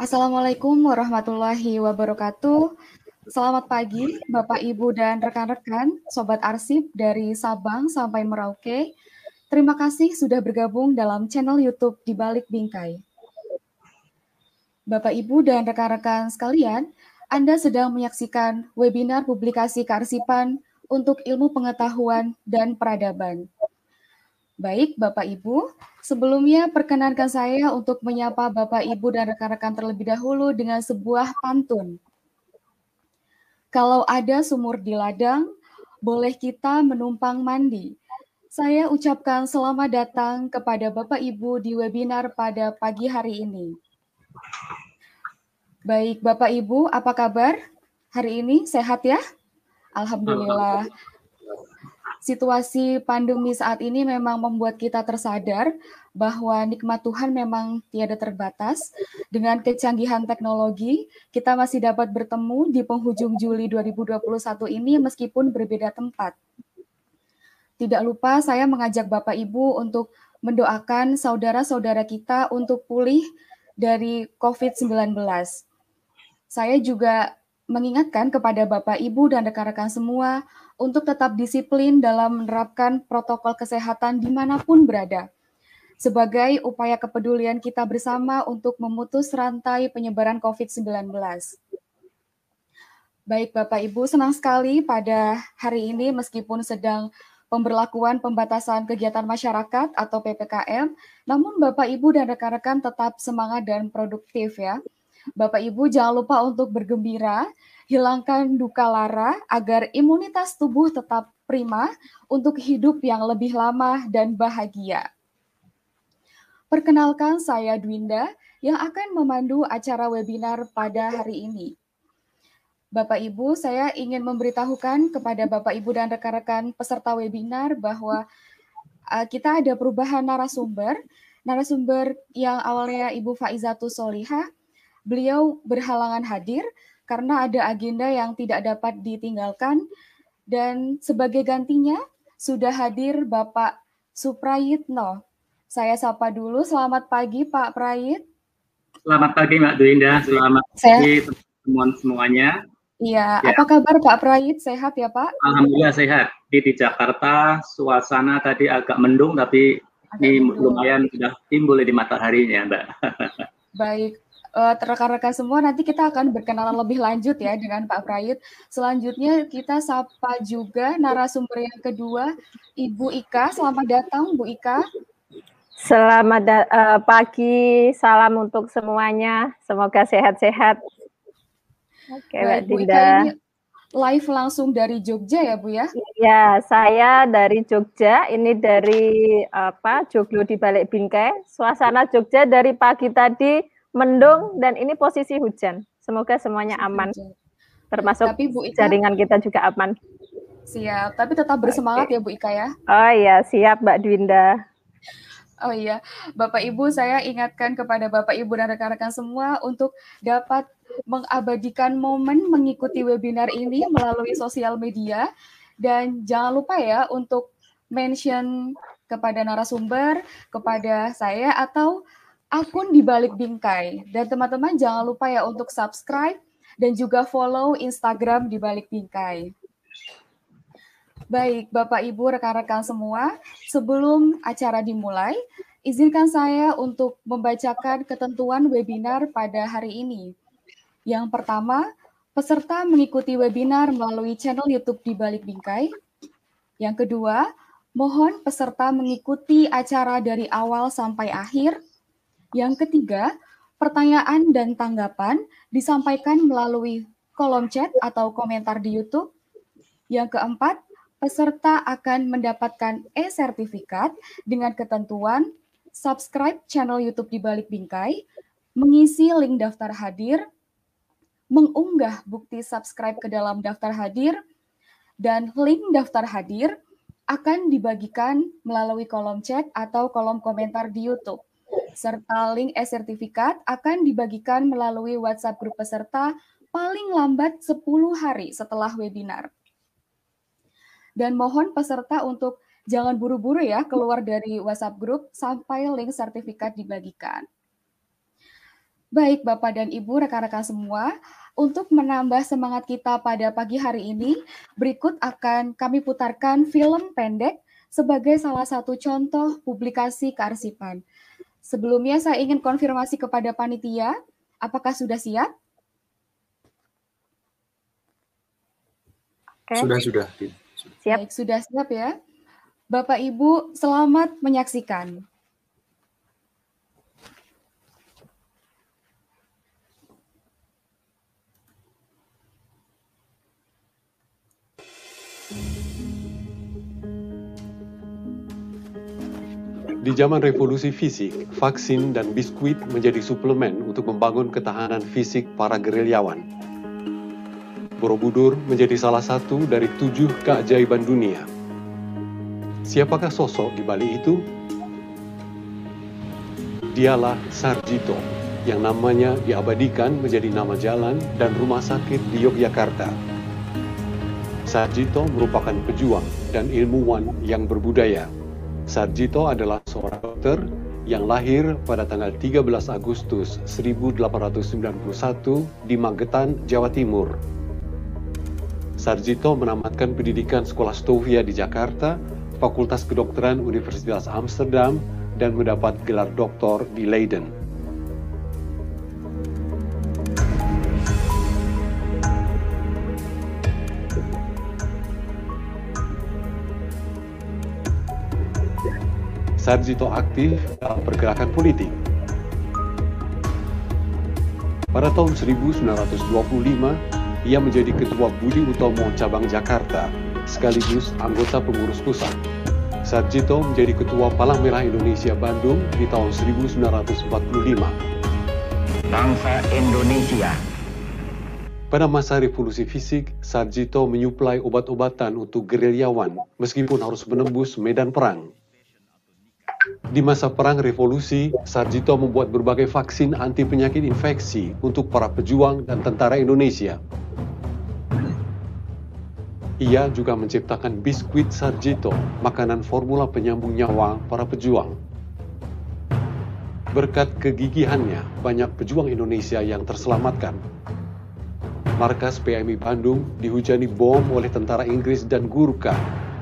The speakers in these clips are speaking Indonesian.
Assalamualaikum warahmatullahi wabarakatuh. Selamat pagi, Bapak, Ibu, dan rekan-rekan, Sobat Arsip dari Sabang sampai Merauke. Terima kasih sudah bergabung dalam channel YouTube di Balik Bingkai. Bapak, Ibu, dan rekan-rekan sekalian, Anda sedang menyaksikan webinar publikasi kearsipan untuk ilmu pengetahuan dan peradaban. Baik, Bapak Ibu, sebelumnya perkenankan saya untuk menyapa Bapak Ibu dan rekan-rekan terlebih dahulu dengan sebuah pantun. Kalau ada sumur di ladang, boleh kita menumpang mandi. Saya ucapkan selamat datang kepada Bapak Ibu di webinar pada pagi hari ini. Baik, Bapak Ibu, apa kabar? Hari ini sehat ya? Alhamdulillah situasi pandemi saat ini memang membuat kita tersadar bahwa nikmat Tuhan memang tiada terbatas. Dengan kecanggihan teknologi, kita masih dapat bertemu di penghujung Juli 2021 ini meskipun berbeda tempat. Tidak lupa saya mengajak Bapak Ibu untuk mendoakan saudara-saudara kita untuk pulih dari COVID-19. Saya juga mengingatkan kepada Bapak, Ibu, dan rekan-rekan semua untuk tetap disiplin dalam menerapkan protokol kesehatan di mana pun berada. Sebagai upaya kepedulian kita bersama untuk memutus rantai penyebaran COVID-19. Baik Bapak Ibu, senang sekali pada hari ini meskipun sedang pemberlakuan pembatasan kegiatan masyarakat atau PPKM, namun Bapak Ibu dan rekan-rekan tetap semangat dan produktif ya. Bapak Ibu jangan lupa untuk bergembira hilangkan duka lara agar imunitas tubuh tetap prima untuk hidup yang lebih lama dan bahagia. Perkenalkan saya Dwinda yang akan memandu acara webinar pada hari ini. Bapak Ibu, saya ingin memberitahukan kepada Bapak Ibu dan rekan-rekan peserta webinar bahwa uh, kita ada perubahan narasumber. Narasumber yang awalnya Ibu Faizatul Solihah, beliau berhalangan hadir karena ada agenda yang tidak dapat ditinggalkan dan sebagai gantinya sudah hadir Bapak Suprayitno. Saya sapa dulu, selamat pagi Pak Prayit. Selamat pagi Mbak Duinda, selamat pagi teman semuanya. Iya, ya. apa kabar Pak Prayit? Sehat ya Pak? Alhamdulillah sehat. Di, di Jakarta suasana tadi agak mendung tapi agak ini mendung. lumayan sudah timbul di mataharinya Mbak. Baik, uh, rekan-rekan semua nanti kita akan berkenalan lebih lanjut ya dengan Pak Prayit. Selanjutnya kita sapa juga narasumber yang kedua Ibu Ika. Selamat datang Bu Ika. Selamat uh, pagi, salam untuk semuanya. Semoga sehat-sehat. Oke, Mbak Dinda. ini live langsung dari Jogja ya, Bu ya? Iya, saya dari Jogja. Ini dari apa? Joglo di balik bingkai. Suasana Jogja dari pagi tadi mendung dan ini posisi hujan. Semoga semuanya aman. Termasuk tapi Bu Ika, jaringan kita juga aman. Siap, tapi tetap bersemangat okay. ya Bu Ika ya. Oh iya, siap Mbak Dwinda. Oh iya, Bapak Ibu saya ingatkan kepada Bapak Ibu dan rekan-rekan semua untuk dapat mengabadikan momen mengikuti webinar ini melalui sosial media dan jangan lupa ya untuk mention kepada narasumber, kepada saya atau akun di balik bingkai. Dan teman-teman jangan lupa ya untuk subscribe dan juga follow Instagram di balik bingkai. Baik, Bapak Ibu, rekan-rekan semua, sebelum acara dimulai, izinkan saya untuk membacakan ketentuan webinar pada hari ini. Yang pertama, peserta mengikuti webinar melalui channel YouTube di balik bingkai. Yang kedua, mohon peserta mengikuti acara dari awal sampai akhir yang ketiga, pertanyaan dan tanggapan disampaikan melalui kolom chat atau komentar di YouTube. Yang keempat, peserta akan mendapatkan e-sertifikat dengan ketentuan subscribe channel YouTube di balik bingkai, mengisi link daftar hadir, mengunggah bukti subscribe ke dalam daftar hadir, dan link daftar hadir akan dibagikan melalui kolom chat atau kolom komentar di YouTube. Serta link e-sertifikat akan dibagikan melalui WhatsApp grup peserta paling lambat 10 hari setelah webinar. Dan mohon peserta untuk jangan buru-buru ya keluar dari WhatsApp grup sampai link sertifikat dibagikan. Baik Bapak dan Ibu, rekan-rekan semua, untuk menambah semangat kita pada pagi hari ini, berikut akan kami putarkan film pendek sebagai salah satu contoh publikasi kearsipan. Sebelumnya saya ingin konfirmasi kepada panitia, apakah sudah siap? Sudah, sudah. Siap. Baik, sudah siap ya. Bapak Ibu, selamat menyaksikan. Di zaman revolusi fisik, vaksin dan biskuit menjadi suplemen untuk membangun ketahanan fisik para gerilyawan. Borobudur menjadi salah satu dari tujuh keajaiban dunia. Siapakah sosok di balik itu? Dialah Sarjito, yang namanya diabadikan menjadi nama jalan dan rumah sakit di Yogyakarta. Sarjito merupakan pejuang dan ilmuwan yang berbudaya Sarjito adalah seorang dokter yang lahir pada tanggal 13 Agustus 1891 di Magetan, Jawa Timur. Sarjito menamatkan pendidikan Sekolah Stovia di Jakarta, Fakultas Kedokteran Universitas Amsterdam, dan mendapat gelar doktor di Leiden. Sarjito aktif dalam pergerakan politik. Pada tahun 1925, ia menjadi Ketua Budi Utomo Cabang Jakarta, sekaligus anggota pengurus pusat. Sarjito menjadi Ketua Palang Merah Indonesia Bandung di tahun 1945. Bangsa Indonesia pada masa revolusi fisik, Sarjito menyuplai obat-obatan untuk gerilyawan meskipun harus menembus medan perang. Di masa perang revolusi, Sarjito membuat berbagai vaksin anti penyakit infeksi untuk para pejuang dan tentara Indonesia. Ia juga menciptakan biskuit Sarjito, makanan formula penyambung nyawa para pejuang. Berkat kegigihannya, banyak pejuang Indonesia yang terselamatkan. Markas PMI Bandung dihujani bom oleh tentara Inggris dan Gurkha,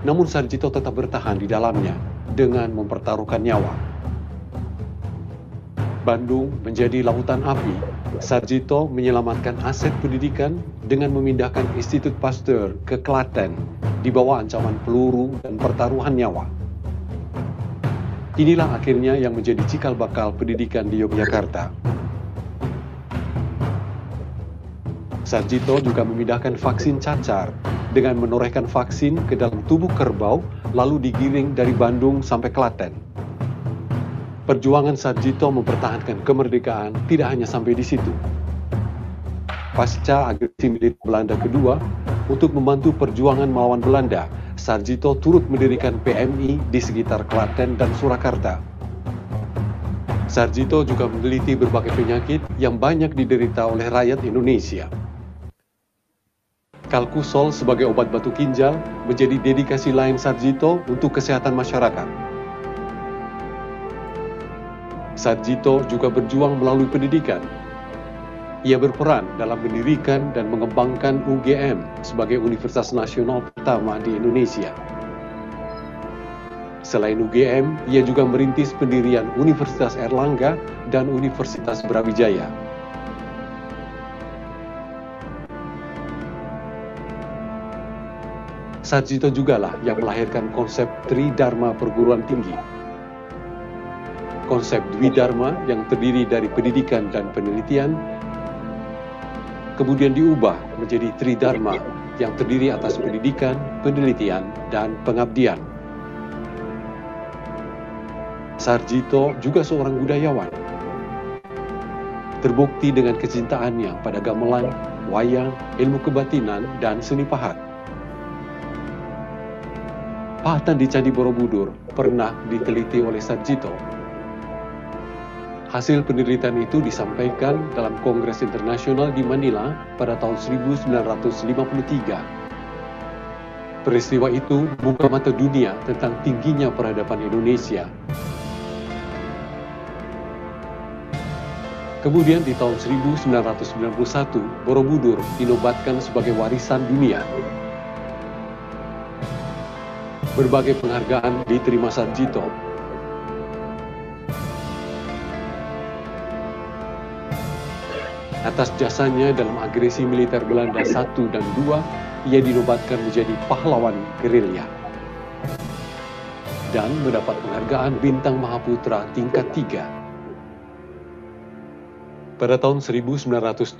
namun Sarjito tetap bertahan di dalamnya dengan mempertaruhkan nyawa. Bandung menjadi lautan api. Sarjito menyelamatkan aset pendidikan dengan memindahkan Institut Pasteur ke Klaten di bawah ancaman peluru dan pertaruhan nyawa. Inilah akhirnya yang menjadi cikal bakal pendidikan di Yogyakarta. Sarjito juga memindahkan vaksin cacar dengan menorehkan vaksin ke dalam tubuh kerbau lalu digiring dari Bandung sampai Klaten. Perjuangan Sarjito mempertahankan kemerdekaan tidak hanya sampai di situ. Pasca agresi militer Belanda kedua, untuk membantu perjuangan melawan Belanda, Sarjito turut mendirikan PMI di sekitar Klaten dan Surakarta. Sarjito juga meneliti berbagai penyakit yang banyak diderita oleh rakyat Indonesia. Kalkusol sebagai obat batu ginjal menjadi dedikasi lain Sarjito untuk kesehatan masyarakat. Sarjito juga berjuang melalui pendidikan. Ia berperan dalam mendirikan dan mengembangkan UGM sebagai universitas nasional pertama di Indonesia. Selain UGM, ia juga merintis pendirian Universitas Erlangga dan Universitas Brawijaya. Sarjito lah yang melahirkan konsep Tridharma perguruan tinggi. Konsep Dwi Dharma yang terdiri dari pendidikan dan penelitian, kemudian diubah menjadi Tridharma yang terdiri atas pendidikan, penelitian, dan pengabdian. Sarjito juga seorang budayawan. terbukti dengan kecintaannya pada gamelan, wayang, ilmu kebatinan, dan seni pahat. Pahatan di Candi Borobudur pernah diteliti oleh Sarjito. Hasil penelitian itu disampaikan dalam Kongres Internasional di Manila pada tahun 1953. Peristiwa itu buka mata dunia tentang tingginya peradaban Indonesia Kemudian di tahun 1991, Borobudur dinobatkan sebagai warisan dunia. Berbagai penghargaan diterima Sarjito. Atas jasanya dalam agresi militer Belanda 1 dan 2, ia dinobatkan menjadi pahlawan gerilya dan mendapat penghargaan Bintang Mahaputra tingkat 3 pada tahun 1970,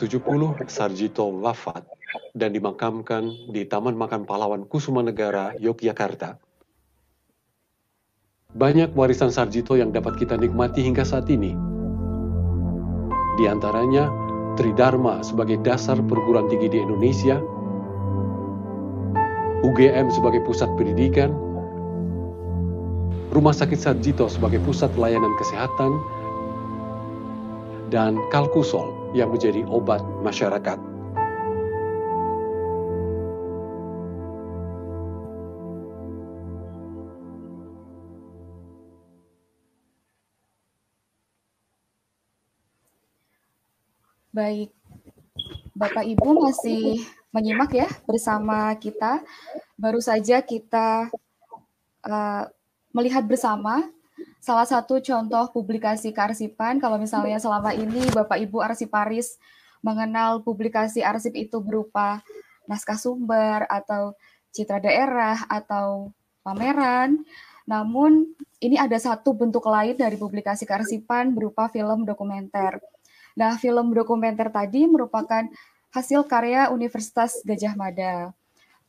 Sarjito wafat dan dimakamkan di Taman Makan Pahlawan Kusuma Negara, Yogyakarta. Banyak warisan Sarjito yang dapat kita nikmati hingga saat ini. Di antaranya, Tridharma sebagai dasar perguruan tinggi di Indonesia, UGM sebagai pusat pendidikan, Rumah Sakit Sarjito sebagai pusat layanan kesehatan, dan kalkusol yang menjadi obat masyarakat. Baik, Bapak Ibu masih menyimak ya bersama kita. Baru saja kita uh, melihat bersama salah satu contoh publikasi kearsipan kalau misalnya selama ini Bapak Ibu arsiparis mengenal publikasi arsip itu berupa naskah sumber atau citra daerah atau pameran. Namun ini ada satu bentuk lain dari publikasi kearsipan berupa film dokumenter. Nah, film dokumenter tadi merupakan hasil karya Universitas Gajah Mada.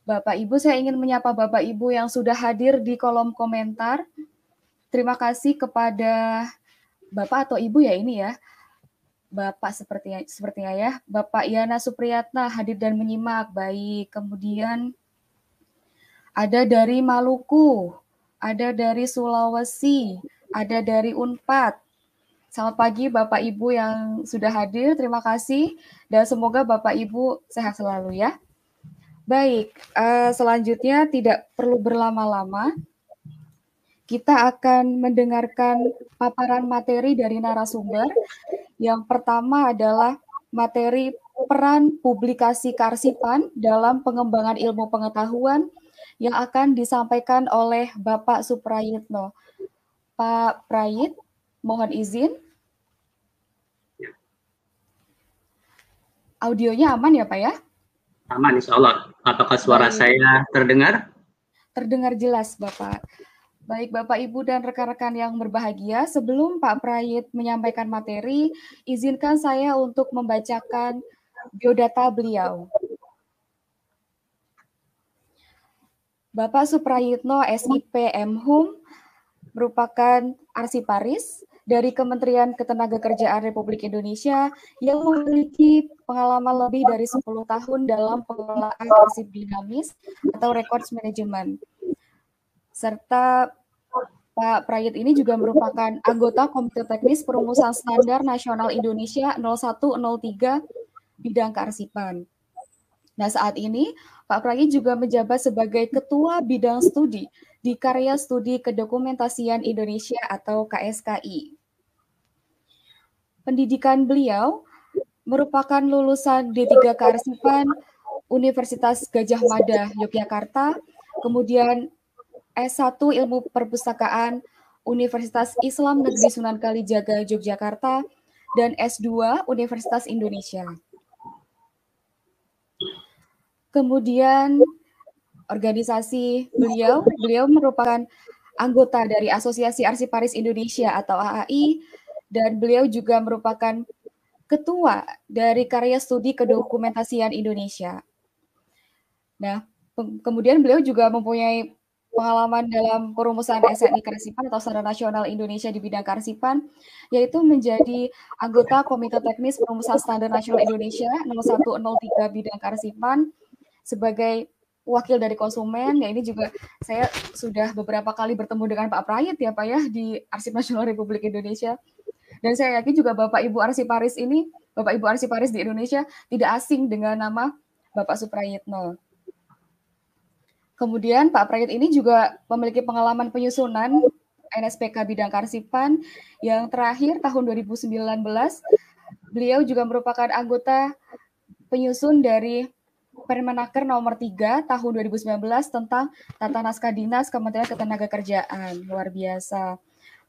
Bapak Ibu, saya ingin menyapa Bapak Ibu yang sudah hadir di kolom komentar Terima kasih kepada Bapak atau Ibu ya ini ya. Bapak sepertinya sepertinya ya. Bapak Yana Supriyatna hadir dan menyimak. Baik. Kemudian ada dari Maluku, ada dari Sulawesi, ada dari Unpad. Selamat pagi Bapak Ibu yang sudah hadir. Terima kasih dan semoga Bapak Ibu sehat selalu ya. Baik, uh, selanjutnya tidak perlu berlama-lama kita akan mendengarkan paparan materi dari narasumber. Yang pertama adalah materi peran publikasi karsipan dalam pengembangan ilmu pengetahuan yang akan disampaikan oleh Bapak Suprayitno. Pak Prayit, mohon izin. Audionya aman ya Pak ya? Aman insya Allah. Apakah suara Baik. saya terdengar? Terdengar jelas Bapak. Baik Bapak Ibu dan rekan-rekan yang berbahagia, sebelum Pak Prayit menyampaikan materi, izinkan saya untuk membacakan biodata beliau. Bapak Suprayitno SIP MHUM merupakan arsiparis dari Kementerian Ketenagakerjaan Republik Indonesia yang memiliki pengalaman lebih dari 10 tahun dalam pengelolaan arsip dinamis atau records management serta Pak Prayit ini juga merupakan anggota Komite Teknis Perumusan Standar Nasional Indonesia 0103 bidang kearsipan. Nah, saat ini Pak Prayit juga menjabat sebagai Ketua Bidang Studi di Karya Studi Kedokumentasian Indonesia atau KSKI. Pendidikan beliau merupakan lulusan D3 Kearsipan Universitas Gajah Mada Yogyakarta, kemudian S1 Ilmu Perpustakaan Universitas Islam Negeri Sunan Kalijaga Yogyakarta. Dan S2 Universitas Indonesia. Kemudian organisasi beliau, beliau merupakan anggota dari Asosiasi Arsiparis Indonesia atau AAI dan beliau juga merupakan ketua dari Karya Studi Kedokumentasian Indonesia. Nah, kemudian beliau juga mempunyai pengalaman dalam perumusan SNI Karsipan atau Standar Nasional Indonesia di bidang Karsipan, yaitu menjadi anggota Komite Teknis Perumusan Standar Nasional Indonesia nomor 103 bidang Karsipan sebagai wakil dari konsumen. Ya ini juga saya sudah beberapa kali bertemu dengan Pak Prayit ya Pak ya di Arsip Nasional Republik Indonesia. Dan saya yakin juga Bapak Ibu Arsiparis ini, Bapak Ibu Arsiparis di Indonesia tidak asing dengan nama Bapak Suprayitno. Kemudian Pak Prayit ini juga memiliki pengalaman penyusunan NSPK bidang Karsipan yang terakhir tahun 2019. Beliau juga merupakan anggota penyusun dari Permenaker nomor 3 tahun 2019 tentang tata naskah dinas Kementerian Ketenagakerjaan. Luar biasa.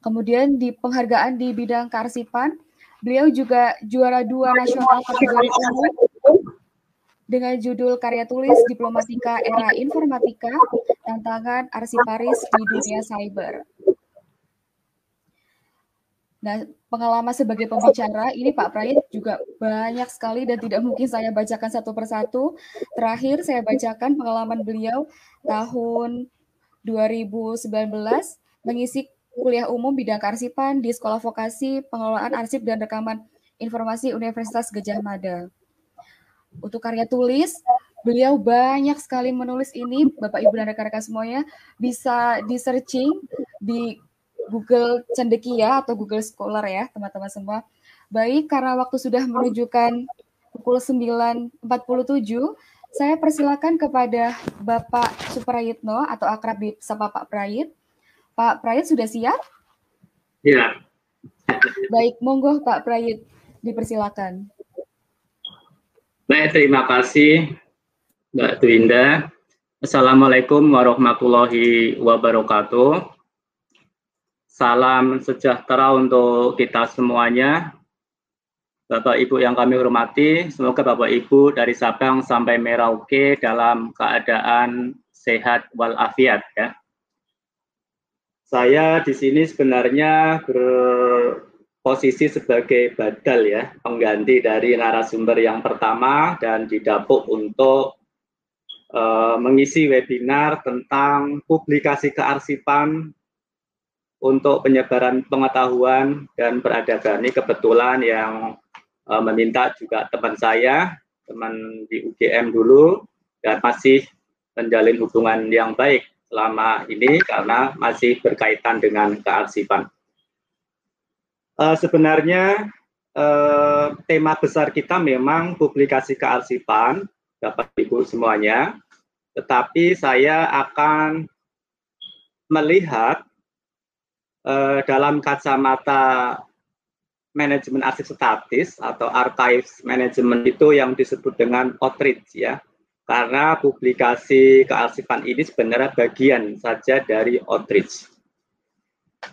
Kemudian di penghargaan di bidang Karsipan, beliau juga juara dua nasional kategori umum dengan judul karya tulis Diplomatika Era Informatika, Tantangan Arsiparis di Dunia Cyber. Nah, pengalaman sebagai pembicara ini Pak Prayit juga banyak sekali dan tidak mungkin saya bacakan satu persatu. Terakhir saya bacakan pengalaman beliau tahun 2019 mengisi kuliah umum bidang kearsipan di Sekolah Vokasi Pengelolaan Arsip dan Rekaman Informasi Universitas Gejah Mada. Untuk karya tulis, beliau banyak sekali menulis ini, Bapak Ibu dan rekan-rekan semuanya bisa di searching di Google Cendekia atau Google Scholar ya, teman-teman semua. Baik, karena waktu sudah menunjukkan pukul 9.47, saya persilakan kepada Bapak Suprayitno atau akrab di sapa Pak Prayit. Pak Prayit sudah siap? Iya. Baik, monggo Pak Prayit, dipersilakan. Baik, terima kasih Mbak Twinda. Assalamualaikum warahmatullahi wabarakatuh. Salam sejahtera untuk kita semuanya. Bapak Ibu yang kami hormati, semoga Bapak Ibu dari Sabang sampai Merauke dalam keadaan sehat walafiat ya. Saya di sini sebenarnya ber posisi sebagai badal ya, pengganti dari narasumber yang pertama dan didapuk untuk uh, mengisi webinar tentang publikasi kearsipan untuk penyebaran pengetahuan dan peradaban. Ini kebetulan yang uh, meminta juga teman saya, teman di UGM dulu, dan masih menjalin hubungan yang baik selama ini karena masih berkaitan dengan kearsipan. Uh, sebenarnya uh, tema besar kita memang publikasi kearsipan, Bapak Ibu semuanya, tetapi saya akan melihat uh, dalam kacamata manajemen arsip statis atau archives management itu yang disebut dengan outreach ya. Karena publikasi kearsipan ini sebenarnya bagian saja dari outreach.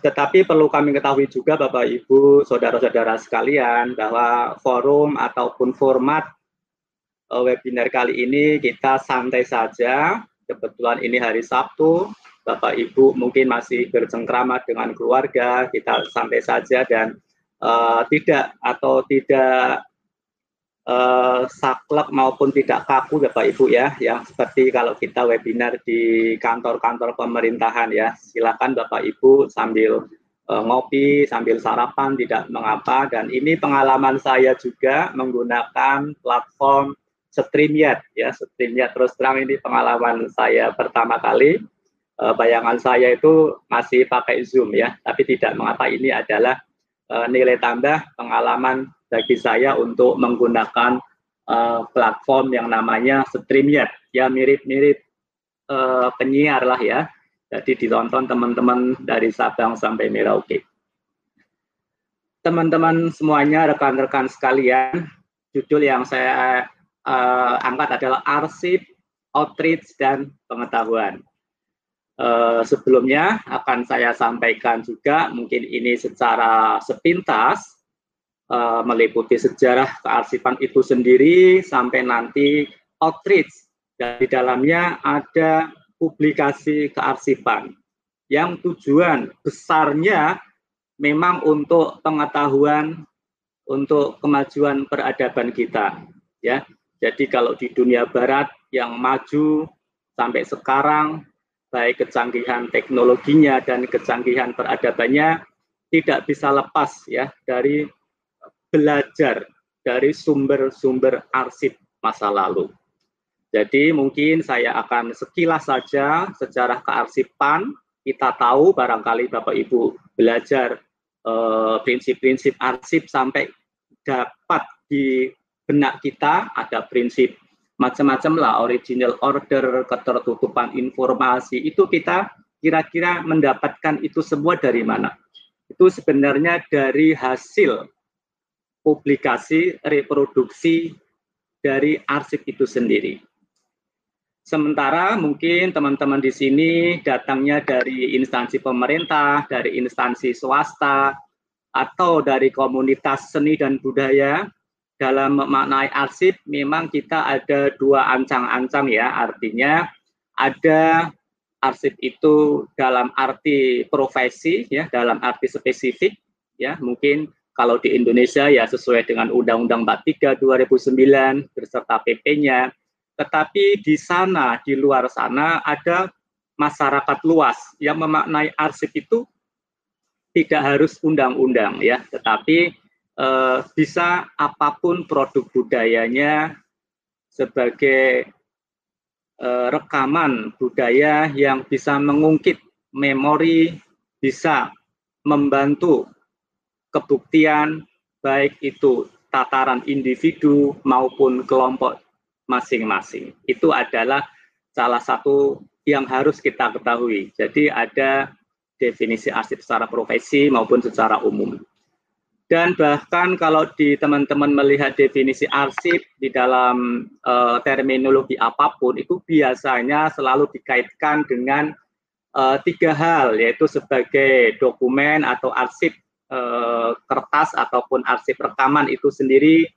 Tetapi perlu kami ketahui juga Bapak Ibu, saudara-saudara sekalian bahwa forum ataupun format uh, webinar kali ini kita santai saja. Kebetulan ini hari Sabtu, Bapak Ibu mungkin masih bercengkrama dengan keluarga, kita santai saja dan uh, tidak atau tidak uh, saklek maupun tidak kaku Bapak Ibu ya, yang seperti kalau kita webinar di kantor-kantor pemerintahan ya. Silakan Bapak Ibu sambil uh, ngopi, sambil sarapan tidak mengapa dan ini pengalaman saya juga menggunakan platform StreamYard ya. StreamYard terus terang ini pengalaman saya pertama kali. Uh, bayangan saya itu masih pakai Zoom ya, tapi tidak mengapa ini adalah uh, nilai tambah pengalaman bagi saya untuk menggunakan uh, platform yang namanya StreamYard. Ya mirip-mirip uh, penyiar lah ya. Jadi ditonton teman-teman dari Sabang sampai Merauke. Teman-teman semuanya, rekan-rekan sekalian, judul yang saya uh, angkat adalah arsip, outreach, dan pengetahuan. Uh, sebelumnya akan saya sampaikan juga, mungkin ini secara sepintas, uh, meliputi sejarah kearsipan itu sendiri sampai nanti outreach. Dan di dalamnya ada publikasi kearsipan yang tujuan besarnya memang untuk pengetahuan untuk kemajuan peradaban kita ya. Jadi kalau di dunia barat yang maju sampai sekarang baik kecanggihan teknologinya dan kecanggihan peradabannya tidak bisa lepas ya dari belajar dari sumber-sumber arsip masa lalu. Jadi mungkin saya akan sekilas saja sejarah kearsipan. Kita tahu barangkali Bapak Ibu belajar eh, prinsip-prinsip uh, arsip sampai dapat di benak kita ada prinsip macam-macam lah original order, ketertutupan informasi itu kita kira-kira mendapatkan itu semua dari mana? Itu sebenarnya dari hasil publikasi reproduksi dari arsip itu sendiri. Sementara mungkin teman-teman di sini datangnya dari instansi pemerintah, dari instansi swasta, atau dari komunitas seni dan budaya, dalam memaknai arsip memang kita ada dua ancang-ancang ya, artinya ada arsip itu dalam arti profesi ya, dalam arti spesifik ya, mungkin kalau di Indonesia ya sesuai dengan Undang-Undang 43 2009 beserta PP-nya, tetapi di sana di luar sana ada masyarakat luas yang memaknai arsip itu tidak harus undang-undang ya, tetapi eh, bisa apa pun produk budayanya sebagai eh, rekaman budaya yang bisa mengungkit memori, bisa membantu kebuktian baik itu tataran individu maupun kelompok masing-masing. Itu adalah salah satu yang harus kita ketahui. Jadi ada definisi arsip secara profesi maupun secara umum. Dan bahkan kalau di teman-teman melihat definisi arsip di dalam uh, terminologi apa pun, itu biasanya selalu dikaitkan dengan uh, tiga hal, yaitu sebagai dokumen atau arsip uh, kertas ataupun arsip rekaman itu sendiri,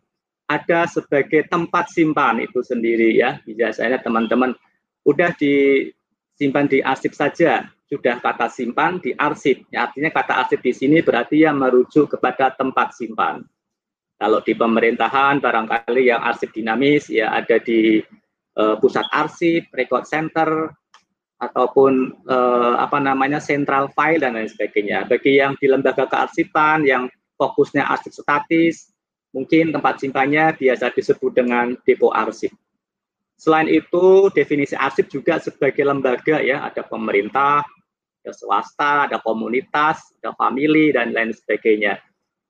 ada sebagai tempat simpan itu sendiri ya. Biasanya teman-teman udah disimpan di arsip saja, sudah kata simpan di arsip. Ya, artinya kata arsip di sini berarti yang merujuk kepada tempat simpan. Kalau di pemerintahan barangkali yang arsip dinamis ya ada di uh, pusat arsip, record center, ataupun uh, apa namanya central file dan lain sebagainya. Bagi yang di lembaga kearsipan yang fokusnya arsip statis, mungkin tempat simpannya biasa disebut dengan depo arsip. Selain itu, definisi arsip juga sebagai lembaga ya, ada pemerintah, ada swasta, ada komunitas, ada family, dan lain sebagainya.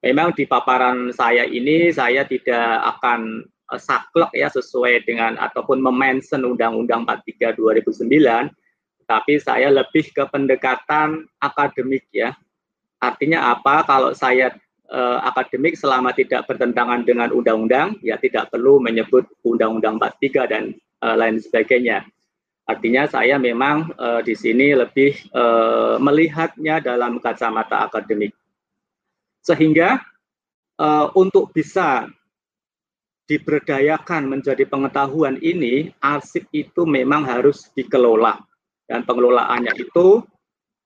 Memang di paparan saya ini, saya tidak akan uh, saklek ya sesuai dengan ataupun memention Undang-Undang 43 2009, tapi saya lebih ke pendekatan akademik ya. Artinya apa? Kalau saya uh, akademik selama tidak bertentangan dengan undang-undang, ya tidak perlu menyebut Undang-Undang 43 dan uh, lain sebagainya. Artinya saya memang uh, di sini lebih uh, melihatnya dalam kacamata akademik. Sehingga uh, untuk bisa diberdayakan menjadi pengetahuan ini, arsip itu memang harus dikelola. Dan pengelolaannya itu,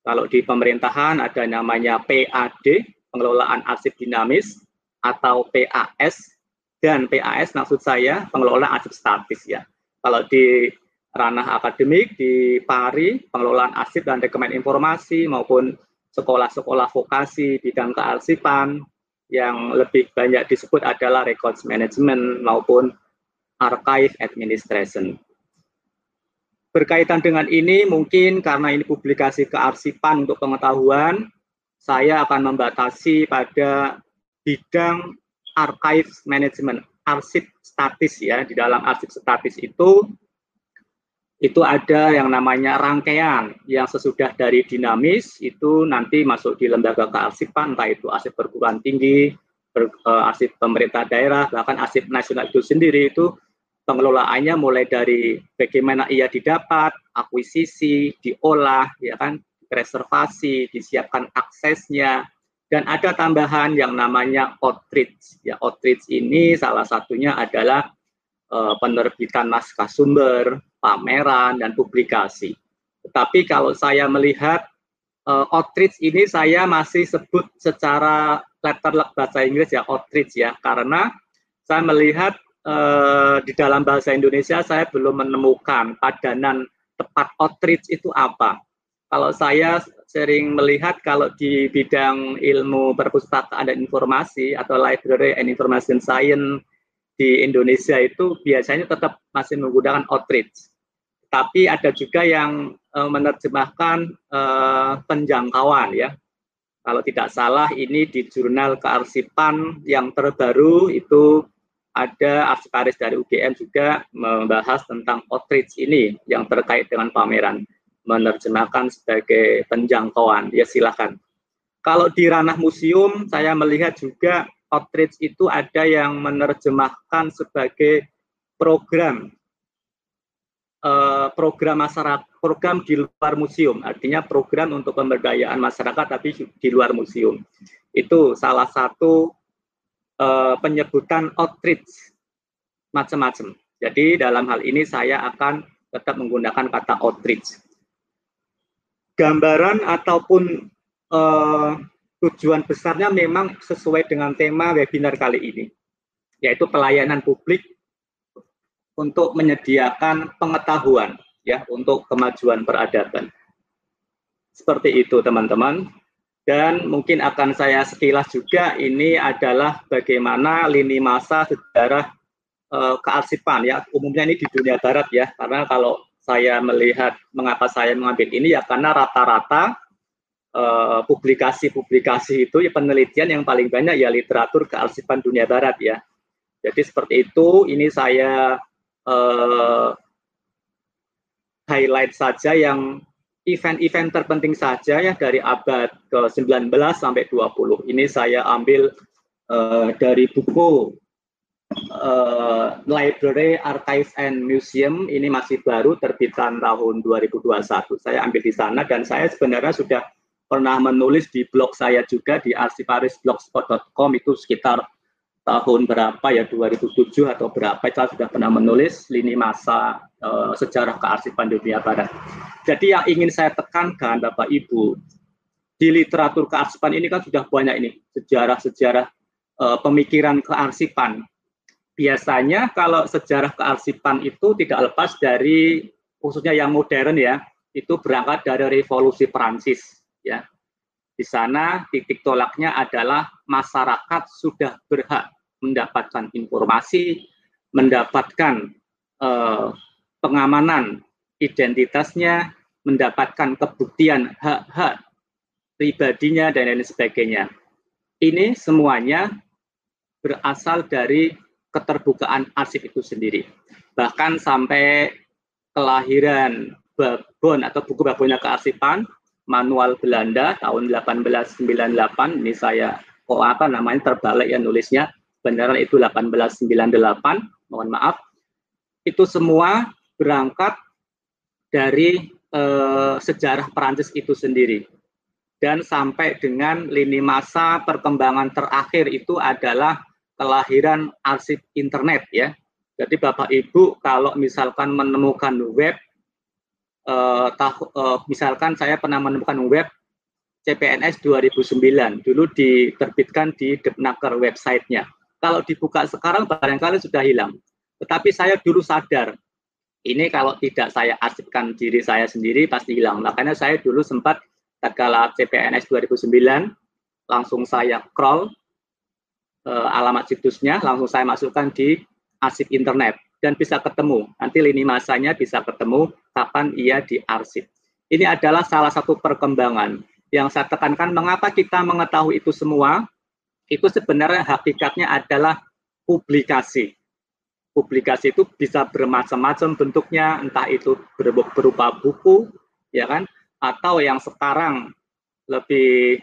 kalau di pemerintahan ada namanya PAD, pengelolaan arsip dinamis, atau PAS, dan PAS maksud saya pengelolaan arsip statis ya. Kalau di ranah akademik di PARI, pengelolaan arsip dan rekemen informasi maupun sekolah-sekolah vokasi bidang kearsipan yang lebih banyak disebut adalah records management maupun archive administration. Berkaitan dengan ini mungkin karena ini publikasi kearsipan untuk pengetahuan, saya akan membatasi pada bidang archive management, arsip statis ya. Di dalam arsip statis itu itu ada yang namanya rangkaian yang sesudah dari dinamis itu nanti masuk di lembaga kearsipan entah itu arsip perguruan tinggi, uh, arsip pemerintah daerah, bahkan arsip nasional itu sendiri itu pengelolaannya mulai dari bagaimana ia didapat, akuisisi, diolah, ya kan, reservasi, disiapkan aksesnya, dan ada tambahan yang namanya outreach. Ya, outreach ini salah satunya adalah uh, penerbitan naskah sumber, pameran, dan publikasi. Tetapi kalau saya melihat uh, outreach ini saya masih sebut secara letter bahasa Inggris ya outreach ya, karena saya melihat uh, di dalam bahasa Indonesia saya belum menemukan padanan tepat outreach itu apa? Kalau saya sering melihat kalau di bidang ilmu perpustakaan dan informasi atau library and information science di Indonesia itu biasanya tetap masih menggunakan outreach. Tapi ada juga yang uh, menerjemahkan uh, penjangkauan ya. Kalau tidak salah ini di jurnal kearsipan yang terbaru itu ada arsiparis dari UGM juga membahas tentang outreach ini yang terkait dengan pameran menerjemahkan sebagai penjangkauan, ya silahkan. Kalau di ranah museum, saya melihat juga outreach itu ada yang menerjemahkan sebagai program eh, program masyarakat, program di luar museum, artinya program untuk pemberdayaan masyarakat tapi di luar museum. Itu salah satu uh, penyebutan outreach macam-macam. Jadi dalam hal ini saya akan tetap menggunakan kata outreach gambaran ataupun uh, tujuan besarnya memang sesuai dengan tema webinar kali ini, yaitu pelayanan publik untuk menyediakan pengetahuan ya untuk kemajuan peradaban. Seperti itu teman-teman. Dan mungkin akan saya sekilas juga ini adalah bagaimana lini masa sejarah uh, kearsipan ya umumnya ini di dunia barat ya karena kalau saya melihat mengapa saya mengambil ini ya karena rata-rata eh, publikasi-publikasi uh, itu ya penelitian yang paling banyak ya literatur kearsipan dunia barat ya. Jadi seperti itu ini saya uh, highlight saja yang event-event terpenting saja ya dari abad ke-19 sampai 20. Ini saya ambil uh, dari buku uh, Library Archives and Museum ini masih baru terbitan tahun 2021. Saya ambil di sana dan saya sebenarnya sudah pernah menulis di blog saya juga di arsiparisblogspot.com itu sekitar tahun berapa ya 2007 atau berapa saya sudah pernah menulis lini masa uh, sejarah kearsipan dunia barat. Jadi yang ingin saya tekankan Bapak Ibu di literatur kearsipan ini kan sudah banyak ini sejarah-sejarah uh, pemikiran kearsipan biasanya kalau sejarah kearsipan itu tidak lepas dari khususnya yang modern ya, itu berangkat dari revolusi Perancis ya. Di sana titik tolaknya adalah masyarakat sudah berhak mendapatkan informasi, mendapatkan eh, pengamanan identitasnya, mendapatkan kebuktian hak-hak pribadinya dan lain sebagainya. Ini semuanya berasal dari keterbukaan arsip itu sendiri. Bahkan sampai kelahiran babon atau buku babonnya kearsipan manual Belanda tahun 1898 ini saya kok apa namanya terbalik ya nulisnya beneran itu 1898 mohon maaf itu semua berangkat dari eh, sejarah Perancis itu sendiri dan sampai dengan lini masa perkembangan terakhir itu adalah kelahiran arsip internet ya. Jadi Bapak Ibu kalau misalkan menemukan web eh, tahu, eh, misalkan saya pernah menemukan web CPNS 2009 dulu diterbitkan di Depnaker websitenya. Kalau dibuka sekarang barangkali sudah hilang. Tetapi saya dulu sadar ini kalau tidak saya arsipkan diri saya sendiri pasti hilang. Makanya saya dulu sempat tatkala CPNS 2009 langsung saya crawl uh, alamat situsnya, langsung saya masukkan di arsip internet dan bisa ketemu. Nanti lini masanya bisa ketemu kapan ia diarsip. Ini adalah salah satu perkembangan yang saya tekankan mengapa kita mengetahui itu semua. Itu sebenarnya hakikatnya adalah publikasi. Publikasi itu bisa bermacam-macam bentuknya, entah itu berupa buku, ya kan, atau yang sekarang lebih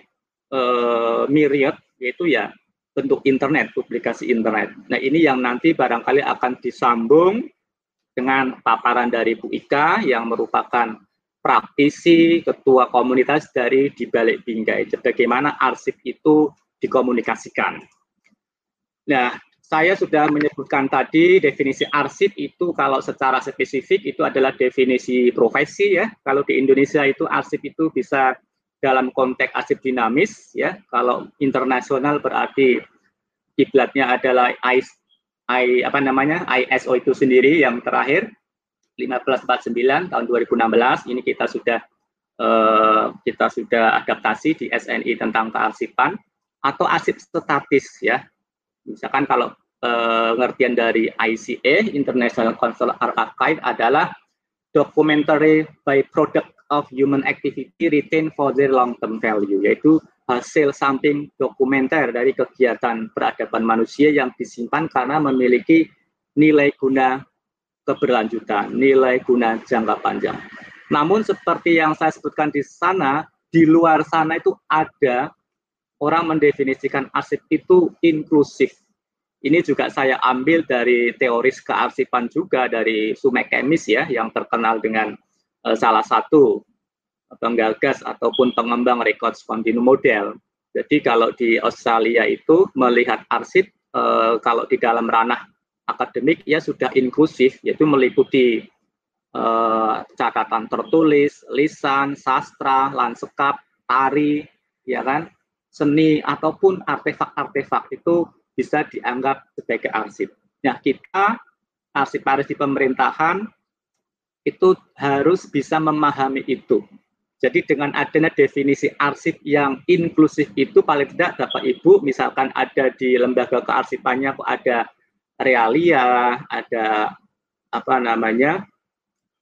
eh, myriad, yaitu ya bentuk internet, publikasi internet. Nah ini yang nanti barangkali akan disambung dengan paparan dari Bu Ika yang merupakan praktisi ketua komunitas dari di balik bingkai. Bagaimana arsip itu dikomunikasikan. Nah, saya sudah menyebutkan tadi definisi arsip itu kalau secara spesifik itu adalah definisi profesi ya. Kalau di Indonesia itu arsip itu bisa dalam konteks arsip dinamis ya. Kalau internasional berarti kiblatnya adalah I, I apa namanya ISO itu sendiri yang terakhir. 1549 tahun 2016 ini kita sudah uh, kita sudah adaptasi di SNI tentang kearsipan atau arsip statis ya. Misalkan kalau pengertian dari ICA International Consular Archive adalah documentary by product of human activity retained for their long term value yaitu hasil samping dokumenter dari kegiatan peradaban manusia yang disimpan karena memiliki nilai guna keberlanjutan, nilai guna jangka panjang. Namun seperti yang saya sebutkan di sana, di luar sana itu ada orang mendefinisikan arsip itu inklusif. Ini juga saya ambil dari teoris kearsipan juga dari Sumek Kemis ya, yang terkenal dengan uh, salah satu penggagas ataupun pengembang records continuum model. Jadi kalau di Australia itu melihat arsip uh, kalau di dalam ranah akademik ya sudah inklusif yaitu meliputi uh, catatan tertulis, lisan, sastra, lanskap, tari, ya kan, seni ataupun artefak-artefak itu bisa dianggap sebagai arsip. Nah, kita arsip-arsip pemerintahan itu harus bisa memahami itu. Jadi dengan adanya definisi arsip yang inklusif itu paling tidak Bapak Ibu misalkan ada di lembaga kearsipannya ada realia, ada apa namanya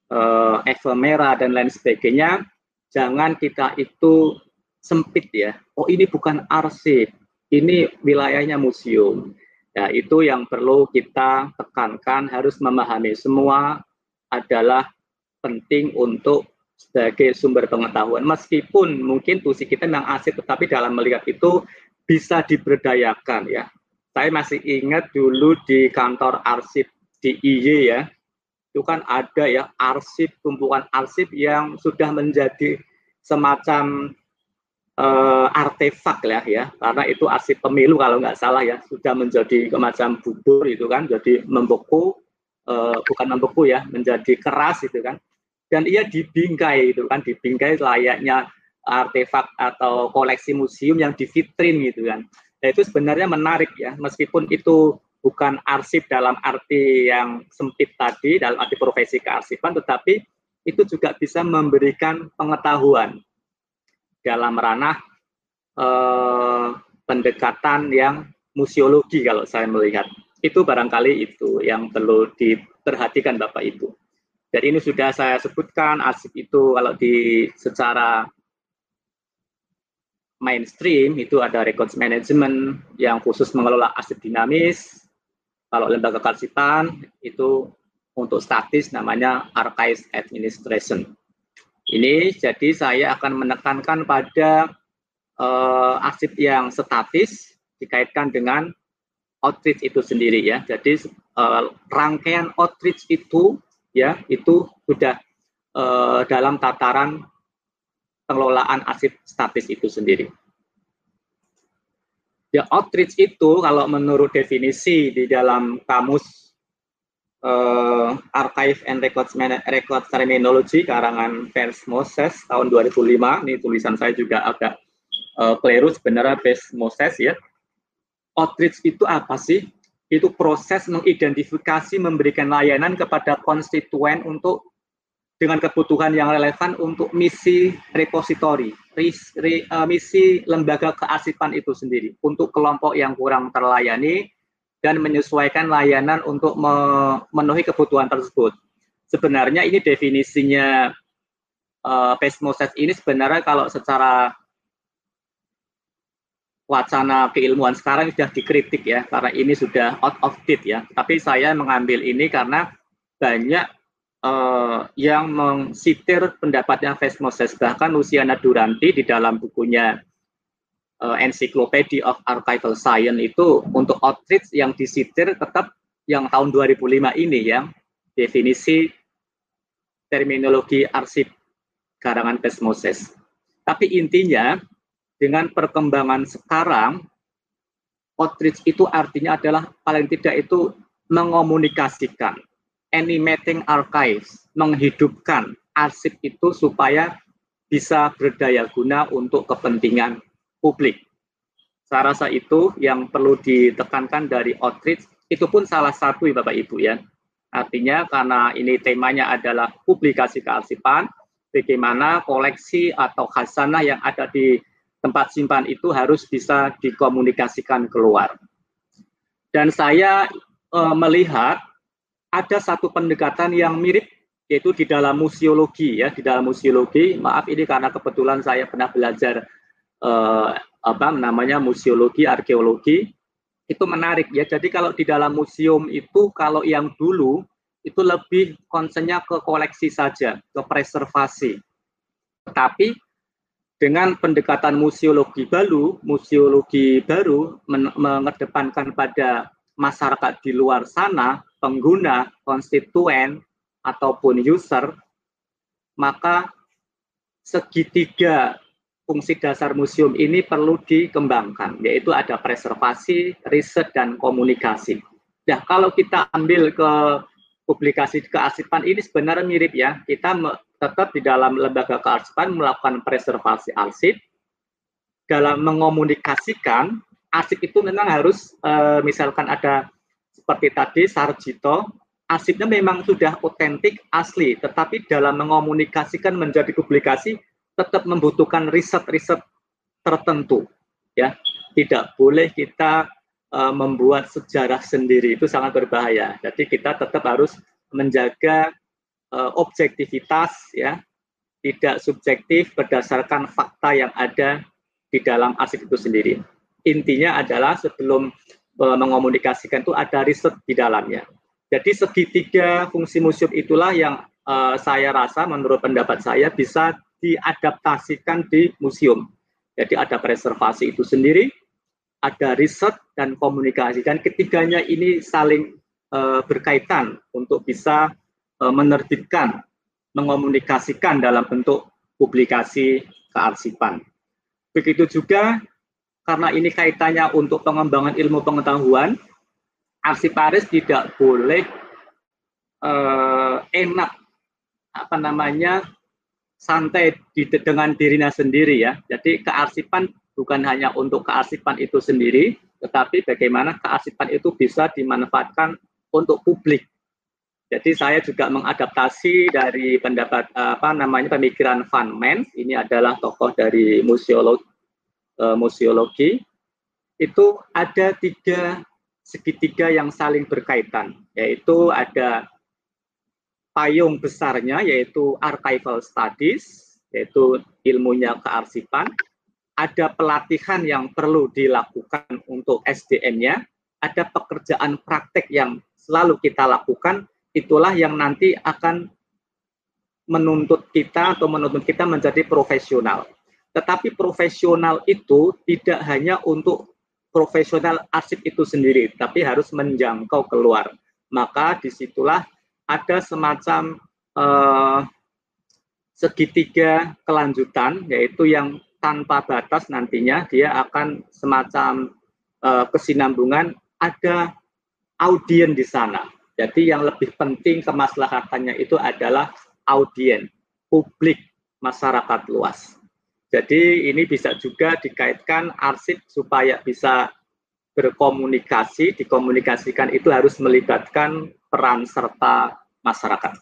uh, efemera dan lain sebagainya, jangan kita itu sempit ya. Oh ini bukan arsip, ini wilayahnya museum. Ya, itu yang perlu kita tekankan harus memahami semua adalah penting untuk sebagai sumber pengetahuan. Meskipun mungkin tusi kita memang asik, tetapi dalam melihat itu bisa diberdayakan ya saya masih ingat dulu di kantor arsip di IY ya, itu kan ada ya arsip, tumpukan arsip yang sudah menjadi semacam uh, artefak lah ya, karena itu arsip pemilu kalau nggak salah ya, sudah menjadi semacam bubur itu kan, jadi membeku, uh, bukan membeku ya, menjadi keras itu kan, dan ia dibingkai itu kan, dibingkai layaknya artefak atau koleksi museum yang di vitrin gitu kan. Nah, itu sebenarnya menarik ya, meskipun itu bukan arsip dalam arti yang sempit tadi, dalam arti profesi kearsipan, tetapi itu juga bisa memberikan pengetahuan dalam ranah eh, pendekatan yang museologi kalau saya melihat. Itu barangkali itu yang perlu diperhatikan Bapak Ibu. Jadi ini sudah saya sebutkan arsip itu kalau di secara mainstream itu ada records management yang khusus mengelola aset dinamis. Kalau lembaga kalsitan itu untuk statis namanya archives administration. Ini jadi saya akan menekankan pada uh, arsip yang statis dikaitkan dengan outreach itu sendiri ya. Jadi uh, rangkaian outreach itu ya itu sudah uh, dalam tataran pengelolaan arsip statis itu sendiri. Ya, outreach itu kalau menurut definisi di dalam kamus uh, Archive and Records, Records Terminology karangan Vers Moses tahun 2005, ini tulisan saya juga agak uh, keliru sebenarnya Vers Moses ya. Outreach itu apa sih? Itu proses mengidentifikasi, memberikan layanan kepada konstituen untuk dengan kebutuhan yang relevan untuk misi repositori, re, uh, misi lembaga kearsipan itu sendiri untuk kelompok yang kurang terlayani dan menyesuaikan layanan untuk memenuhi kebutuhan tersebut. Sebenarnya ini definisinya uh, Pesmoses ini sebenarnya kalau secara wacana keilmuan sekarang sudah dikritik ya karena ini sudah out of date ya. Tapi saya mengambil ini karena banyak uh, yang mensitir pendapatnya Vesmoses. Bahkan Luciana Duranti di dalam bukunya uh, Encyclopedia of Archival Science itu untuk outreach yang disitir tetap yang tahun 2005 ini yang definisi terminologi arsip karangan Vesmoses. Tapi intinya dengan perkembangan sekarang outreach itu artinya adalah paling tidak itu mengomunikasikan animating archives, menghidupkan arsip itu supaya bisa berdaya guna untuk kepentingan publik. Saya rasa itu yang perlu ditekankan dari outreach, itu pun salah satu ya Bapak Ibu ya. Artinya karena ini temanya adalah publikasi kearsipan, bagaimana koleksi atau khasanah yang ada di tempat simpan itu harus bisa dikomunikasikan keluar. Dan saya e, melihat ada satu pendekatan yang mirip yaitu di dalam museologi ya di dalam museologi maaf ini karena kebetulan saya pernah belajar eh, apa namanya museologi arkeologi itu menarik ya. Jadi kalau di dalam museum itu kalau yang dulu itu lebih konsennya ke koleksi saja ke preservasi. Tapi dengan pendekatan museologi baru museologi baru mengedepankan pada masyarakat di luar sana pengguna konstituen ataupun user, maka segitiga fungsi dasar museum ini perlu dikembangkan, yaitu ada preservasi, riset, dan komunikasi. Nah, kalau kita ambil ke publikasi kearsipan ini sebenarnya mirip ya, kita tetap di dalam lembaga kearsipan melakukan preservasi arsip, dalam mengomunikasikan arsip itu memang harus eh, misalkan ada seperti tadi Sarjito arsipnya memang sudah otentik asli, tetapi dalam mengomunikasikan menjadi publikasi tetap membutuhkan riset-riset tertentu. Ya, tidak boleh kita uh, membuat sejarah sendiri itu sangat berbahaya. Jadi kita tetap harus menjaga uh, objektivitas, ya, tidak subjektif berdasarkan fakta yang ada di dalam arsip itu sendiri. Intinya adalah sebelum uh, mengomunikasikan itu ada riset di dalamnya jadi segitiga fungsi museum itulah yang uh, saya rasa menurut pendapat saya bisa diadaptasikan di museum. Jadi ada preservasi itu sendiri, ada riset dan komunikasi dan ketiganya ini saling uh, berkaitan untuk bisa uh, menerbitkan, mengomunikasikan dalam bentuk publikasi kearsipan. Begitu juga karena ini kaitannya untuk pengembangan ilmu pengetahuan, arsiparis tidak boleh uh, enak apa namanya santai di, dengan dirinya sendiri ya. Jadi kearsipan bukan hanya untuk kearsipan itu sendiri, tetapi bagaimana kearsipan itu bisa dimanfaatkan untuk publik. Jadi saya juga mengadaptasi dari pendapat apa namanya pemikiran Van Mens, ini adalah tokoh dari museologi, uh, museologi. Itu ada tiga segitiga yang saling berkaitan, yaitu ada payung besarnya yaitu archival studies, yaitu ilmunya kearsipan, ada pelatihan yang perlu dilakukan untuk SDM-nya, ada pekerjaan praktek yang selalu kita lakukan, itulah yang nanti akan menuntut kita atau menuntut kita menjadi profesional. Tetapi profesional itu tidak hanya untuk profesional arsip itu sendiri, tapi harus menjangkau keluar. Maka di situlah ada semacam uh, segitiga kelanjutan, yaitu yang tanpa batas nantinya dia akan semacam uh, kesinambungan ada audien di sana. Jadi yang lebih penting kemaslahatannya itu adalah audien, publik, masyarakat luas. Jadi ini bisa juga dikaitkan arsip supaya bisa berkomunikasi, dikomunikasikan itu harus melibatkan peran serta masyarakat.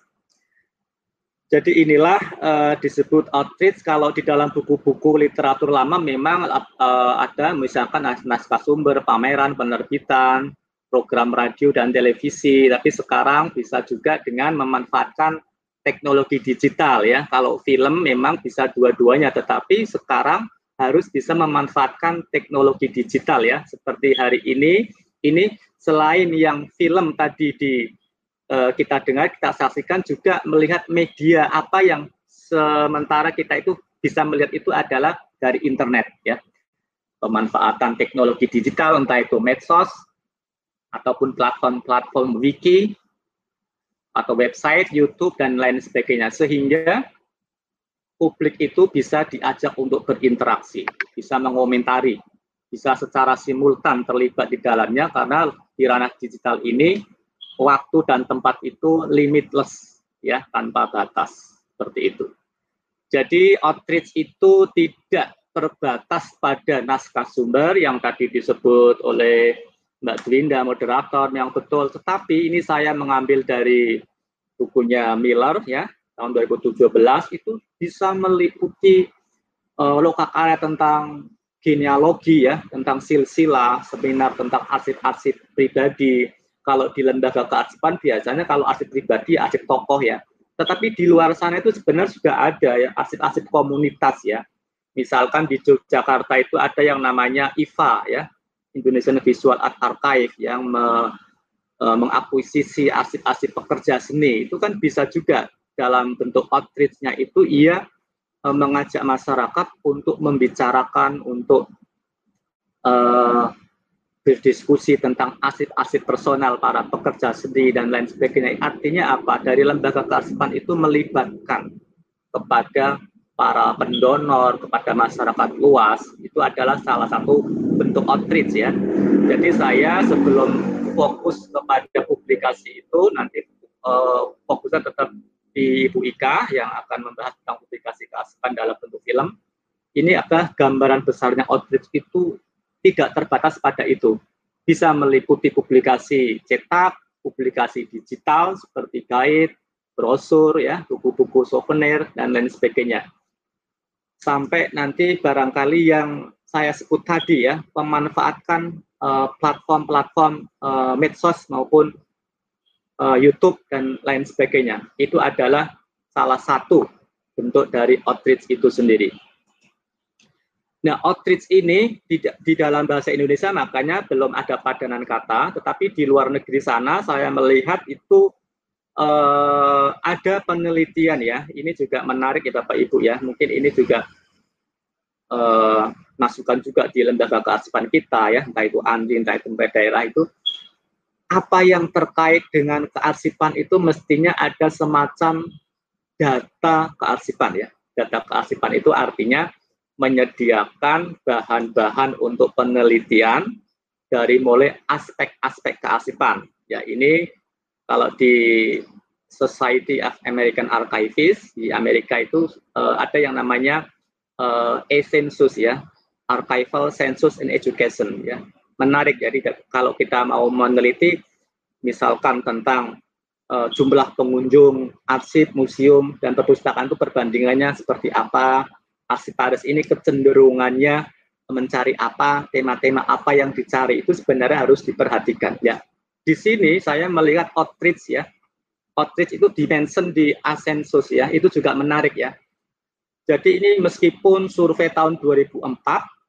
Jadi inilah uh, disebut outreach kalau di dalam buku-buku literatur lama memang uh, ada misalkan naskah sumber, pameran, penerbitan, program radio dan televisi, tapi sekarang bisa juga dengan memanfaatkan teknologi digital ya. Kalau film memang bisa dua-duanya, tetapi sekarang harus bisa memanfaatkan teknologi digital ya. Seperti hari ini, ini selain yang film tadi di uh, kita dengar, kita saksikan juga melihat media apa yang sementara kita itu bisa melihat itu adalah dari internet ya. Pemanfaatan teknologi digital entah itu medsos ataupun platform-platform wiki atau website, YouTube, dan lain sebagainya. Sehingga publik itu bisa diajak untuk berinteraksi, bisa mengomentari, bisa secara simultan terlibat di dalamnya karena di ranah digital ini waktu dan tempat itu limitless ya tanpa batas seperti itu. Jadi outreach itu tidak terbatas pada naskah sumber yang tadi disebut oleh Mbak Dwinda, moderator yang betul. Tetapi ini saya mengambil dari bukunya Miller ya tahun 2017 itu bisa meliputi uh, lokakarya tentang genealogi ya, tentang silsilah, seminar tentang arsip-arsip pribadi. Kalau di lembaga kearsipan biasanya kalau arsip pribadi arsip tokoh ya. Tetapi di luar sana itu sebenarnya sudah ada ya arsip-arsip komunitas ya. Misalkan di Yogyakarta itu ada yang namanya IVA ya, Indonesian Visual Art Archive yang me, e, mengakuisisi arsip-arsip pekerja seni itu kan bisa juga dalam bentuk outreach-nya itu ia e, mengajak masyarakat untuk membicarakan untuk e, berdiskusi tentang arsip-arsip personal para pekerja seni dan lain sebagainya. Artinya apa? Dari lembaga kearsipan itu melibatkan kepada para pendonor kepada masyarakat luas itu adalah salah satu bentuk outreach ya. Jadi saya sebelum fokus kepada publikasi itu nanti uh, fokusnya tetap di Ibu Ika yang akan membahas tentang publikasi keasipan dalam bentuk film. Ini adalah gambaran besarnya outreach itu tidak terbatas pada itu. Bisa meliputi publikasi cetak, publikasi digital seperti guide, brosur, ya, buku-buku souvenir dan lain sebagainya sampai nanti barangkali yang saya sebut tadi ya, memanfaatkan eh, platform-platform uh, uh, medsos maupun uh, YouTube dan lain sebagainya. Itu adalah salah satu bentuk dari outreach itu sendiri. Nah, outreach ini di, di dalam bahasa Indonesia makanya belum ada padanan kata, tetapi di luar negeri sana saya melihat itu uh, ada penelitian ya. Ini juga menarik ya Bapak Ibu ya. Mungkin ini juga uh, masukan juga di lembaga kearsipan kita ya, entah itu Andi, entah itu daerah itu apa yang terkait dengan kearsipan itu mestinya ada semacam data kearsipan ya. Data kearsipan itu artinya menyediakan bahan-bahan untuk penelitian dari mulai aspek-aspek kearsipan. Ya, ini kalau di Society of American Archivists di Amerika itu uh, ada yang namanya uh, e-census ya, archival census in education ya. Menarik jadi kalau kita mau meneliti misalkan tentang uh, jumlah pengunjung arsip, museum dan perpustakaan itu perbandingannya seperti apa, arsiparis ini kecenderungannya mencari apa, tema-tema apa yang dicari itu sebenarnya harus diperhatikan ya di sini saya melihat outreach ya. Outreach itu dimension di Asensus ya, itu juga menarik ya. Jadi ini meskipun survei tahun 2004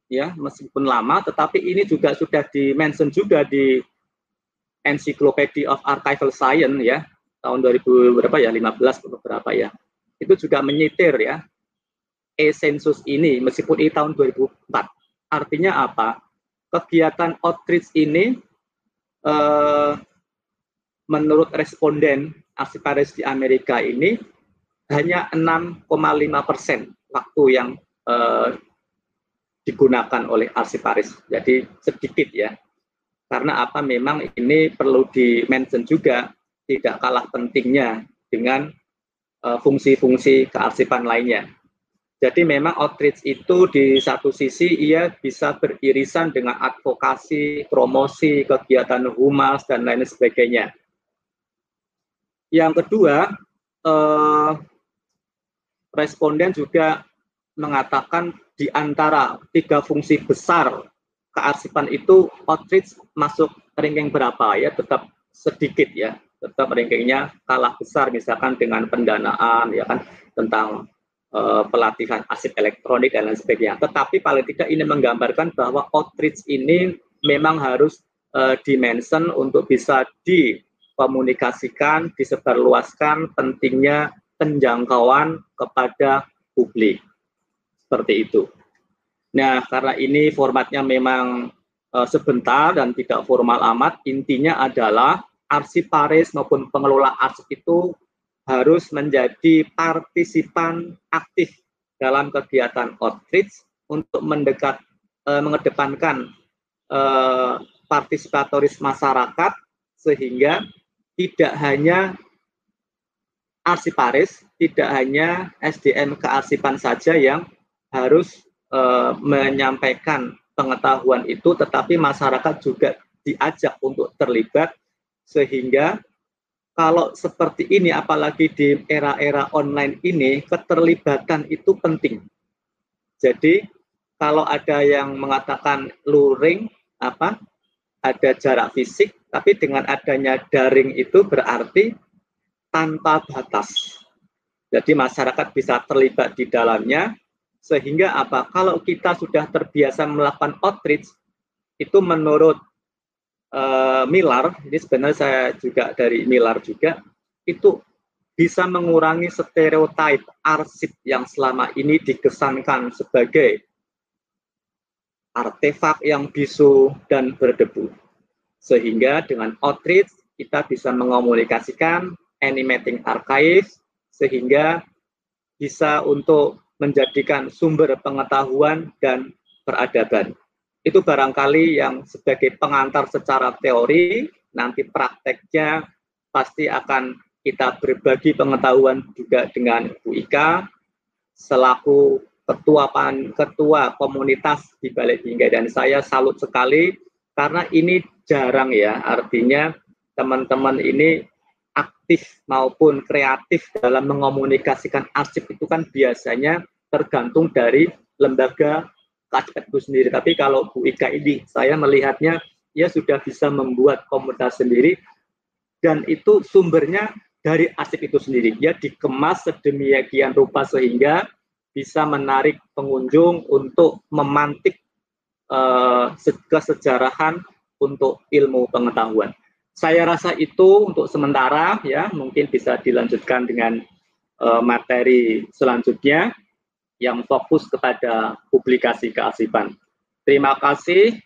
ya, meskipun lama, tetapi ini juga sudah dimention juga di Encyclopedia of Archival Science ya, tahun 2000 berapa ya, 15 berapa ya. Itu juga menyitir ya, e-sensus ini meskipun ini tahun 2004. Artinya apa? Kegiatan outreach ini uh, menurut responden arsiparis di Amerika ini hanya 6,5 persen waktu yang uh, digunakan oleh arsiparis. Jadi sedikit ya. Karena apa memang ini perlu di-mention juga tidak kalah pentingnya dengan eh, fungsi-fungsi uh, kearsipan lainnya. Jadi memang outreach itu di satu sisi ia bisa beririsan dengan advokasi, promosi, kegiatan humas, dan lain sebagainya. Yang kedua, eh, responden juga mengatakan di antara tiga fungsi besar kearsipan itu outreach masuk ranking berapa ya tetap sedikit ya tetap rankingnya kalah besar misalkan dengan pendanaan ya kan tentang uh, pelatihan arsip elektronik dan lain sebagainya. Tetapi paling tidak ini menggambarkan bahwa outreach ini memang harus uh, dimention untuk bisa dikomunikasikan, disebarluaskan pentingnya penjangkauan kepada publik. Seperti itu. Nah, karena ini formatnya memang uh, sebentar dan tidak formal amat, intinya adalah arsiparis maupun pengelola arsip itu harus menjadi partisipan aktif dalam kegiatan outreach untuk mendekat e, mengedepankan e, partisipatoris masyarakat sehingga tidak hanya arsiparis, tidak hanya SDM kearsipan saja yang harus e, menyampaikan pengetahuan itu, tetapi masyarakat juga diajak untuk terlibat sehingga kalau seperti ini apalagi di era-era online ini keterlibatan itu penting. Jadi kalau ada yang mengatakan luring apa ada jarak fisik tapi dengan adanya daring itu berarti tanpa batas. Jadi masyarakat bisa terlibat di dalamnya sehingga apa? Kalau kita sudah terbiasa melakukan outreach itu menurut uh, Miller, ini sebenarnya saya juga dari Miller juga, itu bisa mengurangi stereotip arsip yang selama ini dikesankan sebagai artefak yang bisu dan berdebu. Sehingga dengan outreach kita bisa mengomunikasikan animating archive sehingga bisa untuk menjadikan sumber pengetahuan dan peradaban itu barangkali yang sebagai pengantar secara teori, nanti prakteknya pasti akan kita berbagi pengetahuan juga dengan Bu Ika selaku ketua pan, ketua komunitas di Balik Bingkai. Dan saya salut sekali karena ini jarang ya artinya teman-teman ini aktif maupun kreatif dalam mengomunikasikan arsip itu kan biasanya tergantung dari lembaga itu sendiri. Tapi kalau Bu Ika ini, saya melihatnya ya sudah bisa membuat komunitas sendiri dan itu sumbernya dari arsip itu sendiri. Ya dikemas sedemikian rupa sehingga bisa menarik pengunjung untuk memantik uh, kesejarahan untuk ilmu pengetahuan. Saya rasa itu untuk sementara ya mungkin bisa dilanjutkan dengan uh, materi selanjutnya yang fokus kepada publikasi kearsipan. Terima kasih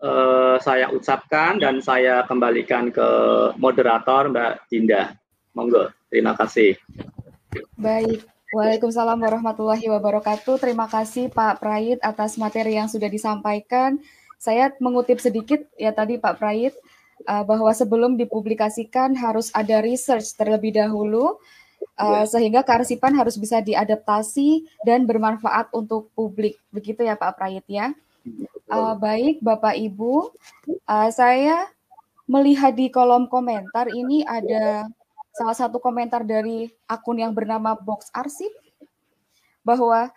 eh, saya ucapkan dan saya kembalikan ke moderator Mbak Dinda. Monggo, terima kasih. Baik, Waalaikumsalam warahmatullahi wabarakatuh. Terima kasih Pak Prayit atas materi yang sudah disampaikan. Saya mengutip sedikit ya tadi Pak Prayit uh, bahwa sebelum dipublikasikan harus ada research terlebih dahulu Uh, sehingga kearsipan harus bisa diadaptasi dan bermanfaat untuk publik. Begitu ya Pak Prayit ya. Uh, baik Bapak Ibu, uh, saya melihat di kolom komentar ini ada salah satu komentar dari akun yang bernama Box Arsip bahwa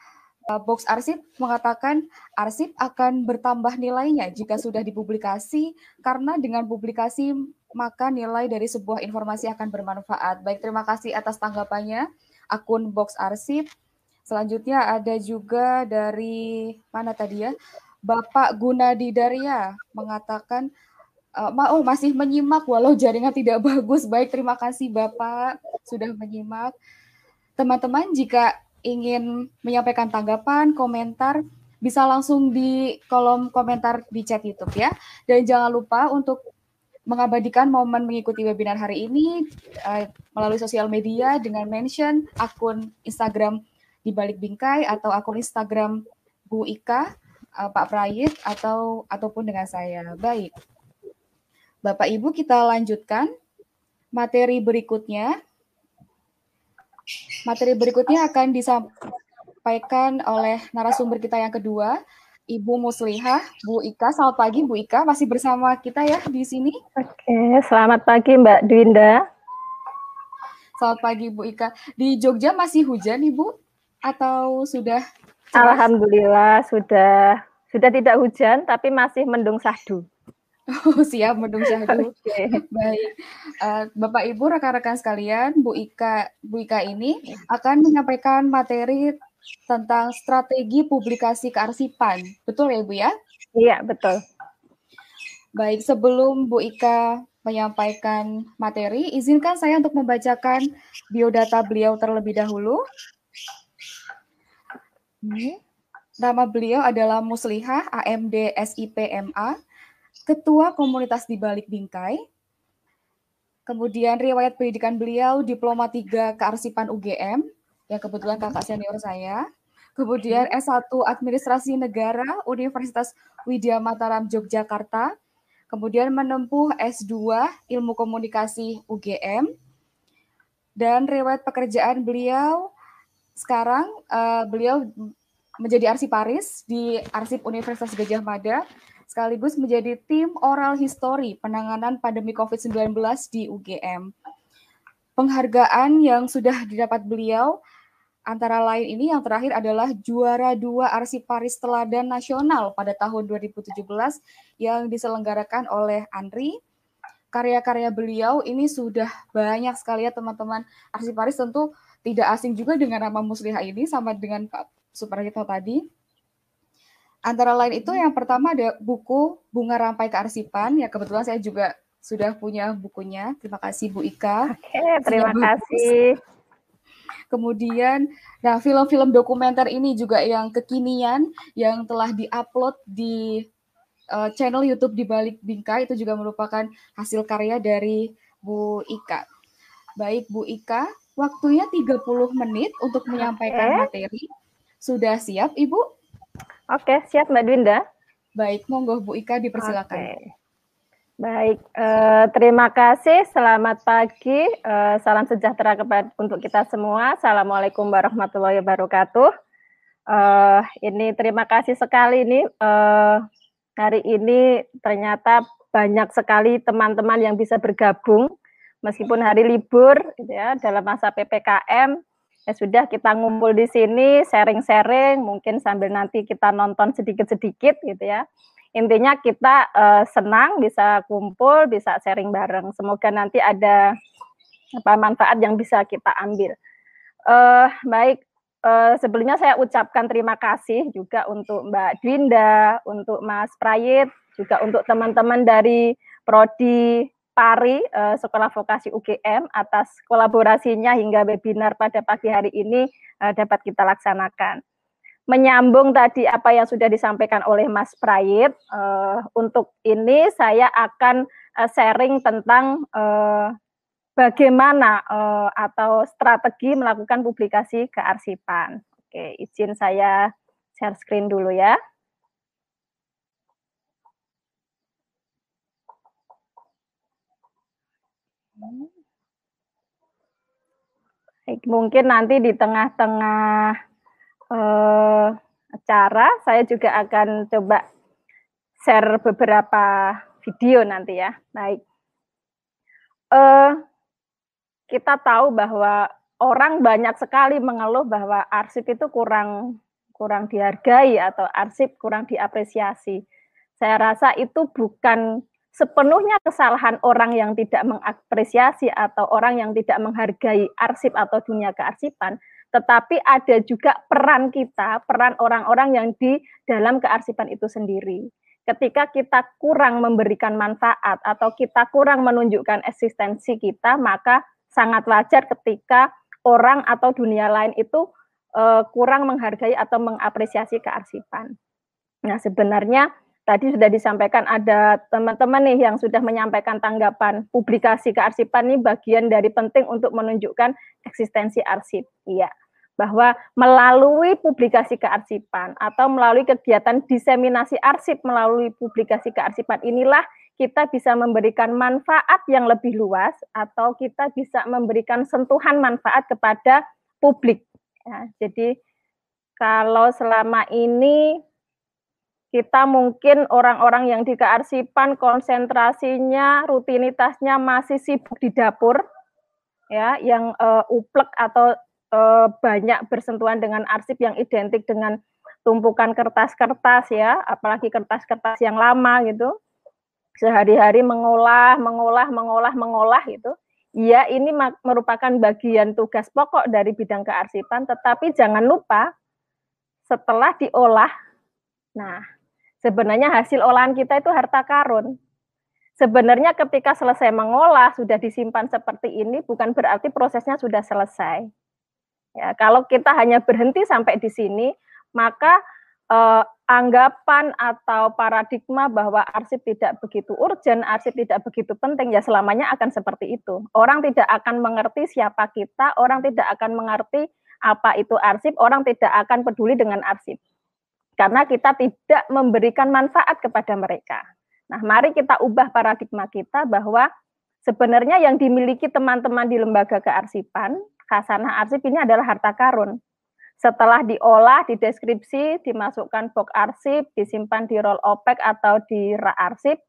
uh, Box Arsip mengatakan arsip akan bertambah nilainya jika sudah dipublikasi karena dengan publikasi maka nilai dari sebuah informasi akan bermanfaat. Baik, terima kasih atas tanggapannya akun Box Arsip. Selanjutnya ada juga dari mana tadi ya? Bapak Gunadi Darya mengatakan uh, oh masih menyimak walau jaringan tidak bagus. Baik, terima kasih Bapak sudah menyimak. Teman-teman jika ingin menyampaikan tanggapan, komentar, bisa langsung di kolom komentar di chat YouTube ya. Dan jangan lupa untuk mengabadikan momen mengikuti webinar hari ini uh, melalui sosial media dengan mention akun Instagram di balik bingkai atau akun Instagram Bu Ika, uh, Pak Prayit atau ataupun dengan saya. Baik. Bapak Ibu kita lanjutkan materi berikutnya. Materi berikutnya akan disampaikan oleh narasumber kita yang kedua, Ibu Muslihah, Bu Ika. Selamat pagi Bu Ika, masih bersama kita ya di sini. Oke, selamat pagi Mbak Dwinda. Selamat pagi Bu Ika. Di Jogja masih hujan Ibu atau sudah? Cerah? Alhamdulillah sudah sudah tidak hujan tapi masih mendung sahdu. Oh, siap mendung syahdu. Okay. Baik. Uh, Bapak Ibu rekan-rekan sekalian, Bu Ika Bu Ika ini akan menyampaikan materi tentang strategi publikasi kearsipan. Betul ya, Bu ya? Iya, betul. Baik, sebelum Bu Ika menyampaikan materi, izinkan saya untuk membacakan biodata beliau terlebih dahulu. Nama beliau adalah Muslihah AMD SIPMA, Ketua Komunitas di Balik Bingkai. Kemudian riwayat pendidikan beliau Diploma 3 Kearsipan UGM, yang kebetulan kakak senior saya. Kemudian S1 Administrasi Negara Universitas Widya Mataram Yogyakarta. Kemudian menempuh S2 Ilmu Komunikasi UGM. Dan riwayat pekerjaan beliau sekarang uh, beliau menjadi arsiparis di Arsip Universitas Gajah Mada sekaligus menjadi tim oral history penanganan pandemi COVID-19 di UGM. Penghargaan yang sudah didapat beliau antara lain ini yang terakhir adalah juara dua arsiparis teladan nasional pada tahun 2017 yang diselenggarakan oleh Andri. Karya-karya beliau ini sudah banyak sekali ya teman-teman arsiparis tentu tidak asing juga dengan nama Musliha ini sama dengan Pak Suprayitno tadi. Antara lain itu yang pertama ada buku Bunga Rampai Kearsipan ya kebetulan saya juga sudah punya bukunya. Terima kasih Bu Ika. Oke, terima kasih. Kemudian, nah film-film dokumenter ini juga yang kekinian yang telah diupload di uh, channel YouTube di balik bingkai itu juga merupakan hasil karya dari Bu Ika. Baik Bu Ika, waktunya 30 menit untuk menyampaikan materi. Sudah siap Ibu? Oke, siap Mbak Dwinda. Baik, monggo Bu Ika dipersilakan. Okay. Baik, eh, terima kasih. Selamat pagi. Eh, salam sejahtera kepada untuk kita semua. Assalamualaikum warahmatullahi wabarakatuh. Eh, ini terima kasih sekali ini eh, hari ini ternyata banyak sekali teman-teman yang bisa bergabung meskipun hari libur gitu ya dalam masa ppkm ya sudah kita ngumpul di sini sharing-sharing mungkin sambil nanti kita nonton sedikit-sedikit gitu ya intinya kita uh, senang bisa kumpul, bisa sharing bareng. Semoga nanti ada apa manfaat yang bisa kita ambil. Uh, baik, uh, sebelumnya saya ucapkan terima kasih juga untuk Mbak Dwinda, untuk Mas Prayit, juga untuk teman-teman dari Prodi Pari uh, Sekolah Vokasi UGM atas kolaborasinya hingga webinar pada pagi hari ini uh, dapat kita laksanakan menyambung tadi apa yang sudah disampaikan oleh Mas Prayit, uh, untuk ini saya akan uh, sharing tentang uh, bagaimana uh, atau strategi melakukan publikasi kearsipan. Oke, izin saya share screen dulu ya. Mungkin nanti di tengah-tengah uh, acara, saya juga akan coba share beberapa video nanti ya. Baik. Uh, kita tahu bahwa orang banyak sekali mengeluh bahwa arsip itu kurang kurang dihargai atau arsip kurang diapresiasi. Saya rasa itu bukan sepenuhnya kesalahan orang yang tidak mengapresiasi atau orang yang tidak menghargai arsip atau dunia kearsipan, tetapi ada juga peran kita, peran orang-orang yang di dalam kearsipan itu sendiri. Ketika kita kurang memberikan manfaat atau kita kurang menunjukkan eksistensi kita, maka sangat wajar ketika orang atau dunia lain itu uh, kurang menghargai atau mengapresiasi kearsipan. Nah, sebenarnya tadi sudah disampaikan ada teman-teman nih yang sudah menyampaikan tanggapan publikasi kearsipan ini bagian dari penting untuk menunjukkan eksistensi arsip. Iya, bahwa melalui publikasi kearsipan atau melalui kegiatan diseminasi arsip melalui publikasi kearsipan inilah kita bisa memberikan manfaat yang lebih luas atau kita bisa memberikan sentuhan manfaat kepada publik. Ya, jadi kalau selama ini kita mungkin orang-orang yang di kearsipan konsentrasinya, rutinitasnya masih sibuk di dapur, ya, yang uh, uplek atau uh, banyak bersentuhan dengan arsip yang identik dengan tumpukan kertas-kertas ya, apalagi kertas-kertas yang lama gitu. Sehari-hari mengolah, mengolah, mengolah, mengolah gitu. Ya, ini merupakan bagian tugas pokok dari bidang kearsipan, tetapi jangan lupa setelah diolah, nah Sebenarnya hasil olahan kita itu harta karun. Sebenarnya ketika selesai mengolah sudah disimpan seperti ini bukan berarti prosesnya sudah selesai. Ya, kalau kita hanya berhenti sampai di sini, maka eh, anggapan atau paradigma bahwa arsip tidak begitu urgent, arsip tidak begitu penting, ya selamanya akan seperti itu. Orang tidak akan mengerti siapa kita, orang tidak akan mengerti apa itu arsip, orang tidak akan peduli dengan arsip karena kita tidak memberikan manfaat kepada mereka. Nah, mari kita ubah paradigma kita bahwa sebenarnya yang dimiliki teman-teman di lembaga kearsipan, khasanah arsip ini adalah harta karun. setelah diolah, dideskripsi, dimasukkan box arsip, disimpan di roll OPEC atau di rak arsip,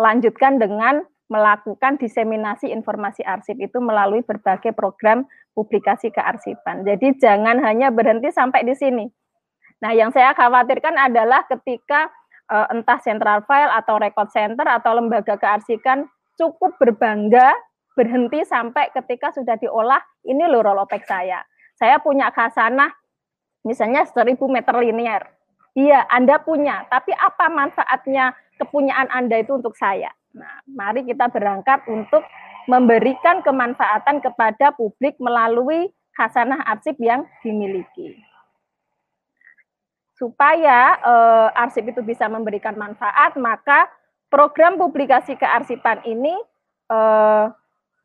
lanjutkan dengan melakukan diseminasi informasi arsip itu melalui berbagai program publikasi kearsipan. Jadi jangan hanya berhenti sampai di sini. Nah, yang saya khawatirkan adalah ketika uh, entah central file atau record center atau lembaga kearsipan cukup berbangga berhenti sampai ketika sudah diolah ini loh roll OPEC saya saya punya khasanah misalnya 1000 meter linear. Iya, Anda punya, tapi apa manfaatnya kepunyaan Anda itu untuk saya? Nah, mari kita berangkat untuk memberikan kemanfaatan kepada publik melalui khasanah arsip yang dimiliki. Supaya eh, arsip itu bisa memberikan manfaat, maka program publikasi kearsipan ini eh,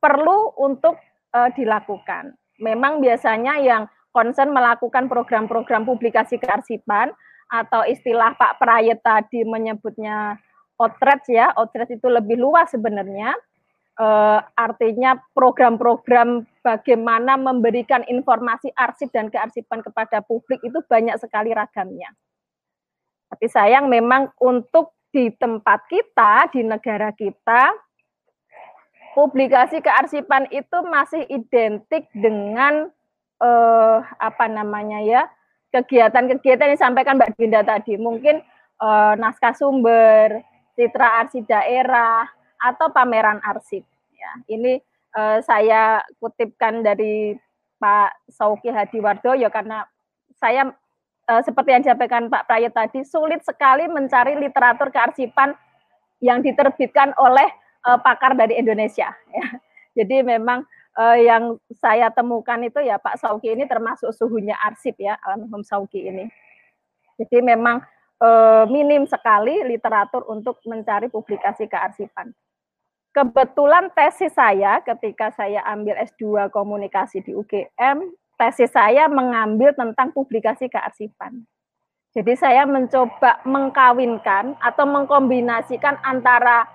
perlu untuk eh, dilakukan memang biasanya yang concern melakukan program-program publikasi kearsipan atau istilah Pak Prayet tadi menyebutnya outreach ya, outreach itu lebih luas sebenarnya. E, artinya program-program bagaimana memberikan informasi arsip dan kearsipan kepada publik itu banyak sekali ragamnya. Tapi sayang memang untuk di tempat kita, di negara kita, publikasi kearsipan itu masih identik dengan eh, apa namanya ya kegiatan-kegiatan yang disampaikan Mbak Dinda tadi. Mungkin eh, naskah sumber citra arsip daerah atau pameran arsip. Ya ini eh, saya kutipkan dari Pak Sauki Hadiwardoyo karena saya eh, seperti yang disampaikan Pak Prayet tadi sulit sekali mencari literatur kearsipan yang diterbitkan oleh uh, pakar dari Indonesia. Ya. Jadi memang uh, yang saya temukan itu ya Pak Sauki ini termasuk suhunya arsip ya almarhum Sauki ini. Jadi memang uh, minim sekali literatur untuk mencari publikasi kearsipan. Kebetulan tesis saya ketika saya ambil S2 komunikasi di UGM, tesis saya mengambil tentang publikasi kearsipan. Jadi saya mencoba mengkawinkan atau mengkombinasikan antara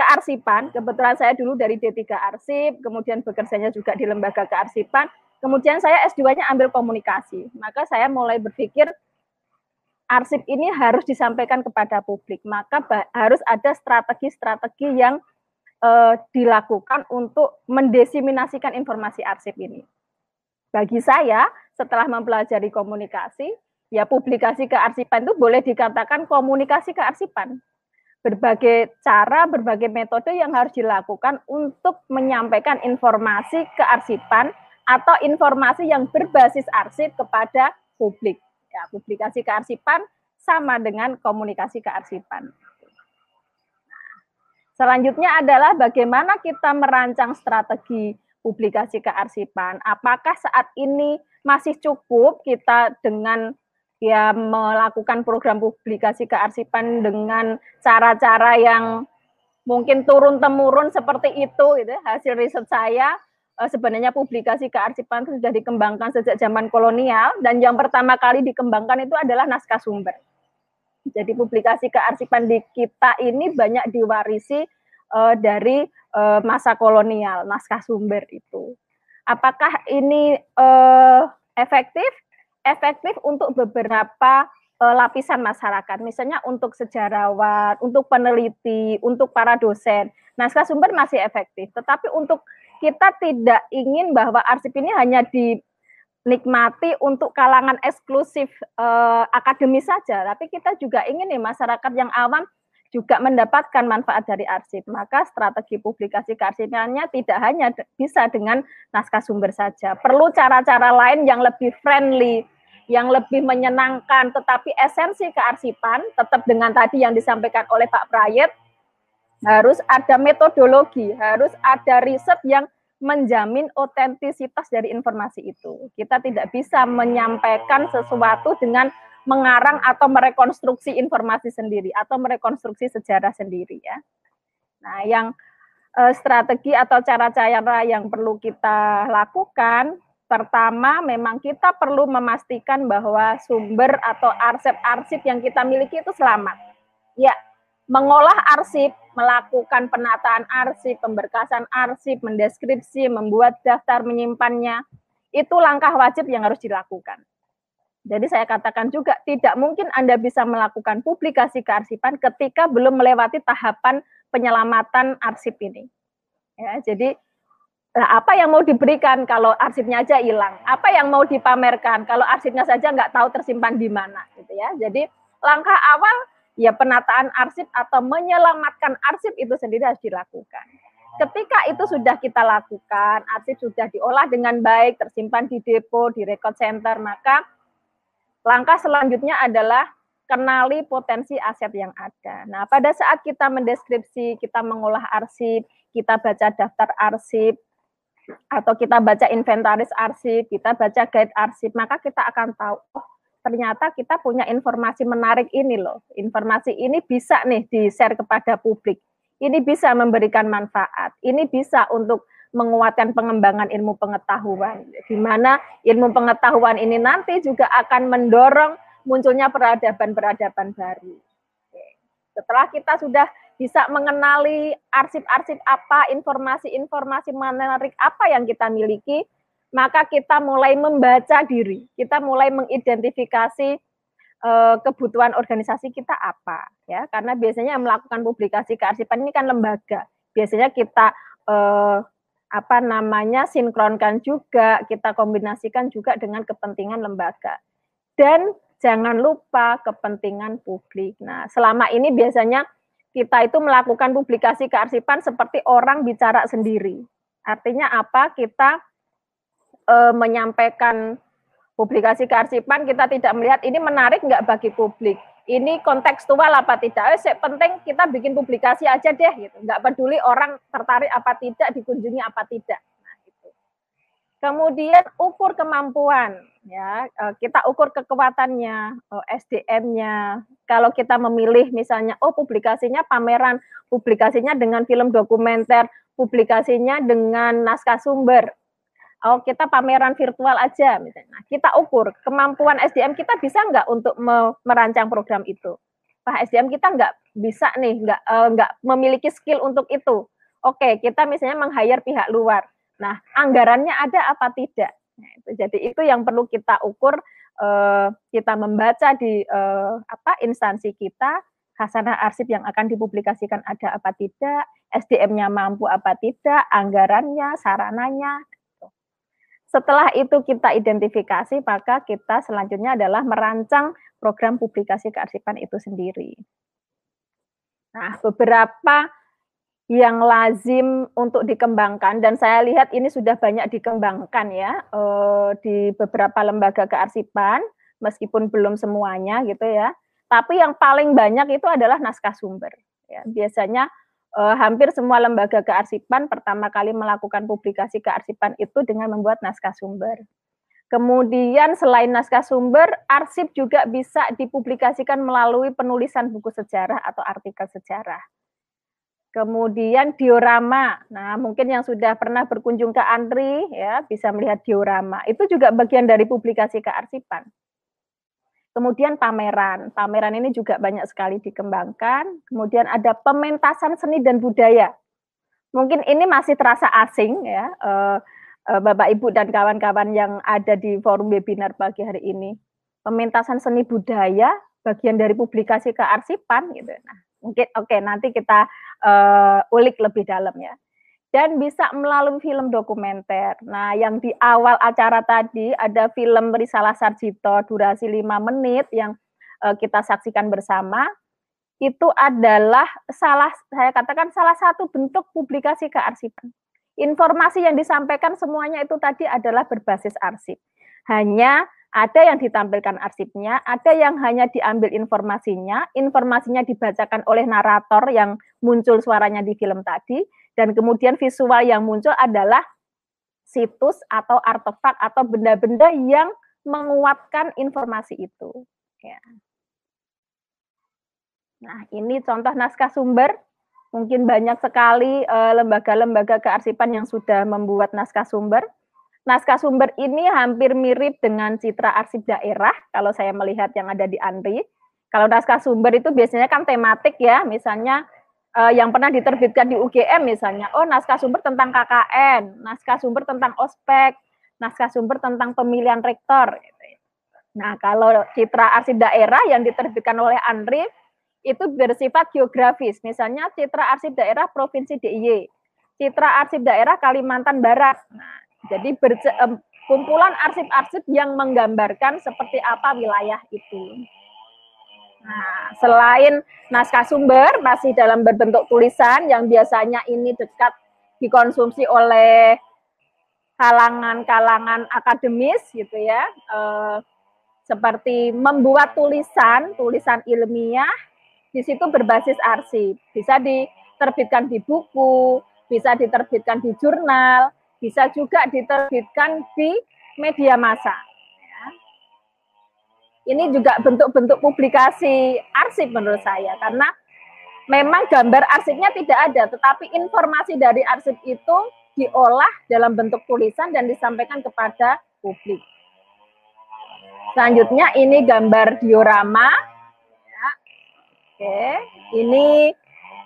kearsipan. Kebetulan saya dulu dari D3 Arsip, kemudian bekerjanya juga di lembaga kearsipan. Kemudian saya S2-nya ambil komunikasi. Maka saya mulai berpikir arsip ini harus disampaikan kepada publik. Maka harus ada strategi-strategi yang eh, dilakukan untuk mendesiminasikan informasi arsip ini. Bagi saya, setelah mempelajari komunikasi, ya publikasi kearsipan itu boleh dikatakan komunikasi kearsipan berbagai cara, berbagai metode yang harus dilakukan untuk menyampaikan informasi kearsipan atau informasi yang berbasis arsip kepada publik. Ya, publikasi kearsipan sama dengan komunikasi kearsipan. Nah, selanjutnya adalah bagaimana kita merancang strategi publikasi kearsipan. Apakah saat ini masih cukup kita dengan ya melakukan program publikasi kearsipan dengan cara-cara yang mungkin turun temurun seperti itu gitu hasil riset saya eh, sebenarnya publikasi kearsipan itu sudah dikembangkan sejak zaman kolonial dan yang pertama kali dikembangkan itu adalah naskah sumber. Jadi publikasi kearsipan di kita ini banyak diwarisi uh, dari uh, masa kolonial naskah sumber itu. Apakah ini uh, efektif? Efektif untuk beberapa uh, lapisan masyarakat, misalnya untuk sejarawan, untuk peneliti, untuk para dosen. Naskah sumber masih efektif, tetapi untuk kita tidak ingin bahwa arsip ini hanya dinikmati untuk kalangan eksklusif uh, akademis saja, tapi kita juga ingin nih masyarakat yang awam juga mendapatkan manfaat dari arsip. Maka strategi publikasi kearsipannya tidak hanya bisa dengan naskah sumber saja. Perlu cara-cara lain yang lebih friendly, yang lebih menyenangkan, tetapi esensi kearsipan tetap dengan tadi yang disampaikan oleh Pak Prayet, harus ada metodologi, harus ada riset yang menjamin otentisitas dari informasi itu. Kita tidak bisa menyampaikan sesuatu dengan mengarang atau merekonstruksi informasi sendiri atau merekonstruksi sejarah sendiri ya. Nah, yang eh, strategi atau cara-cara yang perlu kita lakukan pertama memang kita perlu memastikan bahwa sumber atau arsip-arsip yang kita miliki itu selamat. Ya, mengolah arsip, melakukan penataan arsip, pemberkasan arsip, mendeskripsi, membuat daftar menyimpannya, Itu langkah wajib yang harus dilakukan. Jadi saya katakan juga tidak mungkin Anda bisa melakukan publikasi kearsipan ketika belum melewati tahapan penyelamatan arsip ini. Ya, jadi apa yang mau diberikan kalau arsipnya aja hilang? Apa yang mau dipamerkan kalau arsipnya saja nggak tahu tersimpan di mana, gitu ya? Jadi langkah awal ya penataan arsip atau menyelamatkan arsip itu sendiri harus dilakukan. Ketika itu sudah kita lakukan, arsip sudah diolah dengan baik, tersimpan di depo, di record center, maka langkah selanjutnya adalah kenali potensi aset yang ada. Nah, pada saat kita mendeskripsi, kita mengolah arsip, kita baca daftar arsip, atau kita baca inventaris arsip, kita baca guide arsip, maka kita akan tahu, oh ternyata kita punya informasi menarik ini loh. Informasi ini bisa nih di-share kepada publik. Ini bisa memberikan manfaat. Ini bisa untuk menguatkan pengembangan ilmu pengetahuan. Di mana ilmu pengetahuan ini nanti juga akan mendorong munculnya peradaban-peradaban baru. Setelah kita sudah bisa mengenali arsip-arsip apa, informasi-informasi menarik apa yang kita miliki, maka kita mulai membaca diri, kita mulai mengidentifikasi uh, kebutuhan organisasi kita apa, ya, karena biasanya yang melakukan publikasi kearsipan ini kan lembaga, biasanya kita uh, apa namanya sinkronkan juga, kita kombinasikan juga dengan kepentingan lembaga, dan jangan lupa kepentingan publik. Nah, selama ini biasanya kita itu melakukan publikasi kearsipan seperti orang bicara sendiri. Artinya apa? Kita e, menyampaikan publikasi kearsipan, kita tidak melihat ini menarik nggak bagi publik. Ini kontekstual apa tidak? Eh, penting kita bikin publikasi aja deh, gitu. Nggak peduli orang tertarik apa tidak, dikunjungi apa tidak. Nah, gitu. Kemudian ukur kemampuan ya eh, kita ukur kekuatannya eh, SDM-nya kalau kita memilih misalnya oh publikasinya pameran publikasinya dengan film dokumenter publikasinya dengan naskah sumber oh kita pameran virtual aja misalnya. Nah, kita ukur kemampuan SDM kita bisa nggak untuk merancang program itu? Pak SDM kita nggak bisa nih nggak uh, nggak memiliki skill untuk itu. Oke kita misalnya meng-hire pihak luar. Nah anggarannya ada apa tidak? Nah, itu. Jadi itu yang perlu kita ukur uh, kita membaca di uh, apa instansi kita hasanah arsip yang akan dipublikasikan ada apa tidak, SDM-nya mampu apa tidak, anggarannya, sarananya. Setelah itu kita identifikasi, maka kita selanjutnya adalah merancang program publikasi kearsipan itu sendiri. Nah, beberapa yang lazim untuk dikembangkan dan saya lihat ini sudah banyak dikembangkan ya eh, di beberapa lembaga kearsipan meskipun belum semuanya gitu ya tapi yang paling banyak itu adalah naskah sumber ya biasanya eh, hampir semua lembaga kearsipan pertama kali melakukan publikasi kearsipan itu dengan membuat naskah sumber Kemudian selain naskah sumber, arsip juga bisa dipublikasikan melalui penulisan buku sejarah atau artikel sejarah. Kemudian diorama. Nah, mungkin yang sudah pernah berkunjung ke Andri ya bisa melihat diorama. Itu juga bagian dari publikasi kearsipan. Kemudian pameran. Pameran ini juga banyak sekali dikembangkan. Kemudian ada pementasan seni dan budaya. Mungkin ini masih terasa asing ya, eh, eh, Bapak Ibu dan kawan-kawan yang ada di forum webinar pagi hari ini. Pementasan seni budaya bagian dari publikasi kearsipan gitu. Nah, mungkin oke okay, nanti kita uh, ulik lebih dalam ya. Dan bisa melalui film dokumenter. Nah, yang di awal acara tadi ada film Risalah Sarjito durasi 5 menit yang uh, kita saksikan bersama. Itu adalah salah saya katakan salah satu bentuk publikasi kearsipan. Informasi yang disampaikan semuanya itu tadi adalah berbasis arsip. Hanya ada yang ditampilkan arsipnya, ada yang hanya diambil informasinya, informasinya dibacakan oleh narator yang muncul suaranya di film tadi, dan kemudian visual yang muncul adalah situs atau artefak atau benda-benda yang menguatkan informasi itu. Ya. Nah, ini contoh naskah sumber. Mungkin banyak sekali eh, lembaga-lembaga kearsipan yang sudah membuat naskah sumber naskah sumber ini hampir mirip dengan citra arsip daerah kalau saya melihat yang ada di Andri. Kalau naskah sumber itu biasanya kan tematik ya, misalnya eh, yang pernah diterbitkan di UGM misalnya, oh naskah sumber tentang KKN, naskah sumber tentang ospek, naskah sumber tentang pemilihan rektor. Nah, kalau citra arsip daerah yang diterbitkan oleh ANRI itu bersifat geografis. Misalnya citra arsip daerah Provinsi DIY, citra arsip daerah Kalimantan Barat. Nah, jadi kumpulan arsip-arsip yang menggambarkan seperti apa wilayah itu. Nah, selain naskah sumber masih dalam berbentuk tulisan yang biasanya ini dekat dikonsumsi oleh kalangan-kalangan akademis gitu ya. Eh, seperti membuat tulisan, tulisan ilmiah di situ berbasis arsip. Bisa diterbitkan di buku, bisa diterbitkan di jurnal, bisa juga diterbitkan di media massa. Ini juga bentuk-bentuk publikasi arsip menurut saya, karena memang gambar arsipnya tidak ada, tetapi informasi dari arsip itu diolah dalam bentuk tulisan dan disampaikan kepada publik. Selanjutnya ini gambar diorama. Ya. Oke, ini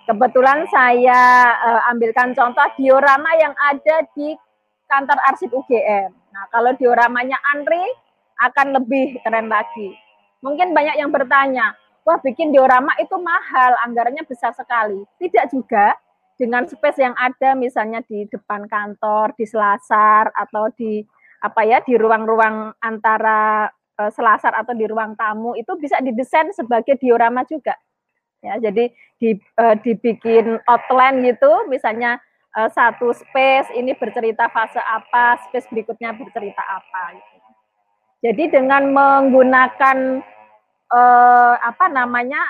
kebetulan saya uh, ambilkan contoh diorama yang ada di kantor arsip UGM. Nah, kalau dioramanya Andri akan lebih keren lagi. Mungkin banyak yang bertanya, wah bikin diorama itu mahal, anggarannya besar sekali. Tidak juga, dengan space yang ada misalnya di depan kantor, di selasar atau di apa ya di ruang-ruang antara uh, selasar atau di ruang tamu itu bisa didesain sebagai diorama juga. Ya, jadi di, uh, dibikin outline gitu, misalnya uh, satu space ini bercerita fase apa, space berikutnya bercerita apa. Gitu. Jadi dengan menggunakan uh, apa namanya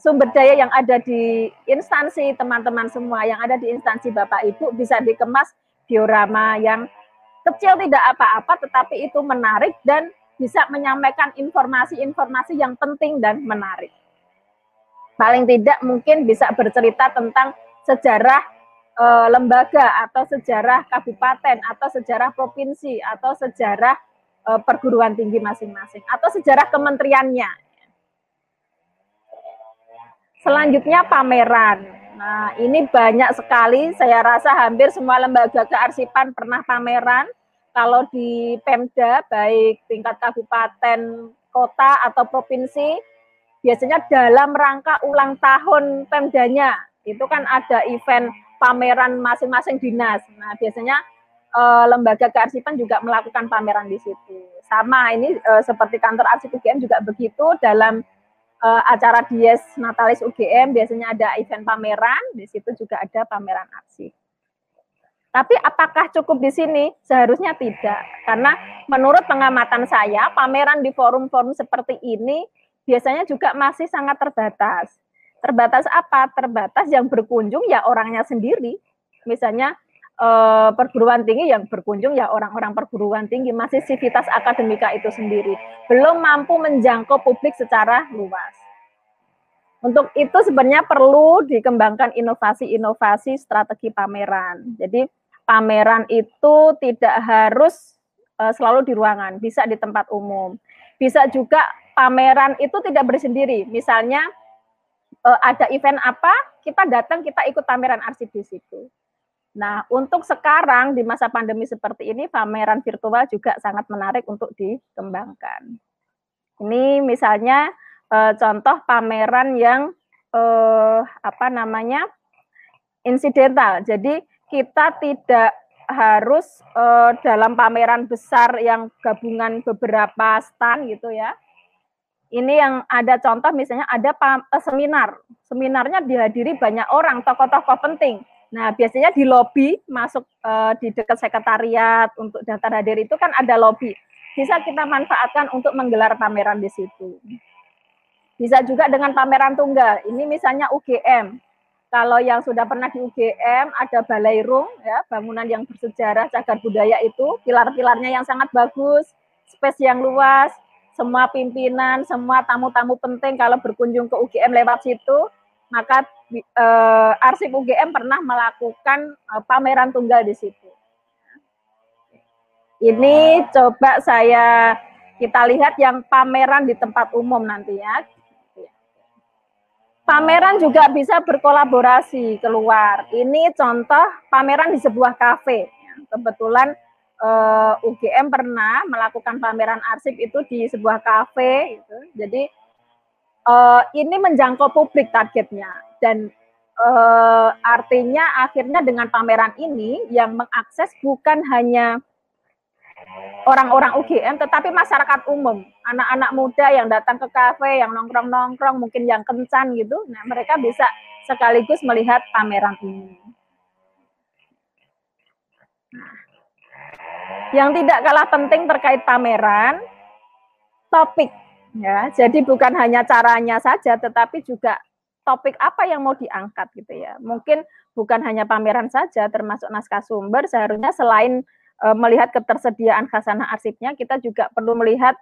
sumber daya yang ada di instansi teman-teman semua yang ada di instansi Bapak Ibu bisa dikemas diorama yang kecil tidak apa-apa tetapi itu menarik dan bisa menyampaikan informasi-informasi yang penting dan menarik. Paling tidak mungkin bisa bercerita tentang sejarah e, lembaga atau sejarah kabupaten atau sejarah provinsi atau sejarah perguruan tinggi masing-masing atau sejarah kementeriannya Selanjutnya pameran. Nah, ini banyak sekali, saya rasa hampir semua lembaga kearsipan pernah pameran. Kalau di Pemda, baik tingkat kabupaten, kota, atau provinsi, biasanya dalam rangka ulang tahun Pemdanya, itu kan ada event pameran masing-masing dinas. Nah, biasanya eh, lembaga kearsipan juga melakukan pameran di situ. Sama ini eh, seperti kantor arsip UGM juga begitu dalam uh, acara Dies Natalis UGM biasanya ada event pameran, di situ juga ada pameran arsip. Tapi apakah cukup di sini? Seharusnya tidak. Karena menurut pengamatan saya, pameran di forum-forum seperti ini biasanya juga masih sangat terbatas. Terbatas apa? Terbatas yang berkunjung ya orangnya sendiri. Misalnya eh, perguruan tinggi yang berkunjung ya orang-orang perguruan tinggi masih sivitas akademika itu sendiri belum mampu menjangkau publik secara luas. Untuk itu sebenarnya perlu dikembangkan inovasi-inovasi strategi pameran. Jadi pameran itu tidak harus uh, selalu di ruangan, bisa di tempat umum. Bisa juga pameran itu tidak bersendiri. Misalnya uh, ada event apa, kita datang kita ikut pameran arsip di situ. Nah, untuk sekarang di masa pandemi seperti ini, pameran virtual juga sangat menarik untuk dikembangkan. Ini misalnya eh, contoh pameran yang eh, apa namanya insidental. Jadi kita tidak harus eh, dalam pameran besar yang gabungan beberapa stand gitu ya. Ini yang ada contoh misalnya ada seminar. Seminarnya dihadiri banyak orang, tokoh-tokoh penting Nah, biasanya di lobi masuk uh, di dekat sekretariat untuk daftar hadir itu kan ada lobi. Bisa kita manfaatkan untuk menggelar pameran di situ. Bisa juga dengan pameran tunggal. Ini misalnya UGM. Kalau yang sudah pernah di UGM ada balai rung ya, bangunan yang bersejarah cagar budaya itu, pilar-pilarnya yang sangat bagus, space yang luas, semua pimpinan, semua tamu-tamu penting kalau berkunjung ke UGM lewat situ maka uh, Arsip UGM pernah melakukan uh, pameran tunggal di situ. Ini coba saya kita lihat yang pameran di tempat umum nanti ya. Pameran juga bisa berkolaborasi keluar. Ini contoh pameran di sebuah kafe. Kebetulan eh, UGM pernah melakukan pameran arsip itu di sebuah kafe gitu. Jadi uh, ini menjangkau publik targetnya dan uh, artinya akhirnya dengan pameran ini yang mengakses bukan hanya orang-orang UGM tetapi masyarakat umum, anak-anak muda yang datang ke kafe, yang nongkrong-nongkrong, mungkin yang kencan gitu. Nah, mereka bisa sekaligus melihat pameran ini. Yang tidak kalah penting terkait pameran, topik ya. Jadi bukan hanya caranya saja, tetapi juga topik apa yang mau diangkat gitu ya. Mungkin bukan hanya pameran saja, termasuk naskah sumber. Seharusnya selain e, melihat ketersediaan khasanah arsipnya, kita juga perlu melihat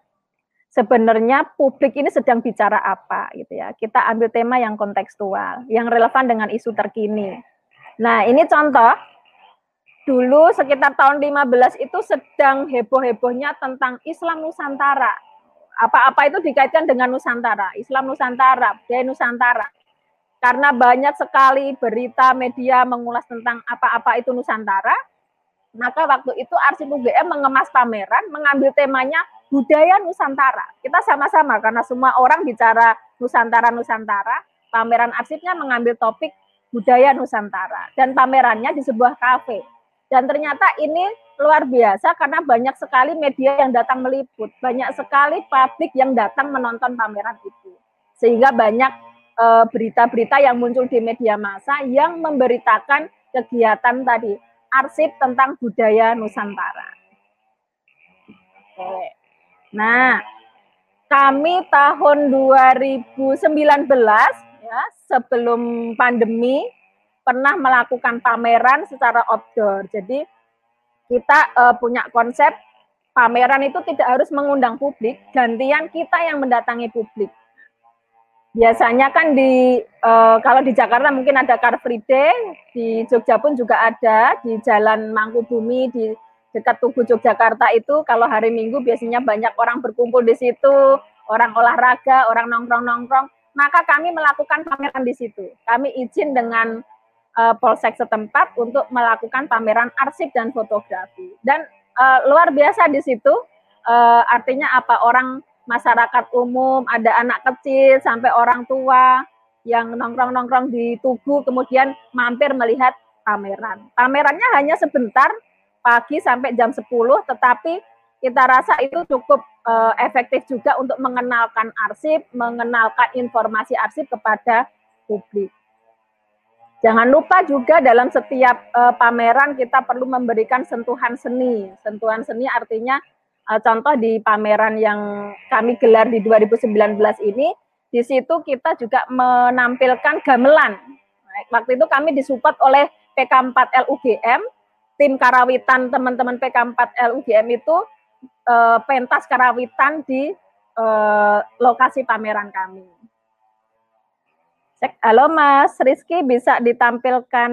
sebenarnya publik ini sedang bicara apa gitu ya. Kita ambil tema yang kontekstual, yang relevan dengan isu terkini. Nah, ini contoh dulu sekitar tahun 15 itu sedang heboh-hebohnya tentang Islam Nusantara. Apa-apa itu dikaitkan dengan Nusantara, Islam Nusantara, budaya Nusantara. Karena banyak sekali berita media mengulas tentang apa-apa itu Nusantara, maka waktu itu Arsip UGM mengemas pameran, mengambil temanya budaya Nusantara. Kita sama-sama karena semua orang bicara Nusantara-Nusantara, pameran arsipnya mengambil topik budaya Nusantara dan pamerannya di sebuah kafe dan ternyata ini luar biasa karena banyak sekali media yang datang meliput, banyak sekali publik yang datang menonton pameran itu. Sehingga banyak eh, berita-berita yang muncul di media massa yang memberitakan kegiatan tadi, arsip tentang budaya Nusantara. Oke. Nah, kami tahun 2019 ya, sebelum pandemi pernah melakukan pameran secara outdoor. Jadi kita uh, punya konsep pameran itu tidak harus mengundang publik, gantian kita yang mendatangi publik. Biasanya kan di uh, kalau di Jakarta mungkin ada Car Free Day, di Jogja pun juga ada di Jalan Mangkubumi di dekat Tugu Yogyakarta itu kalau hari Minggu biasanya banyak orang berkumpul di situ, orang olahraga, orang nongkrong-nongkrong, maka kami melakukan pameran di situ. Kami izin dengan uh, polsek setempat untuk melakukan pameran arsip dan fotografi. Dan uh, luar biasa di situ, uh, artinya apa orang masyarakat umum, ada anak kecil sampai orang tua yang nongkrong-nongkrong di Tugu kemudian mampir melihat pameran. Pamerannya hanya sebentar pagi sampai jam 10 tetapi kita rasa itu cukup uh, efektif juga untuk mengenalkan arsip, mengenalkan informasi arsip kepada publik. Jangan lupa juga dalam setiap uh, pameran kita perlu memberikan sentuhan seni. Sentuhan seni artinya uh, contoh di pameran yang kami gelar di 2019 ini, di situ kita juga menampilkan gamelan. Waktu itu kami disupport oleh PK4 LUGM, tim karawitan teman-teman PK4 LUGM itu uh, pentas karawitan di lokasi pameran kami. Cek, halo Mas Rizky, bisa ditampilkan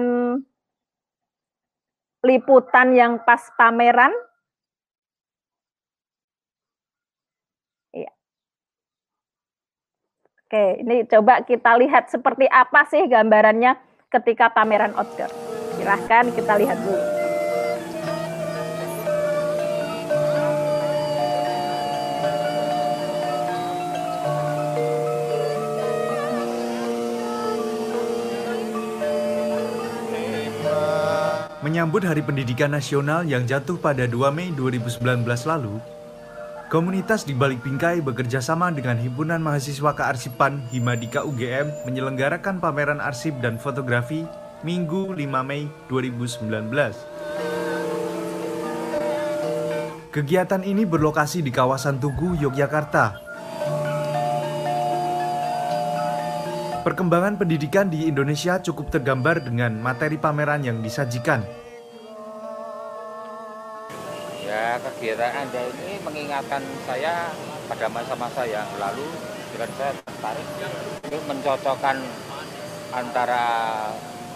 liputan yang pas pameran? Iya. Oke, ini coba kita lihat seperti apa sih gambarannya ketika pameran outdoor. Silahkan kita lihat dulu. Menyambut Hari Pendidikan Nasional yang jatuh pada 2 Mei 2019 lalu, komunitas di Balik Bingkai bekerja sama dengan Himpunan Mahasiswa Kearsipan Himadika UGM menyelenggarakan pameran arsip dan fotografi Minggu 5 Mei 2019. Kegiatan ini berlokasi di kawasan Tugu, Yogyakarta. Perkembangan pendidikan di Indonesia cukup tergambar dengan materi pameran yang disajikan. Kegiatan Anda ini mengingatkan saya pada masa-masa yang lalu dan saya tertarik untuk mencocokkan antara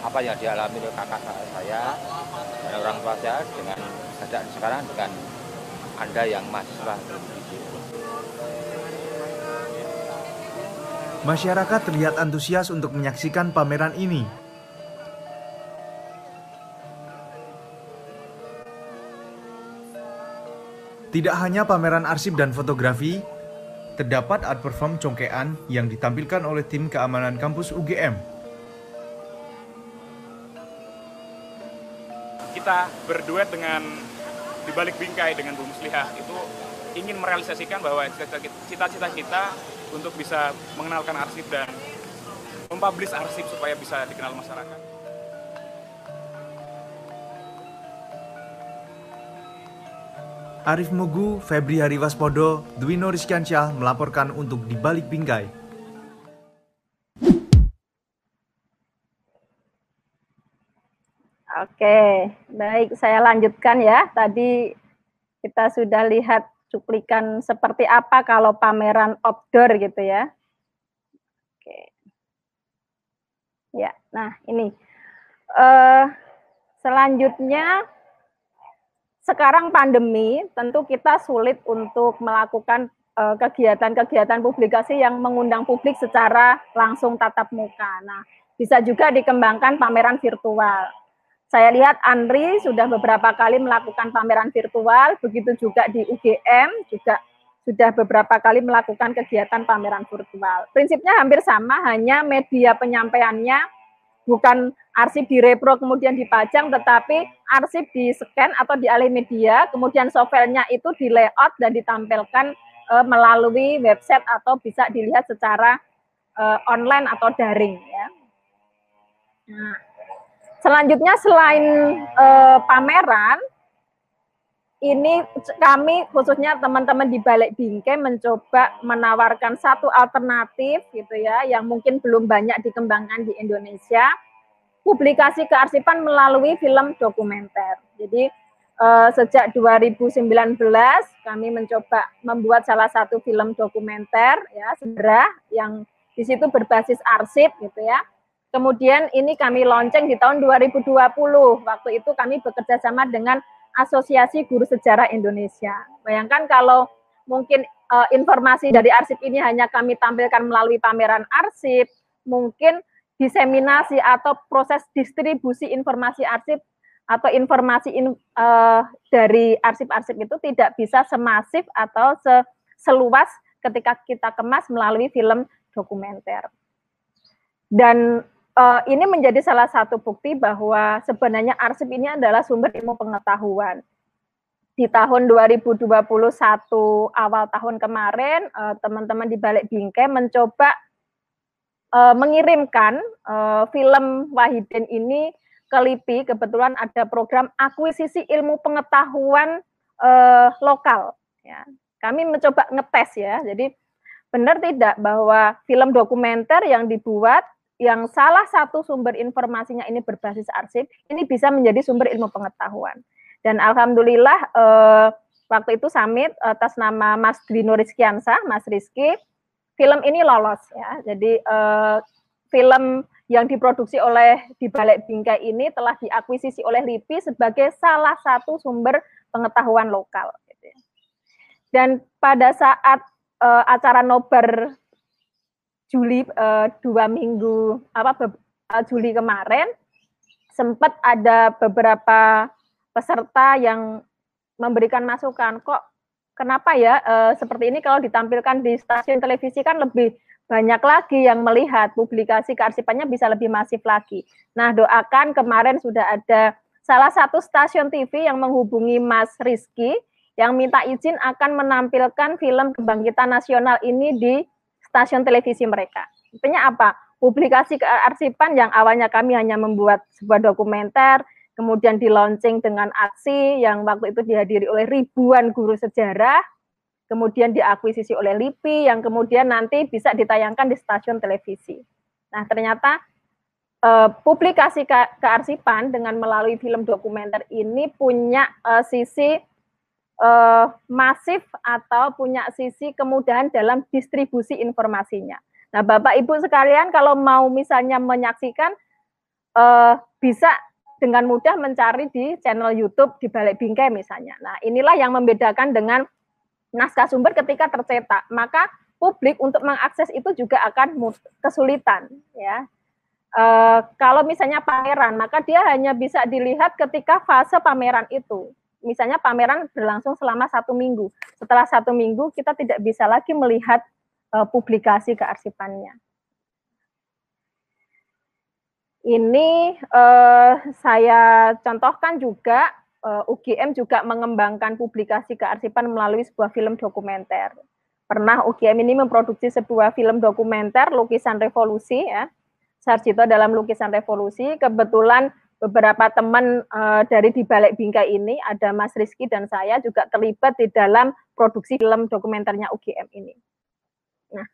apa yang dialami oleh kakak saya dan orang tua saya dengan keadaan sekarang dengan Anda yang mahasiswa Masyarakat terlihat antusias untuk menyaksikan pameran ini. Tidak hanya pameran arsip dan fotografi, terdapat art perform congkean yang ditampilkan oleh tim keamanan kampus UGM. Kita berduet dengan di balik bingkai dengan Bu Muslihah itu ingin merealisasikan bahwa cita-cita kita untuk bisa mengenalkan arsip dan mempublish arsip supaya bisa dikenal masyarakat. Arif Mugu, Febri Hariwaspodo, Dwi Rizkiansyah melaporkan untuk di balik bingkai. Oke, baik saya lanjutkan ya. Tadi kita sudah lihat cuplikan seperti apa kalau pameran outdoor gitu ya. Oke. Ya, nah ini. Uh, selanjutnya sekarang pandemi, tentu kita sulit untuk melakukan eh, kegiatan-kegiatan publikasi yang mengundang publik secara langsung tatap muka. Nah, bisa juga dikembangkan pameran virtual. Saya lihat Andri sudah beberapa kali melakukan pameran virtual, begitu juga di UGM juga sudah beberapa kali melakukan kegiatan pameran virtual. Prinsipnya hampir sama, hanya media penyampaiannya bukan arsip direpro kemudian dipajang, tetapi arsip di scan atau di alih media, kemudian softwarenya itu di layout dan ditampilkan e, melalui website atau bisa dilihat secara e, online atau daring. Ya. Nah, selanjutnya selain e, pameran, ini kami khususnya teman-teman di balik bingkai mencoba menawarkan satu alternatif gitu ya yang mungkin belum banyak dikembangkan di Indonesia publikasi kearsipan melalui film dokumenter. Jadi eh, sejak 2019 kami mencoba membuat salah satu film dokumenter ya segera yang di situ berbasis arsip gitu ya. Kemudian ini kami lonceng di tahun 2020. Waktu itu kami bekerja sama dengan Asosiasi Guru Sejarah Indonesia. Bayangkan kalau mungkin uh, informasi dari arsip ini hanya kami tampilkan melalui pameran arsip, mungkin diseminasi atau proses distribusi informasi arsip atau informasi in, uh, dari arsip-arsip itu tidak bisa semasif atau se seluas ketika kita kemas melalui film dokumenter. Dan uh, ini menjadi salah satu bukti bahwa sebenarnya arsip ini adalah sumber ilmu pengetahuan. Di tahun 2021 awal tahun kemarin, eh, teman-teman uh, di balik bingkai mencoba uh, mengirimkan uh, film Wahidin ini ke LIPI. Kebetulan ada program akuisisi ilmu pengetahuan uh, lokal. Ya. Kami mencoba ngetes ya. Jadi benar tidak bahwa film dokumenter yang dibuat yang salah satu sumber informasinya ini berbasis arsip, ini bisa menjadi sumber ilmu pengetahuan. Dan alhamdulillah eh, waktu itu summit atas nama Mas Dino Rizkiansa, Mas Rizky, film ini lolos ya. Jadi eh, film yang diproduksi oleh di balik bingkai ini telah diakuisisi oleh LIPI sebagai salah satu sumber pengetahuan lokal. Gitu ya. Dan pada saat eh, acara nobar Juli uh, dua minggu apa uh, Juli kemarin sempat ada beberapa peserta yang memberikan masukan kok kenapa ya uh, seperti ini kalau ditampilkan di stasiun televisi kan lebih banyak lagi yang melihat publikasi kearsipannya bisa lebih masif lagi. Nah, doakan kemarin sudah ada salah satu stasiun TV yang menghubungi Mas Rizky yang minta izin akan menampilkan film kebangkitan nasional ini di stasiun televisi mereka. Intinya apa? Publikasi kearsipan yang awalnya kami hanya membuat sebuah dokumenter, kemudian di launching dengan aksi yang waktu itu dihadiri oleh ribuan guru sejarah, kemudian diakuisisi oleh LIPI, yang kemudian nanti bisa ditayangkan di stasiun televisi. Nah, ternyata eh, publikasi ke kearsipan dengan melalui film dokumenter ini punya eh, sisi uh, masif atau punya sisi kemudahan dalam distribusi informasinya. Nah, Bapak Ibu sekalian, kalau mau misalnya menyaksikan, uh, bisa dengan mudah mencari di channel YouTube di balik bingkai misalnya. Nah, inilah yang membedakan dengan naskah sumber ketika tercetak. Maka publik untuk mengakses itu juga akan kesulitan, ya. Uh, kalau misalnya pameran, maka dia hanya bisa dilihat ketika fase pameran itu misalnya pameran berlangsung selama satu minggu. Setelah satu minggu kita tidak bisa lagi melihat uh, publikasi kearsipannya. Ini uh, saya contohkan juga uh, eh, UGM juga mengembangkan publikasi kearsipan melalui sebuah film dokumenter. Pernah UGM ini memproduksi sebuah film dokumenter lukisan revolusi ya. Sarjito dalam lukisan revolusi. Kebetulan beberapa teman uh, dari di balik bingkai ini ada Mas Rizky dan saya juga terlibat di dalam produksi film dokumenternya UGM ini. Nah,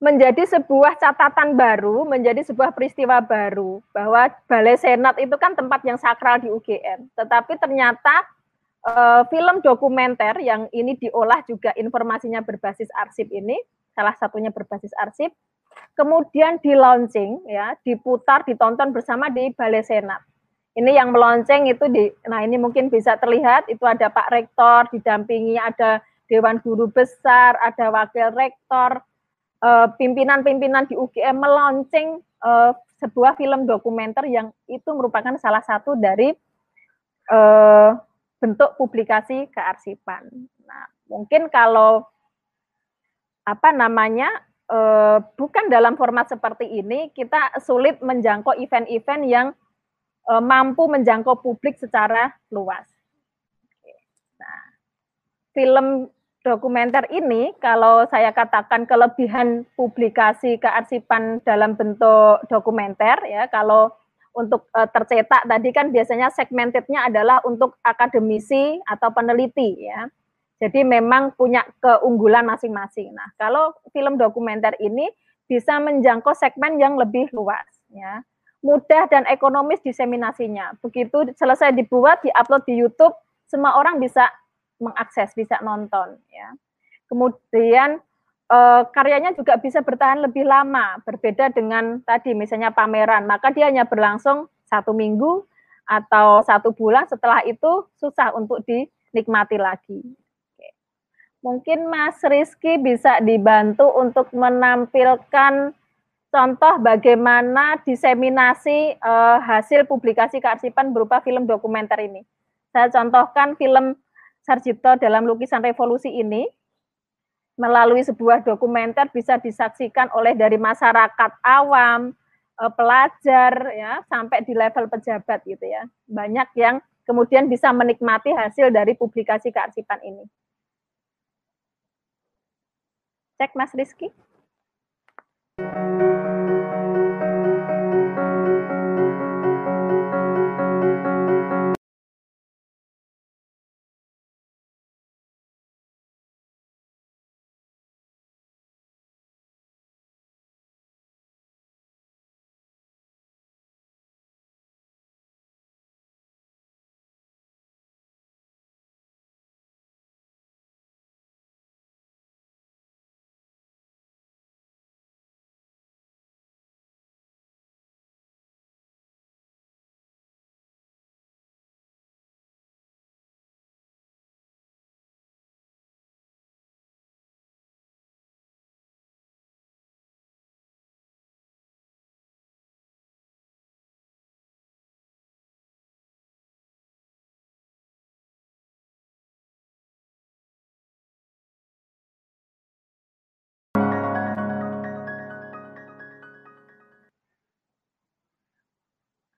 menjadi sebuah catatan baru, menjadi sebuah peristiwa baru bahwa Balai Senat itu kan tempat yang sakral di UGM. Tetapi ternyata uh, film dokumenter yang ini diolah juga informasinya berbasis arsip ini, salah satunya berbasis arsip, kemudian di launching ya, diputar, ditonton bersama di Balai Senat. Ini yang melonceng itu di, nah ini mungkin bisa terlihat itu ada Pak Rektor, didampingi ada Dewan Guru Besar, ada Wakil Rektor, Eh, pimpinan-pimpinan di UGM melonceng uh, sebuah film dokumenter yang itu merupakan salah satu dari uh, bentuk publikasi kearsipan. Nah, mungkin kalau apa namanya uh, bukan dalam format seperti ini, kita sulit menjangkau event-event yang uh, mampu menjangkau publik secara luas. Nah, film dokumenter ini kalau saya katakan kelebihan publikasi kearsipan dalam bentuk dokumenter ya kalau untuk uh, tercetak tadi kan biasanya segmentednya adalah untuk akademisi atau peneliti ya. Jadi memang punya keunggulan masing-masing. Nah, kalau film dokumenter ini bisa menjangkau segmen yang lebih luas ya. Mudah dan ekonomis diseminasinya. Begitu selesai dibuat, diupload di YouTube, semua orang bisa mengakses, bisa nonton ya. Kemudian uh, karyanya juga bisa bertahan lebih lama, berbeda dengan tadi misalnya pameran, maka dia hanya berlangsung satu minggu atau satu bulan, setelah itu susah untuk dinikmati lagi. Mungkin Mas Rizky bisa dibantu untuk menampilkan contoh bagaimana diseminasi uh, hasil publikasi kearsipan berupa film dokumenter ini. Saya contohkan film Sarjito dalam lukisan revolusi ini melalui sebuah dokumenter bisa disaksikan oleh dari masyarakat awam, eh, pelajar ya sampai di level pejabat gitu ya. Banyak yang kemudian bisa menikmati hasil dari publikasi kearsipan ini. Cek Mas Rizky.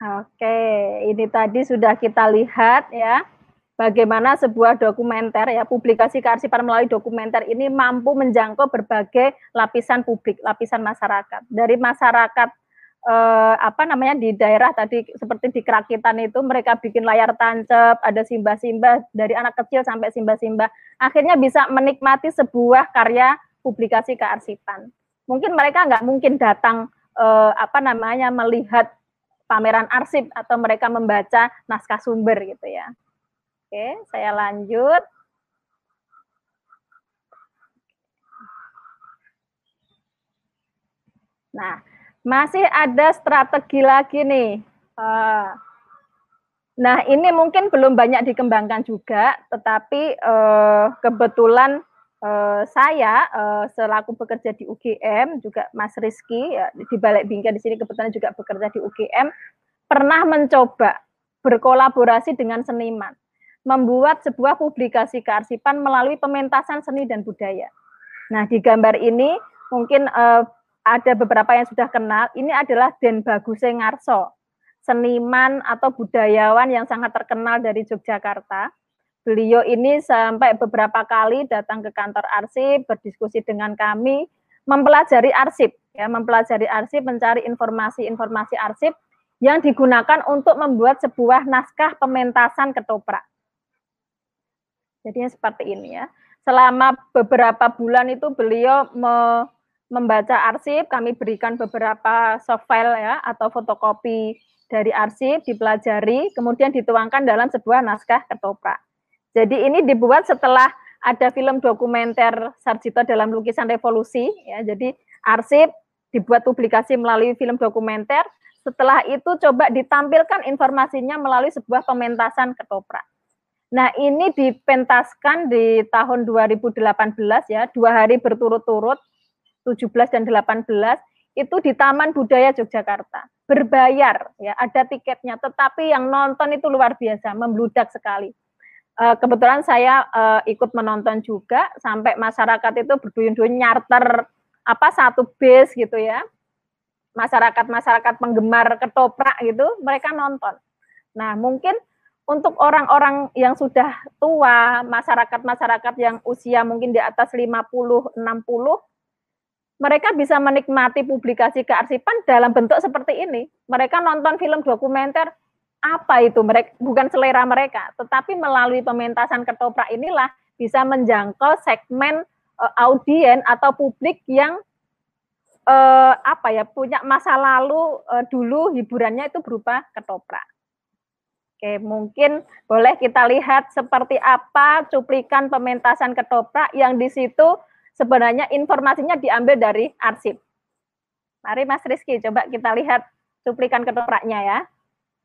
Oke, ini tadi sudah kita lihat ya bagaimana sebuah dokumenter ya publikasi kearsipan melalui dokumenter ini mampu menjangkau berbagai lapisan publik, lapisan masyarakat. Dari masyarakat eh, apa namanya di daerah tadi seperti di Kerakitan itu mereka bikin layar tancap, ada simbah-simbah dari anak kecil sampai simbah-simbah. Akhirnya bisa menikmati sebuah karya publikasi kearsipan. Mungkin mereka nggak mungkin datang eh, apa namanya melihat pameran arsip atau mereka membaca naskah sumber gitu ya. Oke, saya lanjut. Nah, masih ada strategi lagi nih. Eh, nah, ini mungkin belum banyak dikembangkan juga, tetapi eh, kebetulan uh, saya uh, selaku bekerja di UGM juga Mas Rizky ya, di balik bingkai di sini kebetulan juga bekerja di UGM pernah mencoba berkolaborasi dengan seniman. membuat sebuah publikasi kearsipan melalui pementasan seni dan budaya. Nah, di gambar ini mungkin uh, ada beberapa yang sudah kenal. Ini adalah Den Baguse Ngarso, seniman atau budayawan yang sangat terkenal dari Yogyakarta. Beliau ini sampai beberapa kali datang ke kantor arsip, berdiskusi dengan kami, mempelajari arsip, ya, mempelajari arsip, mencari informasi-informasi arsip yang digunakan untuk membuat sebuah naskah pementasan ketoprak. Jadinya seperti ini ya. Selama beberapa bulan itu beliau me, membaca arsip, kami berikan beberapa soft file ya atau fotokopi dari arsip, dipelajari, kemudian dituangkan dalam sebuah naskah ketoprak. Jadi ini dibuat setelah ada film dokumenter Sarjito dalam lukisan revolusi ya. Jadi arsip dibuat publikasi melalui film dokumenter. Setelah itu coba ditampilkan informasinya melalui sebuah pementasan ketoprak. Nah, ini dipentaskan di tahun 2018 ya, dua hari berturut-turut 17 dan 18 itu di Taman Budaya Yogyakarta. Berbayar ya, ada tiketnya, tetapi yang nonton itu luar biasa, membludak sekali uh, kebetulan saya uh, ikut menonton juga sampai masyarakat itu berduyun-duyun nyarter apa satu base gitu ya. Masyarakat masyarakat penggemar ketoprak gitu mereka nonton. Nah mungkin untuk orang-orang yang sudah tua masyarakat masyarakat yang usia mungkin di atas 50 60 mereka bisa menikmati publikasi kearsipan dalam bentuk seperti ini. Mereka nonton film dokumenter apa itu mereka bukan selera mereka, tetapi melalui pementasan ketoprak inilah bisa menjangkau segmen uh, audien atau publik yang uh, apa ya punya masa lalu uh, dulu hiburannya itu berupa ketoprak. Oke, mungkin boleh kita lihat seperti apa cuplikan pementasan ketoprak yang di situ sebenarnya informasinya diambil dari arsip. Mari Mas Rizky, coba kita lihat cuplikan ketopraknya ya.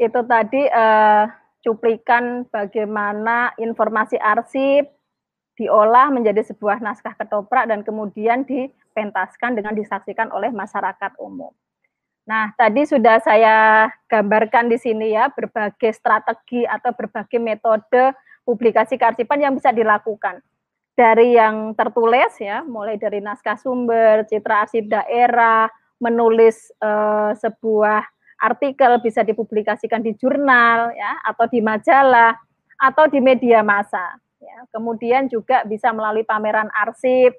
itu tadi uh, cuplikan bagaimana informasi arsip diolah menjadi sebuah naskah ketoprak dan kemudian dipentaskan dengan disaksikan oleh masyarakat umum. Nah, tadi sudah saya gambarkan di sini ya berbagai strategi atau berbagai metode publikasi kearsipan yang bisa dilakukan. Dari yang tertulis ya, mulai dari naskah sumber, citra arsip daerah, menulis uh, sebuah artikel bisa dipublikasikan di jurnal ya atau di majalah atau di media massa ya. Kemudian juga bisa melalui pameran arsip,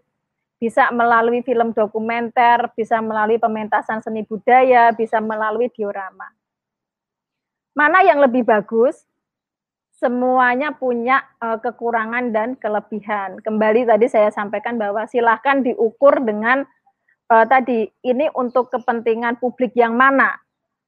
bisa melalui film dokumenter, bisa melalui pementasan seni budaya, bisa melalui diorama. Mana yang lebih bagus? semuanya punya uh, kekurangan dan kelebihan. Kembali tadi saya sampaikan bahwa silahkan diukur dengan uh, tadi ini untuk kepentingan publik yang mana,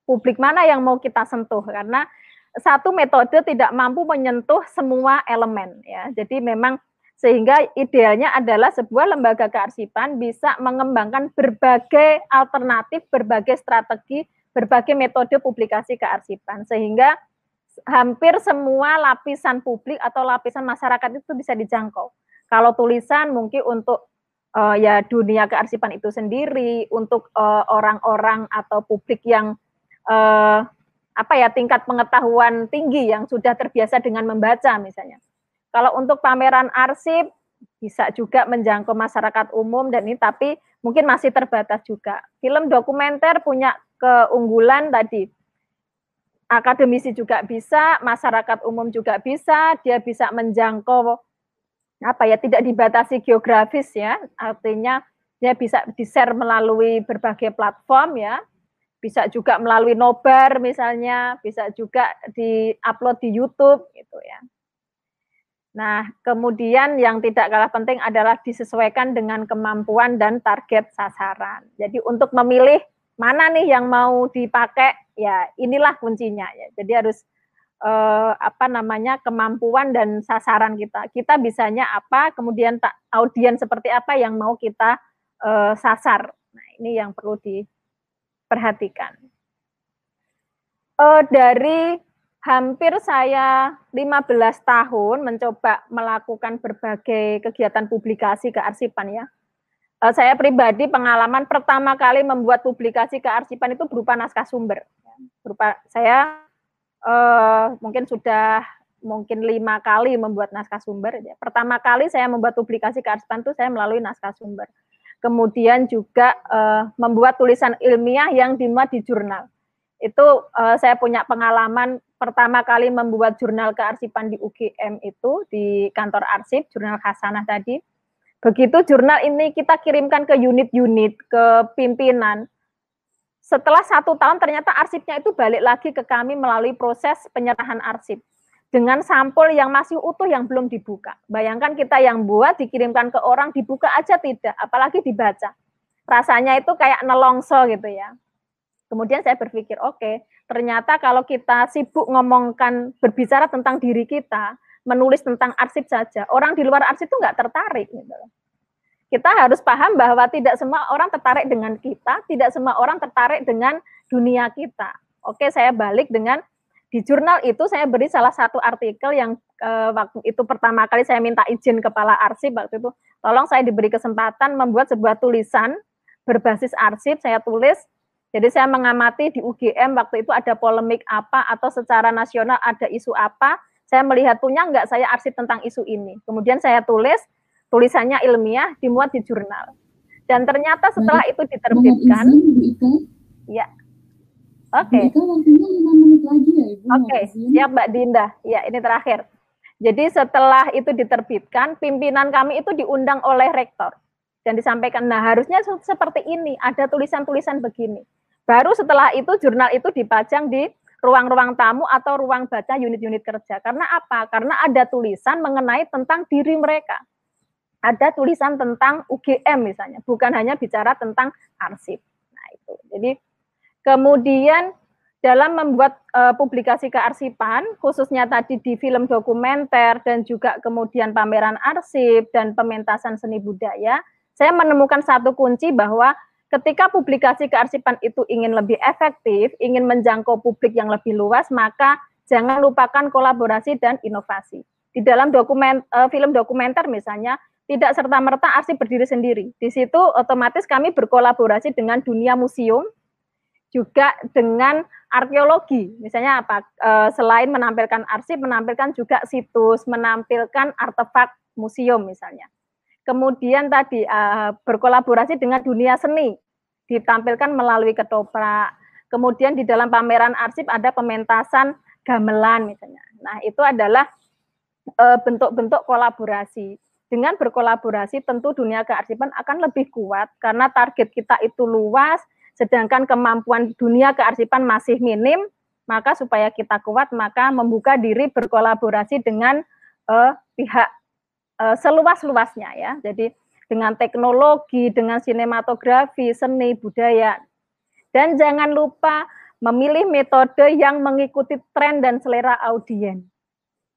publik mana yang mau kita sentuh karena satu metode tidak mampu menyentuh semua elemen ya. Jadi memang sehingga idealnya adalah sebuah lembaga kearsipan bisa mengembangkan berbagai alternatif, berbagai strategi, berbagai metode publikasi kearsipan sehingga hampir semua lapisan publik atau lapisan masyarakat itu bisa dijangkau. Kalau tulisan mungkin untuk uh, ya dunia kearsipan itu sendiri, untuk eh, orang-orang uh, atau publik yang uh, apa ya tingkat pengetahuan tinggi yang sudah terbiasa dengan membaca misalnya. Kalau untuk pameran arsip bisa juga menjangkau masyarakat umum dan ini tapi mungkin masih terbatas juga. Film dokumenter punya keunggulan tadi akademisi juga bisa, masyarakat umum juga bisa, dia bisa menjangkau apa ya tidak dibatasi geografis ya, artinya dia bisa di-share melalui berbagai platform ya, bisa juga melalui nobar misalnya, bisa juga di-upload di YouTube gitu ya. Nah, kemudian yang tidak kalah penting adalah disesuaikan dengan kemampuan dan target sasaran. Jadi untuk memilih mana nih yang mau dipakai ya inilah kuncinya ya jadi harus eh, apa namanya kemampuan dan sasaran kita kita bisanya apa kemudian audiens seperti apa yang mau kita eh, sasar nah ini yang perlu diperhatikan eh, dari hampir saya 15 tahun mencoba melakukan berbagai kegiatan publikasi kearsipan ya uh, saya pribadi pengalaman pertama kali membuat publikasi kearsipan itu berupa naskah sumber. Berupa saya uh, mungkin sudah mungkin lima kali membuat naskah sumber. Pertama kali saya membuat publikasi kearsipan itu saya melalui naskah sumber. Kemudian juga uh, membuat tulisan ilmiah yang dimuat di jurnal. Itu uh, saya punya pengalaman pertama kali membuat jurnal kearsipan di UGM itu di kantor arsip, jurnal Hasanah tadi Begitu jurnal ini kita kirimkan ke unit-unit, ke pimpinan. Setelah satu tahun ternyata arsipnya itu balik lagi ke kami melalui proses penyerahan arsip. Dengan sampul yang masih utuh yang belum dibuka. Bayangkan kita yang buat dikirimkan ke orang dibuka aja tidak, apalagi dibaca. Rasanya itu kayak nelongso gitu ya. Kemudian saya berpikir, oke, okay, ternyata kalau kita sibuk ngomongkan berbicara tentang diri kita, menulis tentang arsip saja, orang di luar arsip itu nggak tertarik. Gitu. Kita harus paham bahwa tidak semua orang tertarik dengan kita, tidak semua orang tertarik dengan dunia kita. Oke, saya balik dengan di jurnal itu saya beri salah satu artikel yang eh, waktu itu pertama kali saya minta izin kepala arsip waktu itu, tolong saya diberi kesempatan membuat sebuah tulisan berbasis arsip, saya tulis. Jadi saya mengamati di UGM waktu itu ada polemik apa atau secara nasional ada isu apa, saya melihat punya enggak saya arsip tentang isu ini. Kemudian saya tulis, tulisannya ilmiah, dimuat di jurnal. Dan ternyata setelah itu diterbitkan, ya, oke, okay. Ya, oke, okay. siap Mbak Dinda. Ya, ini terakhir. Jadi setelah itu diterbitkan, pimpinan kami itu diundang oleh rektor dan disampaikan, nah harusnya seperti ini, ada tulisan-tulisan begini. Baru setelah itu jurnal itu dipajang di ruang-ruang tamu atau ruang baca unit-unit kerja. Karena apa? Karena ada tulisan mengenai tentang diri mereka. Ada tulisan tentang UGM misalnya, bukan hanya bicara tentang arsip. Nah, itu. Jadi kemudian dalam membuat uh, publikasi kearsipan, khususnya tadi di film dokumenter dan juga kemudian pameran arsip dan pementasan seni budaya, saya menemukan satu kunci bahwa ketika publikasi kearsipan itu ingin lebih efektif, ingin menjangkau publik yang lebih luas, maka jangan lupakan kolaborasi dan inovasi. Di dalam dokumen uh, film dokumenter misalnya, tidak serta-merta arsip berdiri sendiri. Di situ otomatis kami berkolaborasi dengan dunia museum, juga dengan arkeologi. Misalnya apa? Uh, selain menampilkan arsip, menampilkan juga situs, menampilkan artefak museum misalnya. Kemudian tadi uh, berkolaborasi dengan dunia seni, ditampilkan melalui ketoprak. Kemudian di dalam pameran arsip ada pementasan gamelan misalnya. Nah, itu adalah eh, bentuk-bentuk kolaborasi. Dengan berkolaborasi tentu dunia kearsipan akan lebih kuat karena target kita itu luas, sedangkan kemampuan dunia kearsipan masih minim, Maka supaya kita kuat, maka membuka diri berkolaborasi dengan uh, pihak uh, seluas-luasnya ya. Jadi dengan teknologi, dengan sinematografi, seni, budaya. Dan jangan lupa memilih metode yang mengikuti tren dan selera audiens.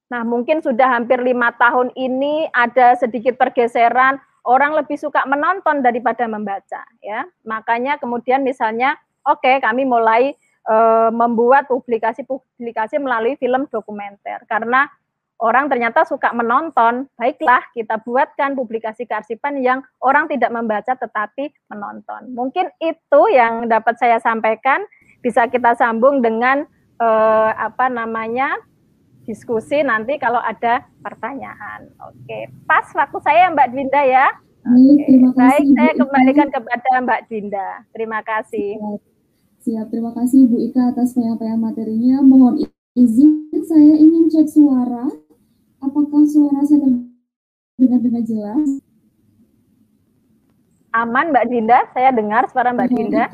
Nah, mungkin sudah hampir lima tahun ini ada sedikit pergeseran, orang lebih suka menonton daripada membaca, ya. Makanya kemudian misalnya, oke, okay, kami mulai e, membuat publikasi-publikasi melalui film dokumenter, karena orang ternyata suka menonton, baiklah kita buatkan publikasi kearsipan yang orang tidak membaca tetapi menonton. Mungkin itu yang dapat saya sampaikan bisa kita sambung dengan eh, apa namanya diskusi nanti kalau ada pertanyaan. Oke, pas waktu saya Mbak Dinda ya. Oke. Baik, saya kembalikan kepada Mbak Dinda. Terima kasih. Siap, terima kasih Bu Ika atas penyampaian materinya. Mohon izin saya ingin cek suara. Apakah suara saya terdengar dengan jelas? Aman Mbak Dinda, saya dengar suara Mbak Dinda.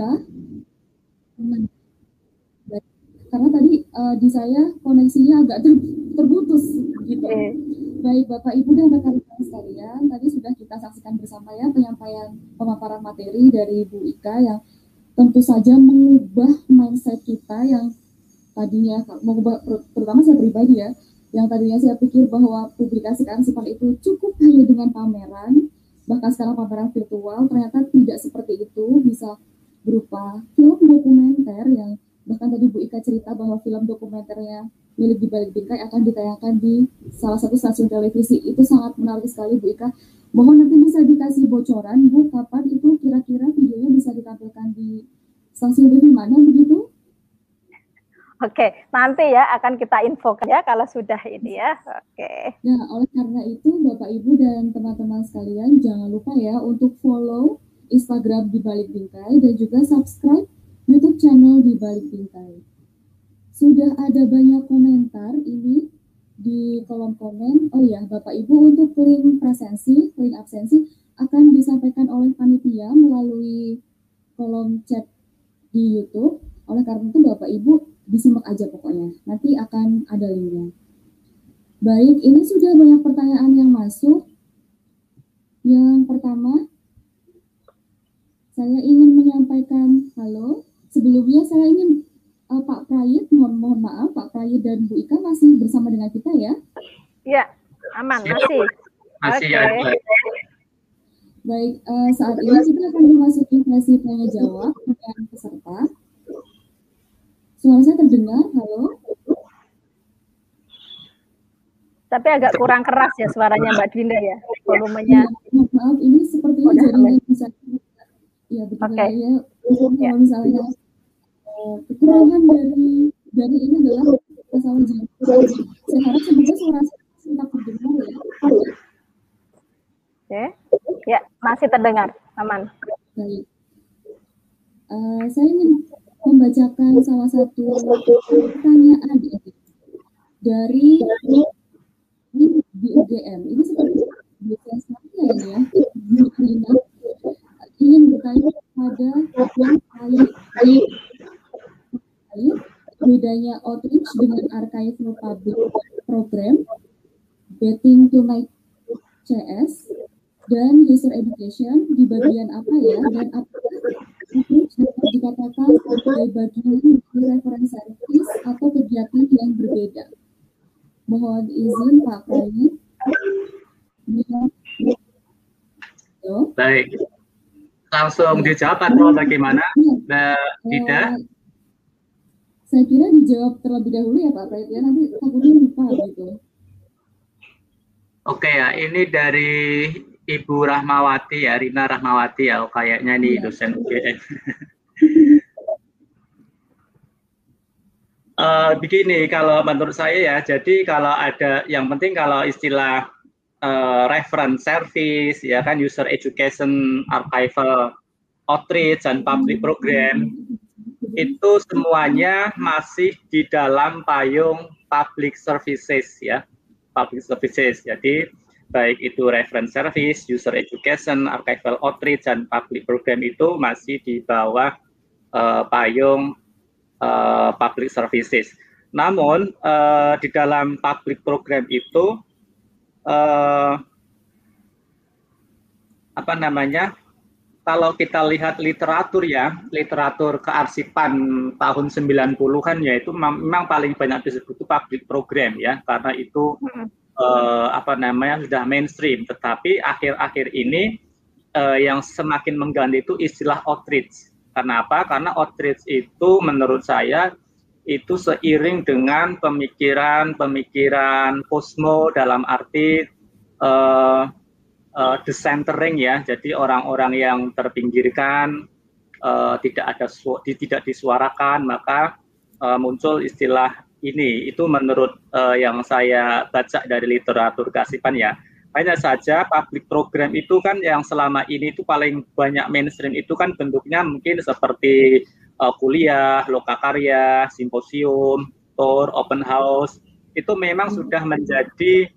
Karena tadi uh, di saya koneksinya agak ter terputus gitu. Okay. Baik Bapak Ibu dan rekan-rekan sekalian, tadi sudah kita saksikan bersama ya penyampaian pemaparan materi dari Bu Ika yang tentu saja mengubah mindset kita yang tadinya mengubah terutama saya pribadi ya, yang tadinya saya pikir bahwa publikasi kearsipan itu cukup hanya dengan pameran, bahkan sekarang pameran virtual ternyata tidak seperti itu, bisa berupa film dokumenter yang Bahkan tadi Bu Ika cerita bahwa film dokumenternya milik di balik bingkai akan ditayangkan di salah satu stasiun televisi. Itu sangat menarik sekali Bu Ika. Mohon nanti bisa dikasih bocoran Bu, kapan itu kira-kira videonya bisa ditampilkan di stasiun TV mana begitu? Oke, nanti ya akan kita infokan ya kalau sudah ini ya. Oke. Ya, oleh karena itu Bapak Ibu dan teman-teman sekalian jangan lupa ya untuk follow Instagram di balik bingkai dan juga subscribe YouTube channel di balik bingkai. Sudah ada banyak komentar ini di kolom komen. Oh ya, Bapak Ibu untuk link presensi, link absensi akan disampaikan oleh panitia melalui kolom chat di YouTube. Oleh karena itu Bapak Ibu disimak aja pokoknya. Nanti akan ada linknya. Baik, ini sudah banyak pertanyaan yang masuk. Yang pertama, saya ingin menyampaikan halo sebelumnya saya ingin uh, Pak Prayit, mohon, mohon maaf Pak Prayit dan Bu Ika masih bersama dengan kita ya? Iya, aman, masih. Masih okay. ya. Baik, uh, saat ini kita akan memasuki sesi tanya jawab dengan peserta. Suara saya terdengar, halo? Tapi agak kurang keras ya suaranya Mbak Dinda ya, volumenya. Ya, maaf, ini sepertinya oh, jaringan bisa. Ya, betul okay. ya. Kalau misalnya kekurangan dari dari ini adalah masalah jantung. Saya harap semoga suara tetap terdengar ya. Oke, ya masih terdengar, aman. Baik. Uh, saya ingin membacakan salah satu pertanyaan dari ini di UGM. Ini seperti biasa saya ya, Bu ingin bertanya pada yang lain bedanya outreach dengan archival public program, betting tonight CS, dan user education di bagian apa ya, dan apakah outreach dapat dikatakan sebagai bagian dari reference service atau kegiatan yang berbeda. Mohon izin Pak Prai. Baik. Langsung dijawab atau bagaimana, Mbak Dida? Saya kira dijawab terlebih dahulu ya Pak Prait ya nanti takutnya lupa gitu. Oke ya, ini dari Ibu Rahmawati ya, Rina Rahmawati ya, oh, kayaknya nih ya. dosen UGM. uh, eh, begini, kalau menurut saya ya, jadi kalau ada yang penting kalau istilah uh, reference service, ya kan user education, archival, outreach dan public program itu semuanya masih di dalam payung public services ya public services jadi baik itu reference service user education archival outreach dan public program itu masih di bawah uh, payung uh, public services. Namun uh, di dalam public program itu uh, apa namanya? Kalau kita lihat literatur ya, literatur kearsipan tahun 90-an ya itu memang paling banyak disebut itu public program ya, karena itu uh, apa namanya sudah mainstream. Tetapi akhir-akhir ini uh, yang semakin mengganti itu istilah outreach. Karena apa? Karena outreach itu menurut saya itu seiring dengan pemikiran-pemikiran Cosmo dalam arti uh, uh, decentering ya, jadi orang-orang yang terpinggirkan uh, tidak ada di, tidak disuarakan, maka uh, muncul istilah ini. Itu menurut uh, yang saya baca dari literatur kasipan ya. Hanya saja public program itu kan yang selama ini itu paling banyak mainstream itu kan bentuknya mungkin seperti uh, kuliah, lokakarya, simposium, tour, open house. Itu memang sudah menjadi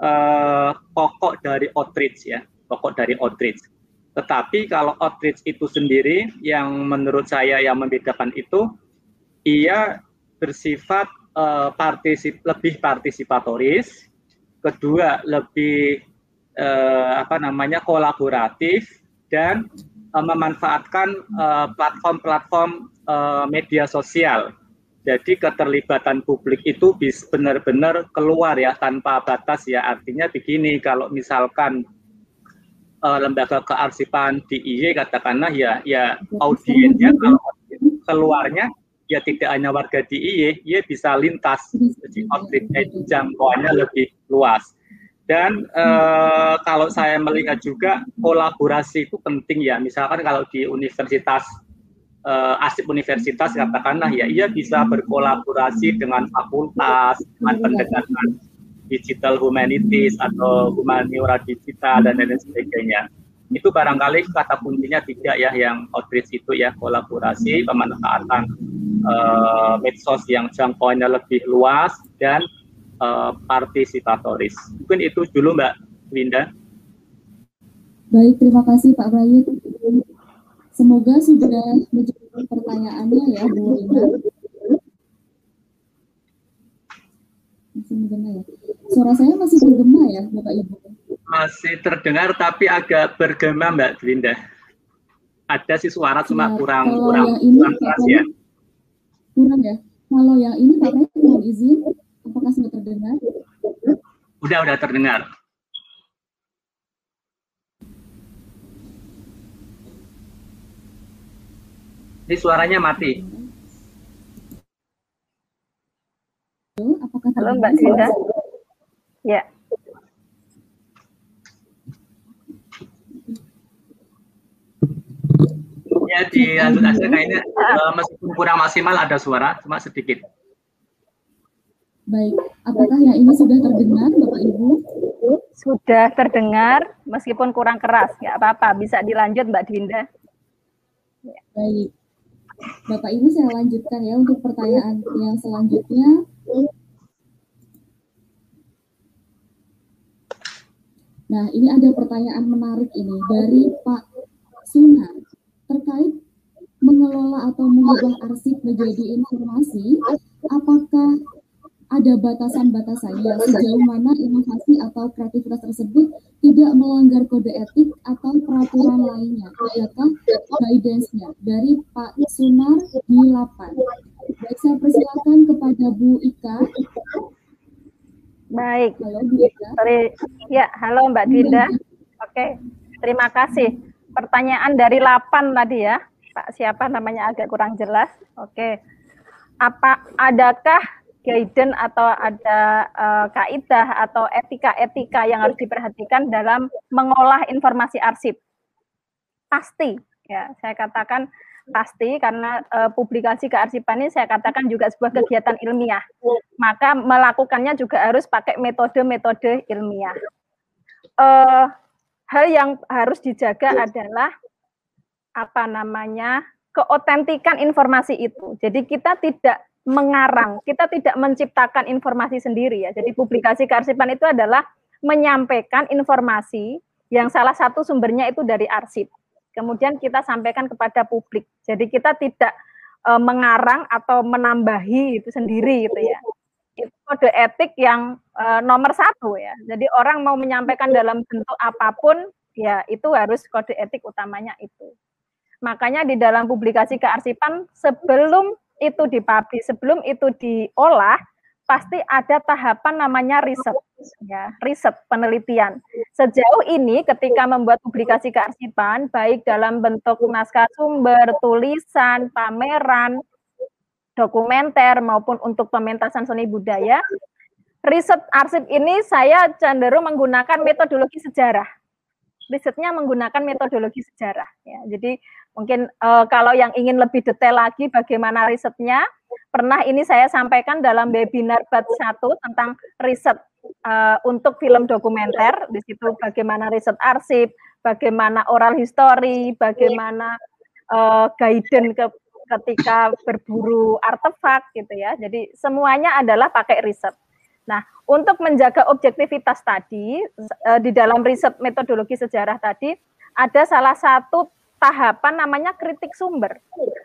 uh, pokok dari outreach ya, pokok dari outreach. Tetapi kalau outreach itu sendiri yang menurut saya yang membedakan itu ia bersifat uh, partisip lebih partisipatoris, kedua lebih uh, apa namanya kolaboratif dan uh, memanfaatkan platform-platform uh, media sosial jadi keterlibatan publik itu bisa benar-benar keluar ya tanpa batas ya. Artinya begini, kalau misalkan uh, lembaga kearsipan di IY katakanlah ya ya audiensnya kalau keluarnya ya tidak hanya warga di IY, ya bisa lintas. Jadi outreach jangkauannya lebih luas. Dan uh, kalau saya melihat juga kolaborasi itu penting ya. Misalkan kalau di universitas uh, asip universitas katakanlah ya ia bisa berkolaborasi dengan fakultas dengan pendekatan digital humanities atau humaniora digital dan lain sebagainya. Itu barangkali kata kuncinya tiga ya yang outreach itu ya kolaborasi pemanfaatan uh, medsos yang jangkauannya lebih luas dan uh, partisipatoris. Mungkin itu dulu Mbak Winda baik terima kasih Pak Bayu Semoga sudah menjawab pertanyaannya ya Bu Rina. Masih mendengar ya. Suara saya masih bergema ya Bapak Ibu? Masih terdengar tapi agak bergema Mbak Linda. Ada sih suara cuma nah, kurang kurang yang ini, kurang keras ya. Kurang ya. Kalau yang ini Pak Rai mohon izin, apakah sudah terdengar? Udah udah terdengar. Ini suaranya mati. Apakah Halo Mbak Dinda. Ya. Ya di lanjut aja kayaknya uh, meskipun kurang maksimal ada suara cuma sedikit. Baik, apakah yang ini sudah terdengar Bapak Ibu? Sudah terdengar meskipun kurang keras, nggak apa-apa, bisa dilanjut Mbak Dinda. Baik, Bapak Ibu saya lanjutkan ya untuk pertanyaan yang selanjutnya. Nah, ini ada pertanyaan menarik ini dari Pak Sunar terkait mengelola atau mengubah arsip menjadi informasi. Apakah ada batasan-batasannya sejauh mana inovasi atau kreativitas tersebut tidak melanggar kode etik atau peraturan lainnya. Adakah guidance-nya dari Pak Sunar di Lapan? Baik, saya persilakan kepada Bu Ika. Baik. Halo Bu Ika. Sorry. Ya, halo Mbak Dinda. Oke, terima kasih. Pertanyaan dari Lapan tadi ya. Pak siapa namanya agak kurang jelas. Oke. Apa adakah guidance atau ada uh, kaidah atau etika-etika yang harus diperhatikan dalam mengolah informasi arsip? Pasti, ya saya katakan pasti karena uh, publikasi kearsipan ini saya katakan juga sebuah kegiatan ilmiah. Maka melakukannya juga harus pakai metode-metode ilmiah. Uh, hal yang harus dijaga adalah apa namanya keotentikan informasi itu. Jadi kita tidak mengarang. Kita tidak menciptakan informasi sendiri ya. Jadi publikasi kearsipan itu adalah menyampaikan informasi yang salah satu sumbernya itu dari arsip. Kemudian kita sampaikan kepada publik. Jadi kita tidak e, mengarang atau menambahi itu sendiri gitu ya. Itu kode etik yang e, nomor satu ya. Jadi orang mau menyampaikan dalam bentuk apa pun ya itu harus kode etik utamanya itu. Makanya di dalam publikasi kearsipan sebelum itu dipublish, sebelum itu diolah, pasti ada tahapan namanya riset, ya, riset penelitian. Sejauh ini ketika membuat publikasi kearsipan, baik dalam bentuk naskah sumber, tulisan, pameran, dokumenter maupun untuk pementasan seni budaya, riset arsip ini saya cenderung menggunakan metodologi sejarah. Risetnya menggunakan metodologi sejarah. Ya. Jadi Mungkin uh, kalau yang ingin lebih detail lagi bagaimana risetnya, pernah ini saya sampaikan dalam webinar bat 1 tentang riset uh, untuk film dokumenter. Di situ bagaimana riset arsip, bagaimana oral history, bagaimana uh, guidance ke ketika berburu artefak gitu ya. Jadi semuanya adalah pakai riset. Nah, untuk menjaga objektivitas tadi di dalam riset metodologi sejarah tadi ada salah satu tahapan namanya kritik sumber,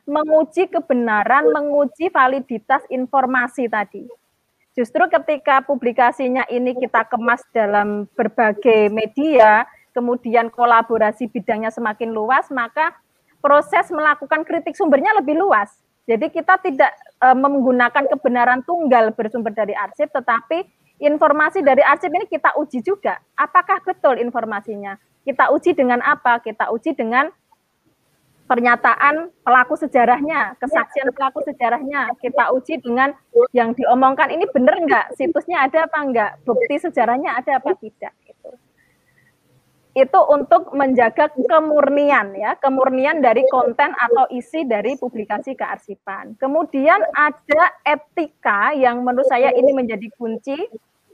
menguji kebenaran, menguji validitas informasi tadi. Justru ketika publikasinya ini kita kemas dalam berbagai media, kemudian kolaborasi bidangnya semakin luas, maka proses melakukan kritik sumbernya lebih luas. Jadi kita tidak e, menggunakan kebenaran tunggal bersumber dari arsip, tetapi informasi dari arsip ini kita uji juga. Apakah betul informasinya? Kita uji dengan apa? Kita uji dengan pernyataan pelaku sejarahnya, kesaksian pelaku sejarahnya, kita uji dengan yang diomongkan ini benar enggak, situsnya ada apa enggak, bukti sejarahnya ada apa tidak. Itu, untuk menjaga kemurnian ya, kemurnian dari konten atau isi dari publikasi kearsipan. Kemudian ada etika yang menurut saya ini menjadi kunci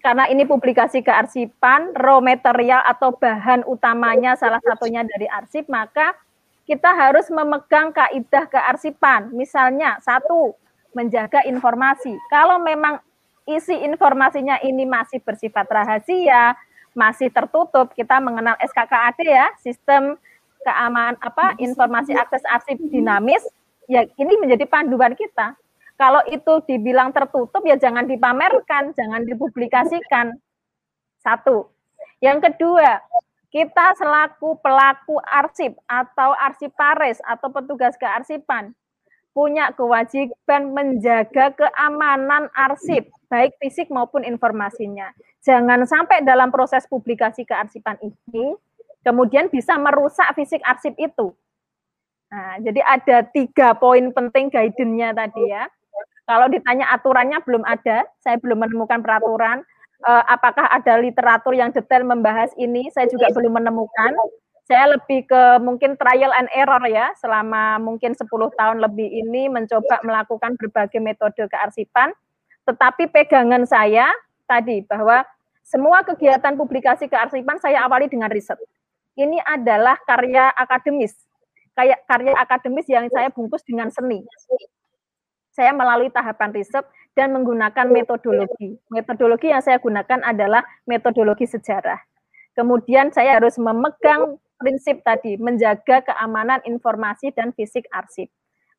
karena ini publikasi kearsipan, raw material atau bahan utamanya salah satunya dari arsip, maka kita harus memegang kaidah kearsipan. Misalnya, satu, menjaga informasi. Kalau memang isi informasinya ini masih bersifat rahasia, masih tertutup, kita mengenal SKKAD ya, sistem keamanan apa informasi akses arsip dinamis, ya ini menjadi panduan kita. Kalau itu dibilang tertutup ya jangan dipamerkan, jangan dipublikasikan. Satu. Yang kedua, kita selaku pelaku arsip atau arsiparis atau petugas kearsipan punya kewajiban menjaga keamanan arsip, baik fisik maupun informasinya. Jangan sampai dalam proses publikasi kearsipan ini, kemudian bisa merusak fisik arsip itu. Nah, jadi ada tiga poin penting guidance-nya tadi ya. Kalau ditanya aturannya belum ada, saya belum menemukan peraturan uh, apakah ada literatur yang detail membahas ini? Saya juga belum menemukan. Saya lebih ke mungkin trial and error ya, selama mungkin 10 tahun lebih ini mencoba melakukan berbagai metode kearsipan. Tetapi pegangan saya tadi bahwa semua kegiatan publikasi kearsipan saya awali dengan riset. Ini adalah karya akademis, kayak karya akademis yang saya bungkus dengan seni. Saya melalui tahapan riset, dan menggunakan metodologi. Metodologi yang saya gunakan adalah metodologi sejarah. Kemudian saya harus memegang prinsip tadi, menjaga keamanan informasi dan fisik arsip.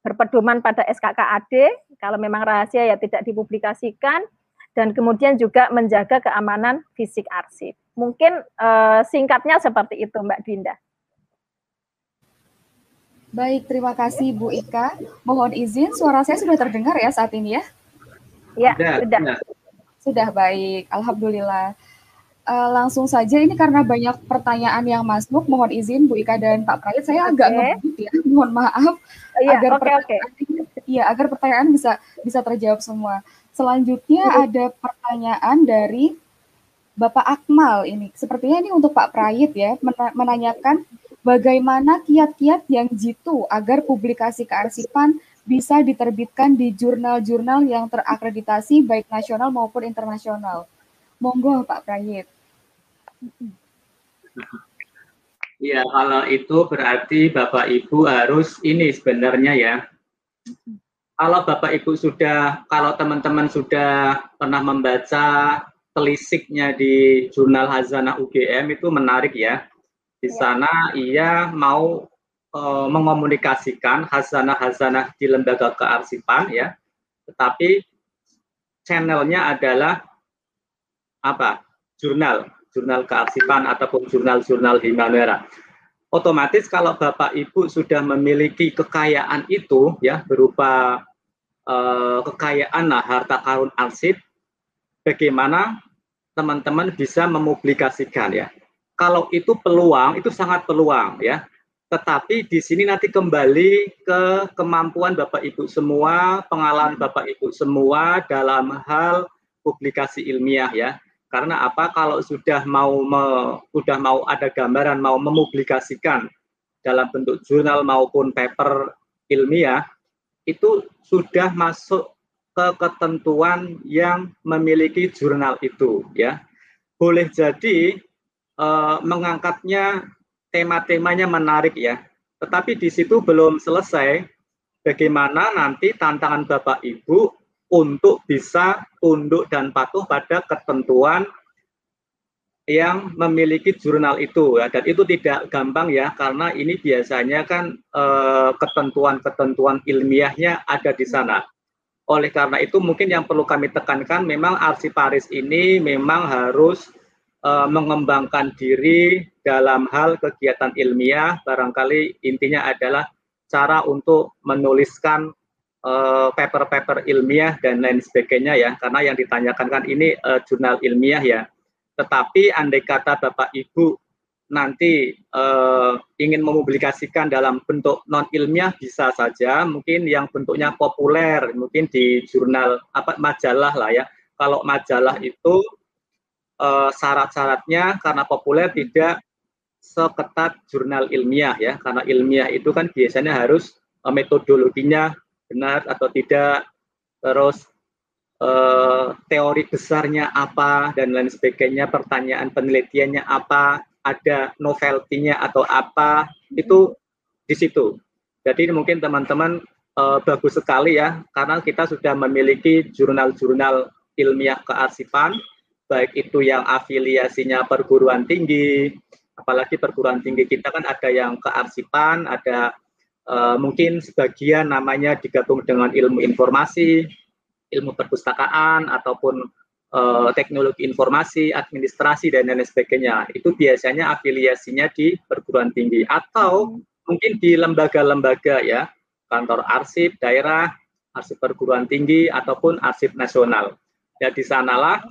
Berpedoman pada SKKAD, kalau memang rahasia ya tidak dipublikasikan, dan kemudian juga menjaga keamanan fisik arsip. Mungkin eh, singkatnya seperti itu Mbak Dinda. Baik, terima kasih Bu Ika. Mohon izin, suara saya sudah terdengar ya saat ini ya? Ya, sudah. Sudah, sudah baik. Alhamdulillah. Uh, langsung saja ini karena banyak pertanyaan yang masuk, mohon izin Bu Ika dan Pak Prayit, saya agak okay. ngebut ya, mohon maaf oh, iya, agar okay, pertanyaan, okay. iya agar pertanyaan bisa bisa terjawab semua. Selanjutnya ada pertanyaan dari Bapak Akmal ini, sepertinya ini untuk Pak Prayit ya, menanyakan bagaimana kiat-kiat yang jitu agar publikasi kearsipan bisa diterbitkan di jurnal-jurnal yang terakreditasi baik nasional maupun internasional. Monggo Pak Prayit. Iya, kalau itu berarti Bapak Ibu harus ini sebenarnya ya. Kalau Bapak Ibu sudah, kalau teman-teman sudah pernah membaca telisiknya di jurnal Hazanah UGM itu menarik ya. Di ya. sana ia mau uh, mengomunikasikan hazanah-hazanah di lembaga kearsipan ya, tetapi channelnya adalah apa? Jurnal, jurnal kearsipan ataupun jurnal-jurnal Himanera. Otomatis kalau Bapak Ibu sudah memiliki kekayaan itu ya berupa uh, kekayaan nah, harta karun arsip, bagaimana teman-teman bisa memublikasikan ya. Kalau itu peluang, itu sangat peluang ya. Tetapi di sini nanti kembali ke kemampuan Bapak Ibu semua, pengalaman Bapak Ibu semua dalam hal publikasi ilmiah ya. Karena apa? Kalau sudah mau me, sudah mau ada gambaran mau memublikasikan dalam bentuk jurnal maupun paper ilmiah, itu sudah masuk ke ketentuan yang memiliki jurnal itu ya boleh jadi uh, mengangkatnya tema-temanya menarik ya tetapi di situ belum selesai bagaimana nanti tantangan Bapak Ibu untuk bisa tunduk dan patuh pada ketentuan yang memiliki jurnal itu ya dan itu tidak gampang ya karena ini biasanya kan eh, ketentuan-ketentuan ilmiahnya ada di sana oleh karena itu mungkin yang perlu kami tekankan memang arsiparis ini memang harus uh, mengembangkan diri dalam hal kegiatan ilmiah. Barangkali intinya adalah cara untuk menuliskan paper-paper uh, ilmiah dan lain sebagainya ya. Karena yang ditanyakan kan ini uh, jurnal ilmiah ya. Tetapi andai kata Bapak Ibu nanti uh, ingin mempublikasikan dalam bentuk non ilmiah bisa saja mungkin yang bentuknya populer mungkin di jurnal apa majalah lah ya kalau majalah itu uh, syarat-syaratnya karena populer tidak seketat jurnal ilmiah ya karena ilmiah itu kan biasanya harus metodologinya benar atau tidak terus uh, teori besarnya apa dan lain sebagainya pertanyaan penelitiannya apa ada novelty-nya atau apa itu di situ. Jadi mungkin teman-teman uh, bagus sekali ya karena kita sudah memiliki jurnal-jurnal ilmiah kearsipan baik itu yang afiliasinya perguruan tinggi apalagi perguruan tinggi kita kan ada yang kearsipan ada uh, mungkin sebagian namanya digabung dengan ilmu informasi ilmu perpustakaan ataupun uh, teknologi informasi, administrasi dan lain sebagainya. Itu biasanya afiliasinya di perguruan tinggi atau mungkin di lembaga-lembaga ya, kantor arsip daerah, arsip perguruan tinggi ataupun arsip nasional. Ya di sanalah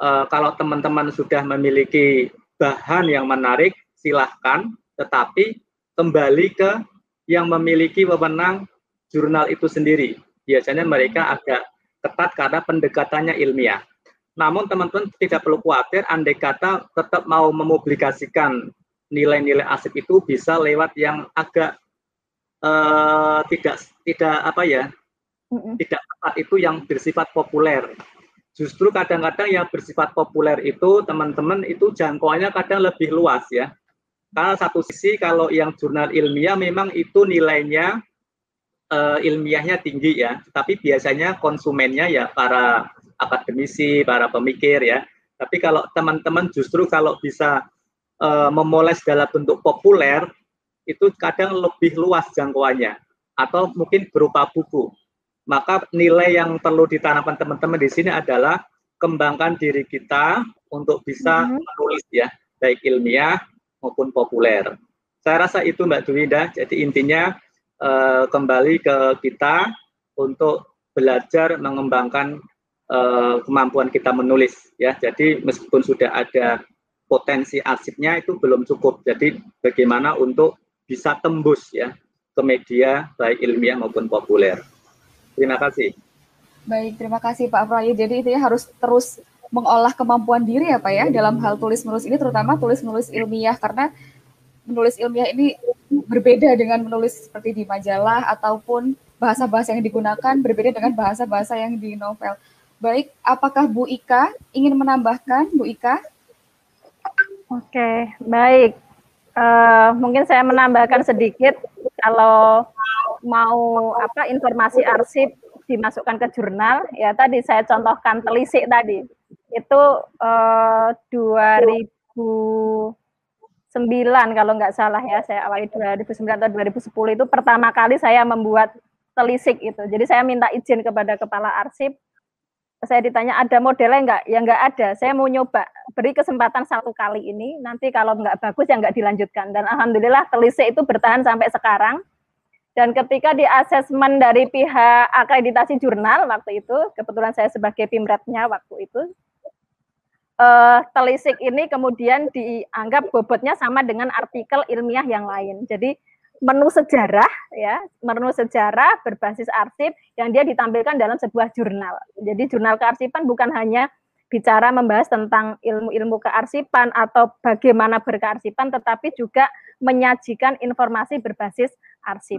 uh, kalau teman-teman sudah memiliki bahan yang menarik, silahkan, tetapi kembali ke yang memiliki wewenang jurnal itu sendiri. Biasanya mereka agak ketat karena pendekatannya ilmiah. Namun teman-teman tidak perlu khawatir, andai kata tetap mau memublikasikan nilai-nilai aset itu bisa lewat yang agak uh, tidak tidak apa ya, tidak tepat itu yang bersifat populer. Justru kadang-kadang yang bersifat populer itu teman-teman itu jangkauannya kadang lebih luas ya. Karena satu sisi kalau yang jurnal ilmiah memang itu nilainya uh, ilmiahnya tinggi ya, tapi biasanya konsumennya ya para akademisi, para pemikir ya. Tapi kalau teman-teman justru kalau bisa uh, memoles dalam bentuk populer, itu kadang lebih luas jangkauannya atau mungkin berupa buku. Maka nilai yang perlu ditanamkan teman-teman di sini adalah kembangkan diri kita untuk bisa mm -hmm. menulis ya, baik ilmiah maupun populer. Saya rasa itu Mbak Duwinda. Jadi intinya uh, kembali ke kita untuk belajar mengembangkan uh, kemampuan kita menulis ya. Jadi meskipun sudah ada potensi arsipnya itu belum cukup. Jadi bagaimana untuk bisa tembus ya ke media baik ilmiah maupun populer. Terima kasih. Baik, terima kasih Pak Prayu. Jadi itu harus terus mengolah kemampuan diri ya Pak ya dalam hal tulis menulis ini terutama tulis menulis ilmiah karena menulis ilmiah ini berbeda dengan menulis seperti di majalah ataupun bahasa-bahasa yang digunakan berbeda dengan bahasa-bahasa yang di novel. Baik, apakah Bu Ika ingin menambahkan, Bu Ika? Oke, baik. Uh, mungkin saya menambahkan sedikit kalau mau apa informasi arsip dimasukkan ke jurnal ya tadi saya contohkan telisik tadi itu uh, 2000 kalau nggak salah ya, saya awali 2009 atau 2010 itu pertama kali saya membuat telisik itu. Jadi saya minta izin kepada kepala arsip. Saya ditanya ada modelnya nggak? Ya nggak ada. Saya mau nyoba beri kesempatan satu kali ini. Nanti kalau nggak bagus ya nggak dilanjutkan. Dan alhamdulillah telisik itu bertahan sampai sekarang. Dan ketika di asesmen dari pihak akreditasi jurnal waktu itu, kebetulan saya sebagai pimretnya waktu itu, uh, telisik ini kemudian dianggap bobotnya sama dengan artikel ilmiah yang lain. Jadi menu sejarah ya, menu sejarah berbasis arsip yang dia ditampilkan dalam sebuah jurnal. Jadi jurnal kearsipan bukan hanya bicara membahas tentang ilmu-ilmu kearsipan atau bagaimana berkearsipan tetapi juga menyajikan informasi berbasis arsip.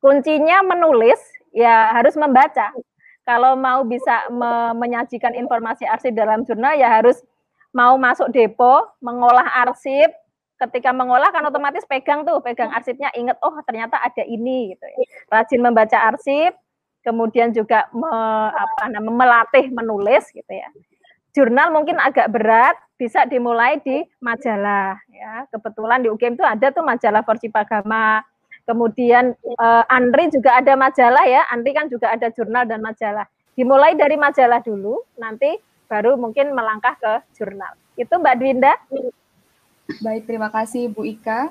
Kuncinya menulis ya harus membaca. Kalau mau bisa me menyajikan informasi arsip dalam jurnal ya harus mau masuk depo, mengolah arsip, ketika mengolah kan otomatis pegang tuh, pegang arsipnya inget oh ternyata ada ini gitu ya. Rajin membaca arsip, kemudian juga me, apa namanya melatih menulis gitu ya. Jurnal mungkin agak berat, bisa dimulai di majalah ya. Kebetulan di UGM itu ada tuh majalah Pagama. Kemudian uh, Andri juga ada majalah ya. Andri kan juga ada jurnal dan majalah. Dimulai dari majalah dulu, nanti baru mungkin melangkah ke jurnal. Itu Mbak Dwinda. Baik, terima kasih Bu Ika.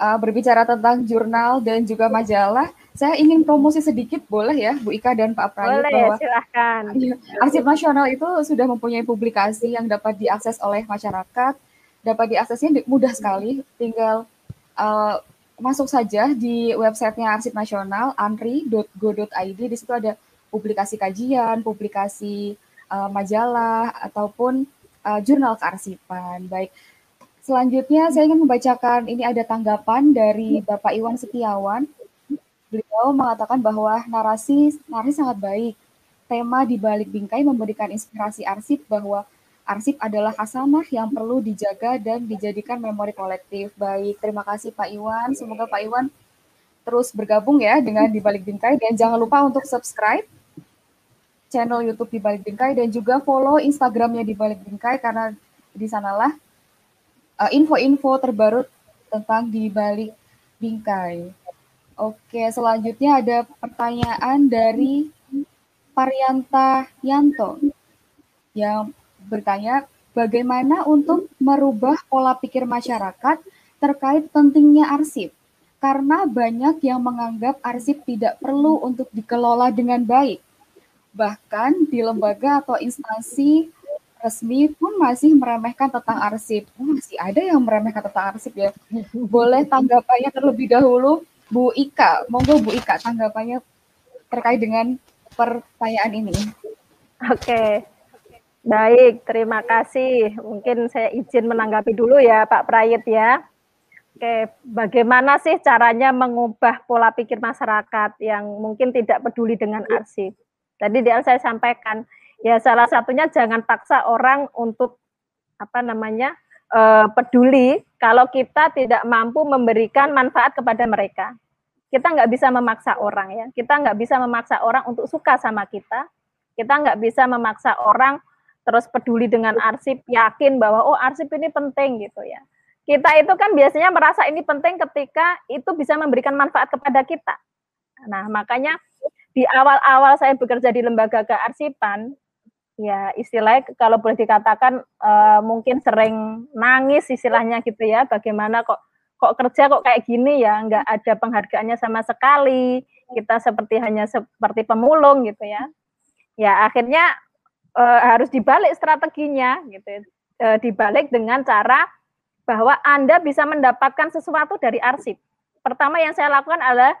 Uh, berbicara tentang jurnal dan juga majalah, saya ingin promosi sedikit boleh ya Bu Ika dan Pak Prayut boleh, bahwa silahkan. Arsip Nasional itu sudah mempunyai publikasi yang dapat diakses oleh masyarakat, dapat diaksesnya mudah sekali, tinggal uh, masuk saja di websitenya Arsip Nasional anri.go.id di situ ada publikasi kajian, publikasi uh, majalah ataupun uh, jurnal kearsipan. Baik, Selanjutnya saya ingin membacakan ini ada tanggapan dari Bapak Iwan Setiawan. Beliau mengatakan bahwa narasi narasi sangat baik. Tema di balik bingkai memberikan inspirasi arsip bahwa arsip adalah hasanah yang perlu dijaga dan dijadikan memori kolektif. Baik, terima kasih Pak Iwan. Semoga Pak Iwan terus bergabung ya dengan di balik bingkai dan jangan lupa untuk subscribe channel YouTube di balik bingkai dan juga follow Instagramnya di balik bingkai karena di sanalah uh, info-info terbaru tentang di balik bingkai. Oke, selanjutnya ada pertanyaan dari Parianta Yanto yang bertanya bagaimana untuk merubah pola pikir masyarakat terkait pentingnya arsip karena banyak yang menganggap arsip tidak perlu untuk dikelola dengan baik. Bahkan di lembaga atau instansi resmi pun masih meremehkan tentang arsip. Oh, masih ada yang meremehkan tentang arsip ya. Boleh tanggapannya terlebih dahulu, Bu Ika. Monggo Bu Ika tanggapannya terkait dengan pertanyaan ini. Oke. Baik, terima kasih. Mungkin saya izin menanggapi dulu ya Pak Prayit ya. Oke, bagaimana sih caranya mengubah pola pikir masyarakat yang mungkin tidak peduli dengan arsip? Tadi dia saya sampaikan, ya salah satunya jangan paksa orang untuk apa namanya uh, peduli kalau kita tidak mampu memberikan manfaat kepada mereka. Kita nggak bisa memaksa orang ya. Kita nggak bisa memaksa orang untuk suka sama kita. Kita nggak bisa memaksa orang terus peduli dengan arsip, yakin bahwa oh arsip ini penting gitu ya. Kita itu kan biasanya merasa ini penting ketika itu bisa memberikan manfaat kepada kita. Nah, makanya di awal-awal saya bekerja di lembaga kearsipan, ya istilahnya kalau boleh dikatakan uh, mungkin sering nangis istilahnya gitu ya bagaimana kok kok kerja kok kayak gini ya nggak ada penghargaannya sama sekali kita seperti hanya seperti pemulung gitu ya ya akhirnya uh, harus dibalik strateginya gitu uh, dibalik dengan cara bahwa anda bisa mendapatkan sesuatu dari arsip pertama yang saya lakukan adalah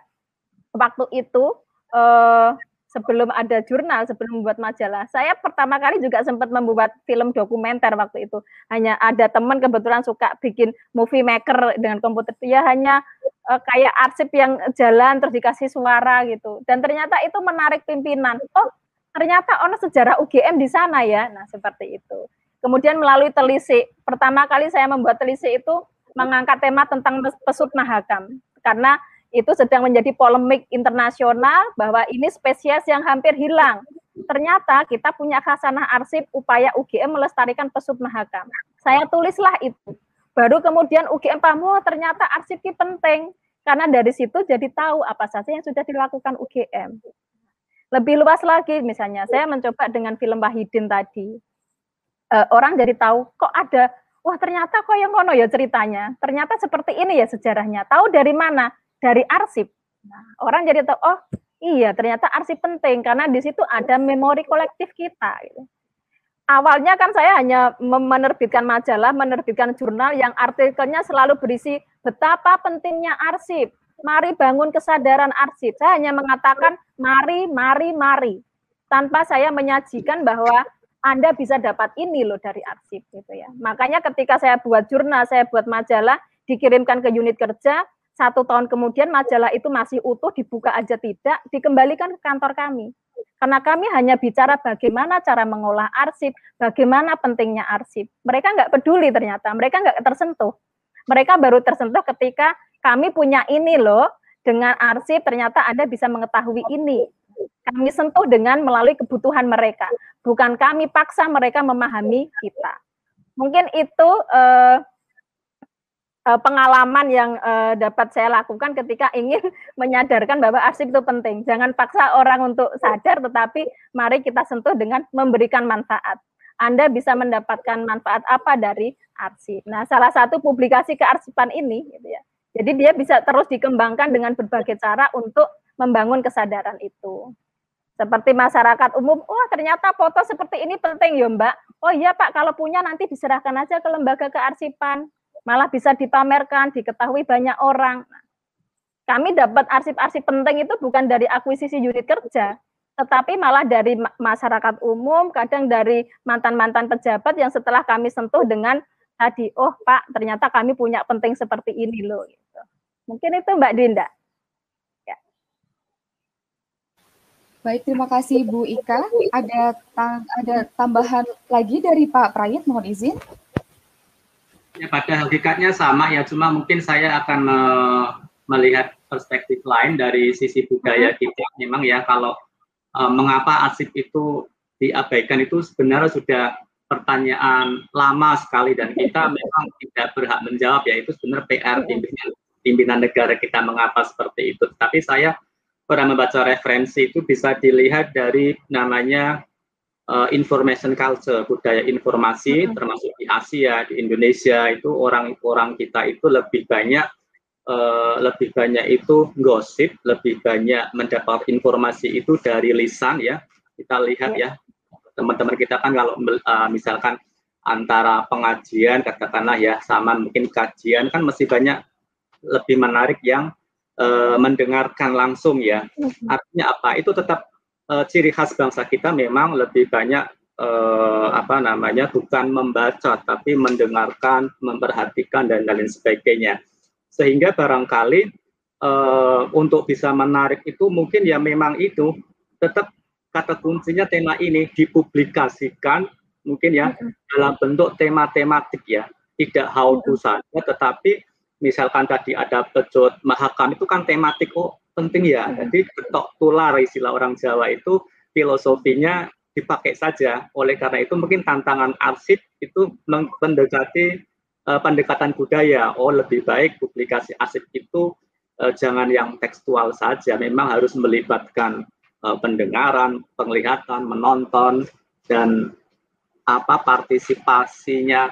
waktu itu uh, sebelum ada jurnal, sebelum membuat majalah, saya pertama kali juga sempat membuat film dokumenter waktu itu. Hanya ada teman kebetulan suka bikin movie maker dengan komputer. Ya hanya kayak arsip yang jalan terus dikasih suara gitu. Dan ternyata itu menarik pimpinan. Oh, ternyata ono sejarah UGM di sana ya. Nah, seperti itu. Kemudian melalui telisik, pertama kali saya membuat telisik itu mengangkat tema tentang pesut mahakam. Karena itu sedang menjadi polemik internasional bahwa ini spesies yang hampir hilang. Ternyata kita punya khasanah arsip upaya UGM melestarikan pesut mahakam. Saya tulislah itu Baru kemudian UGM paham, oh, ternyata arsip penting. Karena dari situ jadi tahu apa saja yang sudah dilakukan UGM. Lebih luas lagi, misalnya saya mencoba dengan film Wahidin tadi. Uh, orang jadi tahu kok ada, wah ternyata kok yang kono ya ceritanya. Ternyata seperti ini ya sejarahnya. Tahu dari mana? Dari arsip. Nah, orang jadi tahu, oh iya ternyata arsip penting karena di situ ada memori kolektif kita. Gitu awalnya kan saya hanya menerbitkan majalah, menerbitkan jurnal yang artikelnya selalu berisi betapa pentingnya arsip. Mari bangun kesadaran arsip. Saya hanya mengatakan mari, mari, mari. Tanpa saya menyajikan bahwa Anda bisa dapat ini loh dari arsip gitu ya. Makanya ketika saya buat jurnal, saya buat majalah, dikirimkan ke unit kerja, satu tahun kemudian majalah itu masih utuh, dibuka aja tidak, dikembalikan ke kantor kami karena kami hanya bicara bagaimana cara mengolah arsip, bagaimana pentingnya arsip. Mereka nggak peduli ternyata, mereka nggak tersentuh. Mereka baru tersentuh ketika kami punya ini loh, dengan arsip ternyata Anda bisa mengetahui ini. Kami sentuh dengan melalui kebutuhan mereka, bukan kami paksa mereka memahami kita. Mungkin itu eh, uh, pengalaman yang uh, dapat saya lakukan ketika ingin menyadarkan bahwa arsip itu penting. Jangan paksa orang untuk sadar, tetapi mari kita sentuh dengan memberikan manfaat. Anda bisa mendapatkan manfaat apa dari arsip. Nah, salah satu publikasi kearsipan ini, gitu ya. Jadi dia bisa terus dikembangkan dengan berbagai cara untuk membangun kesadaran itu. Seperti masyarakat umum, wah ternyata foto seperti ini penting ya Mbak. Oh iya Pak, kalau punya nanti diserahkan aja ke lembaga kearsipan malah bisa dipamerkan, diketahui banyak orang. Kami dapat arsip-arsip penting itu bukan dari akuisisi unit kerja, tetapi malah dari masyarakat umum, kadang dari mantan-mantan pejabat yang setelah kami sentuh dengan tadi, oh Pak, ternyata kami punya penting seperti ini loh. Mungkin itu Mbak Dinda. Ya. Baik, terima kasih Bu Ika. Ada ada tambahan lagi dari Pak Prayit, mohon izin. Ya, pada hakikatnya sama ya, cuma mungkin saya akan me melihat perspektif lain dari sisi budaya kita. Memang ya kalau e, mengapa arsip itu diabaikan itu sebenarnya sudah pertanyaan lama sekali dan kita memang tidak berhak menjawab ya itu sebenarnya PR pimpinan, pimpinan negara kita mengapa seperti itu. Tapi saya pernah membaca referensi itu bisa dilihat dari namanya uh, information culture, budaya informasi, hmm. termasuk di Asia, di Indonesia itu orang-orang kita itu lebih banyak uh, lebih banyak itu gosip, lebih banyak mendapat informasi itu dari lisan ya. Kita lihat ya teman-teman kita kan kalau uh, misalkan antara pengajian katakanlah ya sama mungkin kajian kan masih banyak lebih menarik yang uh, mendengarkan langsung ya. Hmm. Artinya apa? Itu tetap uh, ciri khas bangsa kita memang lebih banyak uh, apa namanya bukan membaca tapi mendengarkan, memperhatikan dan lain sebagainya. Sehingga barangkali untuk bisa menarik itu mungkin ya memang itu tetap kata kuncinya tema ini dipublikasikan mungkin ya dalam bentuk tema tematik ya tidak how to saja tetapi misalkan tadi ada pejot mahakam itu kan tematik oh penting ya. Hmm. Jadi ketok tular istilah orang Jawa itu filosofinya dipakai saja. Oleh karena itu mungkin tantangan arsip itu mendekati uh, pendekatan budaya. Oh lebih baik publikasi arsip itu uh, jangan yang tekstual saja. Memang harus melibatkan uh, pendengaran, penglihatan, menonton dan apa partisipasinya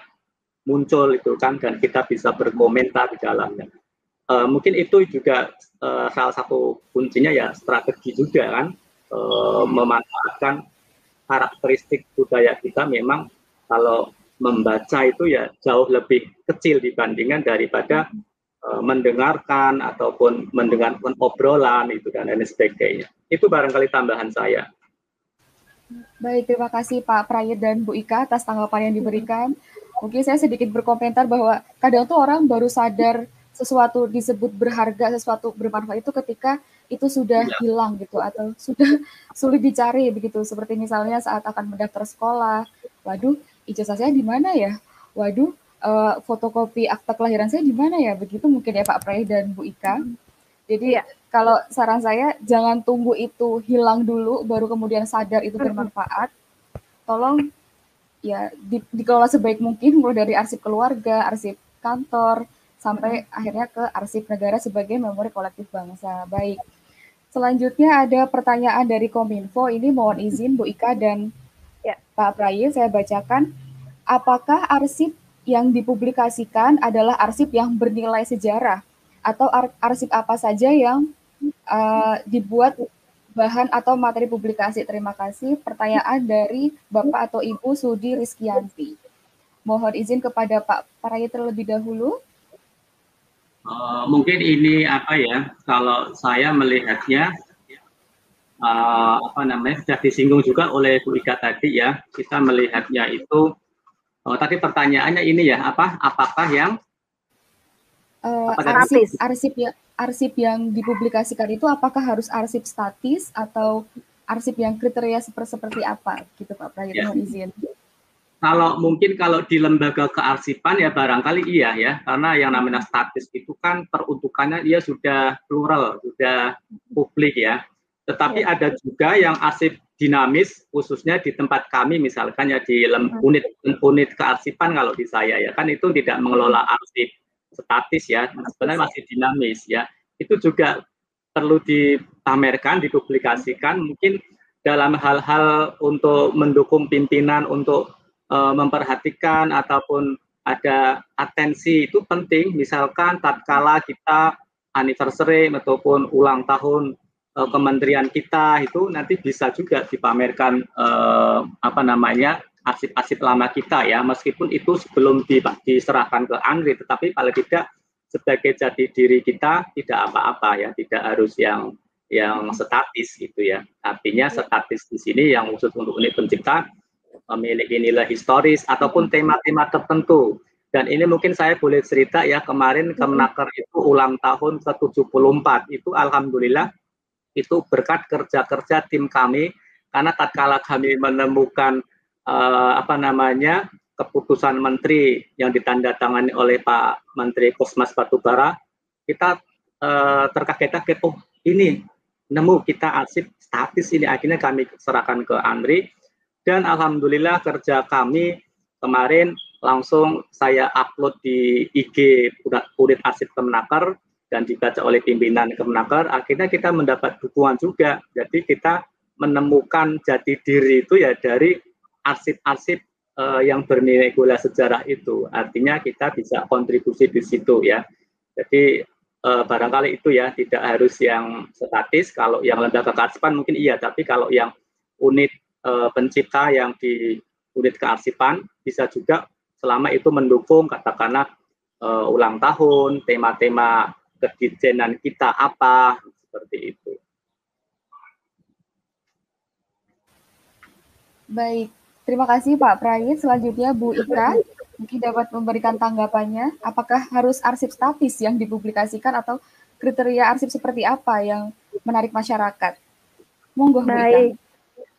muncul itu kan dan kita bisa berkomentar di dalamnya. Uh, mungkin itu juga uh, salah satu kuncinya ya strategi juga kan uh, memanfaatkan karakteristik budaya kita memang kalau membaca itu ya jauh lebih kecil dibandingkan daripada uh, mendengarkan ataupun mendengarkan obrolan itu dan lain sebagainya. Itu barangkali tambahan saya. Baik, terima kasih Pak Prayit dan Bu Ika atas tanggapan yang diberikan. Mungkin saya sedikit berkomentar bahwa kadang tuh orang baru sadar sesuatu disebut berharga, sesuatu bermanfaat itu ketika itu sudah ya. hilang gitu atau sudah sulit dicari begitu. Seperti misalnya saat akan mendaftar sekolah, waduh ijazah saya di mana ya? Waduh uh, fotokopi akta kelahiran saya di mana ya? Begitu mungkin ya Pak Pray dan Bu Ika. Jadi ya. kalau saran saya jangan tunggu itu hilang dulu baru kemudian sadar itu bermanfaat. Tolong ya di, dikelola sebaik mungkin mulai dari arsip keluarga, arsip kantor, sampai akhirnya ke arsip negara sebagai memori kolektif bangsa. Baik. Selanjutnya ada pertanyaan dari Kominfo. Ini mohon izin Bu Ika dan ya. Pak Praye saya bacakan. Apakah arsip yang dipublikasikan adalah arsip yang bernilai sejarah atau ar arsip apa saja yang uh, dibuat bahan atau materi publikasi. Terima kasih. Pertanyaan dari Bapak atau Ibu Sudi Rizkianti. Mohon izin kepada Pak Paraya terlebih dahulu. Uh, mungkin ini apa ya? Kalau saya melihatnya uh, apa namanya sudah disinggung juga oleh Bu Ika tadi ya. Kita melihatnya itu Oh, tadi pertanyaannya ini ya, apa? Apakah yang uh, arsip, arsip ya, arsip yang dipublikasikan itu apakah harus arsip statis atau arsip yang kriteria seperti seperti apa, gitu Pak Prayitno ya. izin. Kalau mungkin kalau di lembaga kearsipan ya barangkali iya ya, karena yang namanya statis itu kan peruntukannya dia sudah plural, sudah publik ya. Tetapi ya. ada juga yang arsip dinamis khususnya di tempat kami misalkan ya di hmm. unit unit kearsipan kalau di saya ya kan itu tidak mengelola arsip statis ya sebenarnya masih dinamis ya. Itu juga perlu dipamerkan dipublikasikan. Mungkin dalam hal-hal untuk mendukung pimpinan untuk uh, memperhatikan ataupun ada atensi itu penting. Misalkan tatkala kita anniversary ataupun ulang tahun uh, kementerian kita itu nanti bisa juga dipamerkan uh, apa namanya arsip-arsip lama kita ya meskipun itu sebelum di, diserahkan ke Andri tetapi paling tidak sebagai jati diri kita tidak apa-apa ya tidak harus yang yang statis gitu ya. Artinya statis di sini yang khusus untuk unit pencipta memiliki nilai historis ataupun tema-tema tertentu. Dan ini mungkin saya boleh cerita ya kemarin Kemenaker itu ulang tahun ke-74. Itu alhamdulillah itu berkat kerja-kerja tim kami karena tatkala kami menemukan uh, apa namanya keputusan menteri yang ditandatangani oleh Pak Menteri Kosmas Batubara kita uh, terkaget-kaget oh ini nemu kita arsip statis ini. Akhirnya kami serahkan ke Andri. Dan alhamdulillah kerja kami kemarin langsung saya upload di IG unit arsip Kemenaker dan dibaca oleh pimpinan Kemenaker, akhirnya kita mendapat dukungan juga. Jadi kita menemukan jati diri itu ya dari arsip-arsip uh, yang bernilai gula sejarah itu. Artinya kita bisa kontribusi di situ ya. Jadi uh, barangkali itu ya tidak harus yang statis. Kalau yang lembaga kearsipan mungkin iya, tapi kalau yang unit uh, pencipta yang di unit kearsipan bisa juga selama itu mendukung katakanlah uh, ulang tahun, tema-tema kedirjenan kita apa seperti itu. Baik, terima kasih Pak Prayit. Selanjutnya Bu Ika, mungkin dapat memberikan tanggapannya. Apakah harus arsip statis yang dipublikasikan atau kriteria arsip seperti apa yang menarik masyarakat? Monggo Bu Baik.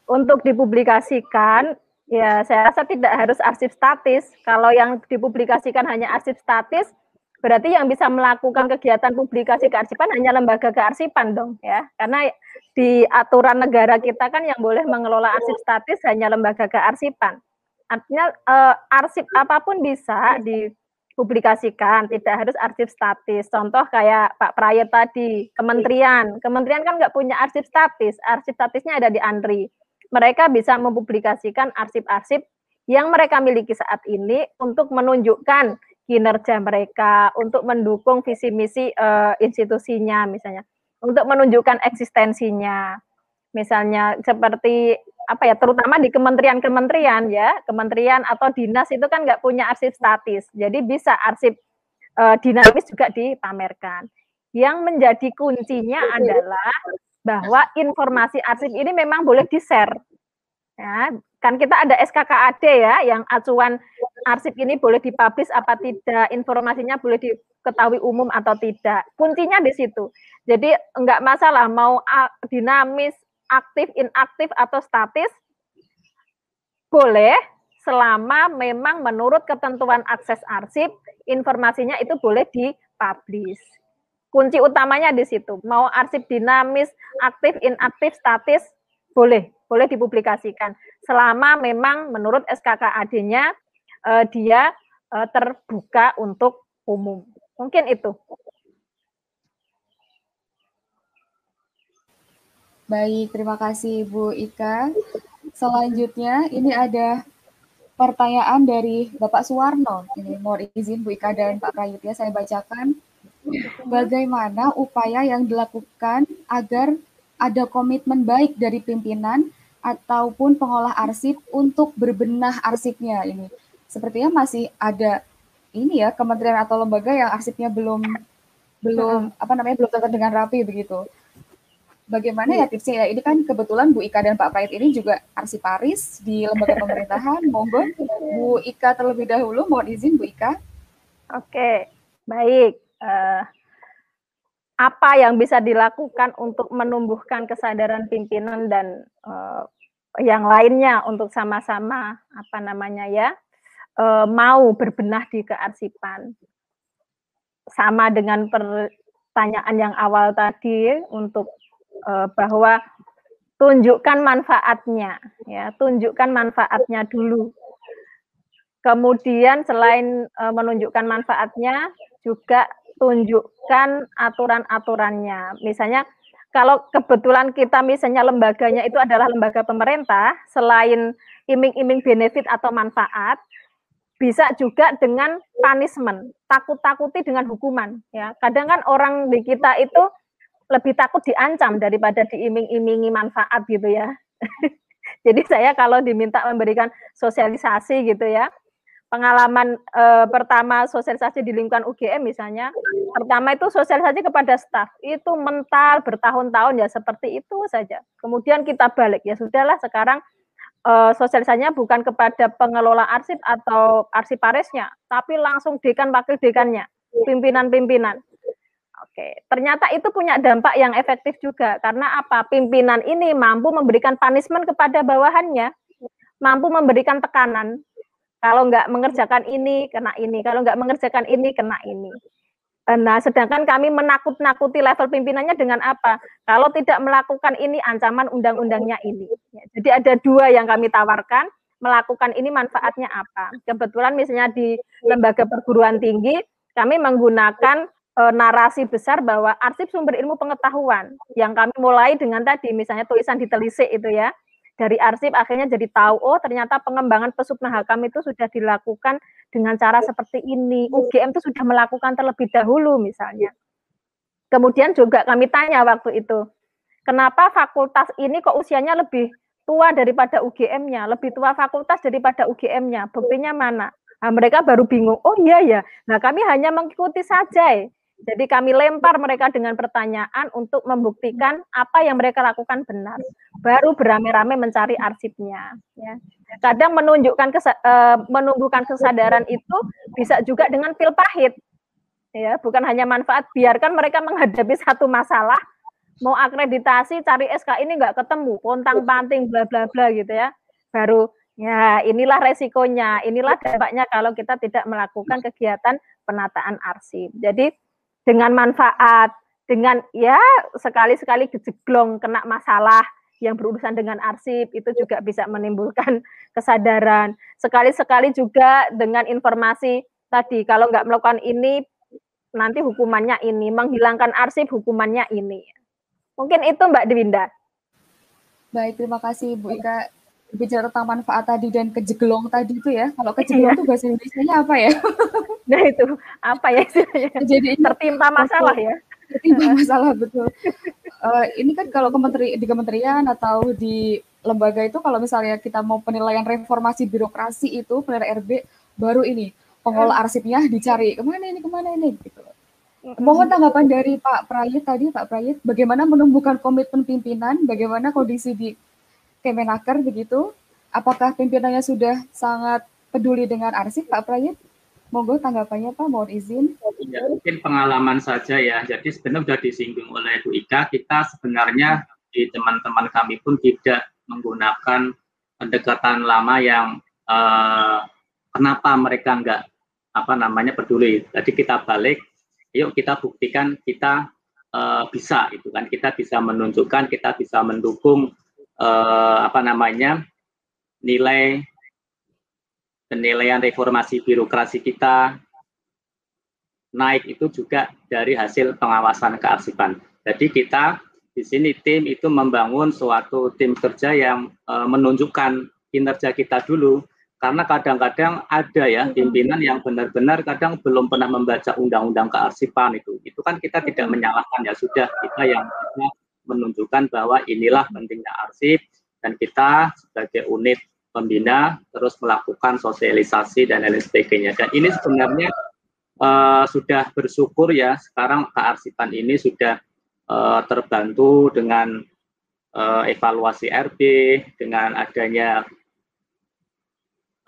Untuk dipublikasikan, ya saya rasa tidak harus arsip statis. Kalau yang dipublikasikan hanya arsip statis, Berarti yang bisa melakukan kegiatan publikasi kearsipan hanya lembaga kearsipan dong ya. Karena di aturan negara kita kan yang boleh mengelola arsip statis hanya lembaga kearsipan. Artinya eh, arsip apa pun bisa dipublikasikan, tidak harus arsip statis. Contoh kayak Pak Prayet tadi, kementerian. Kementerian kan nggak punya arsip statis, arsip statisnya ada di ANRI. Mereka bisa mempublikasikan arsip-arsip yang mereka miliki saat ini untuk menunjukkan kinerja mereka, untuk mendukung visi misi uh, institusinya misalnya, untuk menunjukkan eksistensinya. Misalnya seperti apa ya, terutama di kementerian-kementerian ya, kementerian atau dinas itu kan nggak punya arsip statis, jadi bisa arsip uh, dinamis juga dipamerkan. Yang menjadi kuncinya adalah bahwa informasi arsip ini memang boleh di-share. Ya, kan kita ada SKKAD ya yang acuan arsip ini boleh dipublish apa tidak informasinya boleh diketahui umum atau tidak. Kuncinya di situ. Jadi enggak masalah mau dinamis aktif inaktif atau statis boleh selama memang menurut ketentuan akses arsip informasinya itu boleh dipublish. Kunci utamanya di situ. Mau arsip dinamis aktif inaktif statis boleh. Boleh dipublikasikan. Selama memang menurut SKKAD-nya uh, dia uh, terbuka untuk umum. Mungkin itu. Baik, terima kasih Bu Ika. Selanjutnya ini ada pertanyaan dari Bapak Suwarno. Ini mohon izin Bu Ika dan Pak Prayut ya saya bacakan. Bagaimana upaya yang dilakukan agar ada komitmen baik dari pimpinan ataupun pengolah arsip untuk berbenah arsipnya ini? Sepertinya masih ada ini ya kementerian atau lembaga yang arsipnya belum belum apa namanya belum tertata dengan rapi begitu bagaimana ya tipsnya ya? Ini kan kebetulan Bu Ika dan Pak Pait ini juga arsiparis di lembaga pemerintahan. Monggo Bu Ika terlebih dahulu, mohon izin Bu Ika. Oke, baik. Uh, apa yang bisa dilakukan untuk menumbuhkan kesadaran pimpinan dan uh, yang lainnya untuk sama-sama apa namanya ya uh, mau berbenah di kearsipan. Sama dengan pertanyaan yang awal tadi untuk uh, bahwa tunjukkan manfaatnya ya tunjukkan manfaatnya dulu. Kemudian selain uh, menunjukkan manfaatnya juga tunjukkan aturan-aturannya. Misalnya kalau kebetulan kita misalnya lembaganya itu adalah lembaga pemerintah selain iming-iming benefit atau manfaat bisa juga dengan punishment takut-takuti dengan hukuman ya kadang kan orang di kita itu lebih takut diancam daripada diiming-imingi manfaat gitu ya. Jadi saya kalau diminta memberikan sosialisasi gitu ya, pengalaman eh, pertama sosialisasi di lingkungan UGM misalnya, pertama itu sosialisasi kepada staf, itu mental bertahun-tahun ya seperti itu saja. Kemudian kita balik ya sudahlah sekarang eh, sosialisasinya bukan kepada pengelola arsip atau arsiparisnya, tapi langsung dekan wakil dekannya, pimpinan-pimpinan. Oke, ternyata itu punya dampak yang efektif juga karena apa? Pimpinan ini mampu memberikan punishment kepada bawahannya, mampu memberikan tekanan. Kalau nggak mengerjakan ini, kena ini. Kalau nggak mengerjakan ini, kena ini. Nah, sedangkan kami menakut-nakuti level pimpinannya dengan apa? Kalau tidak melakukan ini, ancaman undang-undangnya ini. Ya, jadi ada dua yang kami tawarkan, melakukan ini manfaatnya apa? Kebetulan misalnya di lembaga perguruan tinggi, kami menggunakan e, narasi besar bahwa arsip sumber ilmu pengetahuan yang kami mulai dengan tadi misalnya tulisan ditelisik itu ya dari arsip akhirnya jadi tahu oh ternyata pengembangan pesupnahakam itu sudah dilakukan dengan cara seperti ini UGM itu sudah melakukan terlebih dahulu misalnya kemudian juga kami tanya waktu itu kenapa fakultas ini kok usianya lebih tua daripada UGM-nya lebih tua fakultas daripada UGM-nya buktinya mana Nah, mereka baru bingung. Oh iya ya. Nah, kami hanya mengikuti saja. Eh. Jadi kami lempar mereka dengan pertanyaan untuk membuktikan apa yang mereka lakukan benar. Baru beramai-ramai mencari arsipnya. Ya. Kadang menunjukkan uh, menumbuhkan kesadaran itu bisa juga dengan pil pahit. Ya, bukan hanya manfaat. Biarkan mereka menghadapi satu masalah, mau akreditasi, cari SK ini nggak ketemu, kontang panting, bla bla bla gitu ya. Baru ya inilah resikonya, inilah dampaknya kalau kita tidak melakukan kegiatan penataan arsip. Jadi dengan manfaat, dengan ya sekali-sekali kejeglong kena masalah yang berurusan dengan arsip itu juga bisa menimbulkan kesadaran. Sekali-sekali juga dengan informasi tadi kalau nggak melakukan ini nanti hukumannya ini, menghilangkan arsip hukumannya ini. Mungkin itu Mbak Dwinda. Baik, terima kasih Bu Ika bicara tentang manfaat tadi dan kejeglong tadi itu ya. Kalau kejeglong itu bahasa Indonesia-nya apa ya? nah itu apa ya? Jadi tertimpa masalah ya. Tertimpa masalah betul. Uh, ini kan kalau kementeri di kementerian atau di lembaga itu kalau misalnya kita mau penilaian reformasi birokrasi itu penilaian RB baru ini pengelola hmm. arsipnya dicari ke mana ini ke mana ini gitu. Mohon tanggapan dari Pak Prayit tadi Pak Prayit bagaimana menumbuhkan komitmen pimpinan, bagaimana kondisi di Kemenaker begitu. Apakah pimpinannya sudah sangat peduli dengan arsip Pak Prayit? Monggo tanggapannya Pak, mohon izin. Ya, mungkin pengalaman saja ya. Jadi sebenarnya sudah disinggung oleh Bu Ika, kita sebenarnya di teman-teman kami pun tidak menggunakan pendekatan lama yang uh, kenapa mereka enggak apa namanya peduli. Jadi kita balik, yuk kita buktikan kita uh, bisa itu kan kita bisa menunjukkan, kita bisa mendukung uh, apa namanya nilai penilaian reformasi birokrasi kita naik itu juga dari hasil pengawasan kearsipan. Jadi kita di sini tim itu membangun suatu tim kerja yang uh, menunjukkan kinerja kita dulu karena kadang-kadang ada ya pimpinan yang benar-benar kadang belum pernah membaca undang-undang kearsipan itu. Itu kan kita tidak menyalahkan ya sudah kita yang menunjukkan bahwa inilah pentingnya arsip dan kita sebagai unit pembina terus melakukan sosialisasi dan lain sebagainya. Dan ini sebenarnya uh, sudah bersyukur ya sekarang kearsipan ini sudah uh, terbantu dengan uh, evaluasi RB dengan adanya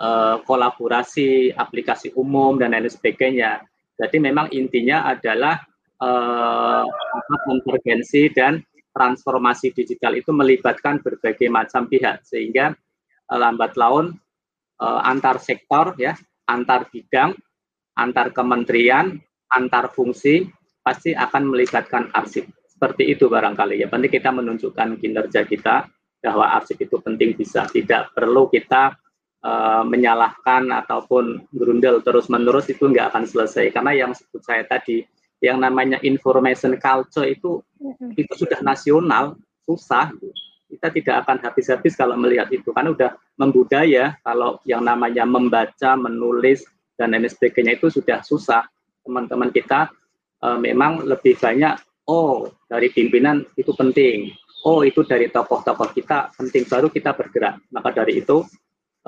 uh, kolaborasi aplikasi umum dan lain sebagainya. Jadi memang intinya adalah uh, konvergensi dan transformasi digital itu melibatkan berbagai macam pihak sehingga uh, lambat laun uh, antar sektor ya, antar bidang, antar kementerian, antar fungsi pasti akan melibatkan arsip. Seperti itu barangkali ya. Penting kita menunjukkan kinerja kita bahwa arsip itu penting bisa. Tidak perlu kita uh, menyalahkan ataupun berundel terus-menerus itu nggak akan selesai. Karena yang sebut saya tadi, yang namanya information culture itu itu sudah nasional, susah. Kita tidak akan habis-habis kalau melihat itu. Karena udah membudaya kalau yang namanya membaca, menulis, dan lain sebagainya itu sudah susah. Teman-teman kita uh, memang lebih banyak oh dari pimpinan itu penting, oh itu dari tokoh-tokoh kita penting, baru kita bergerak. Maka dari itu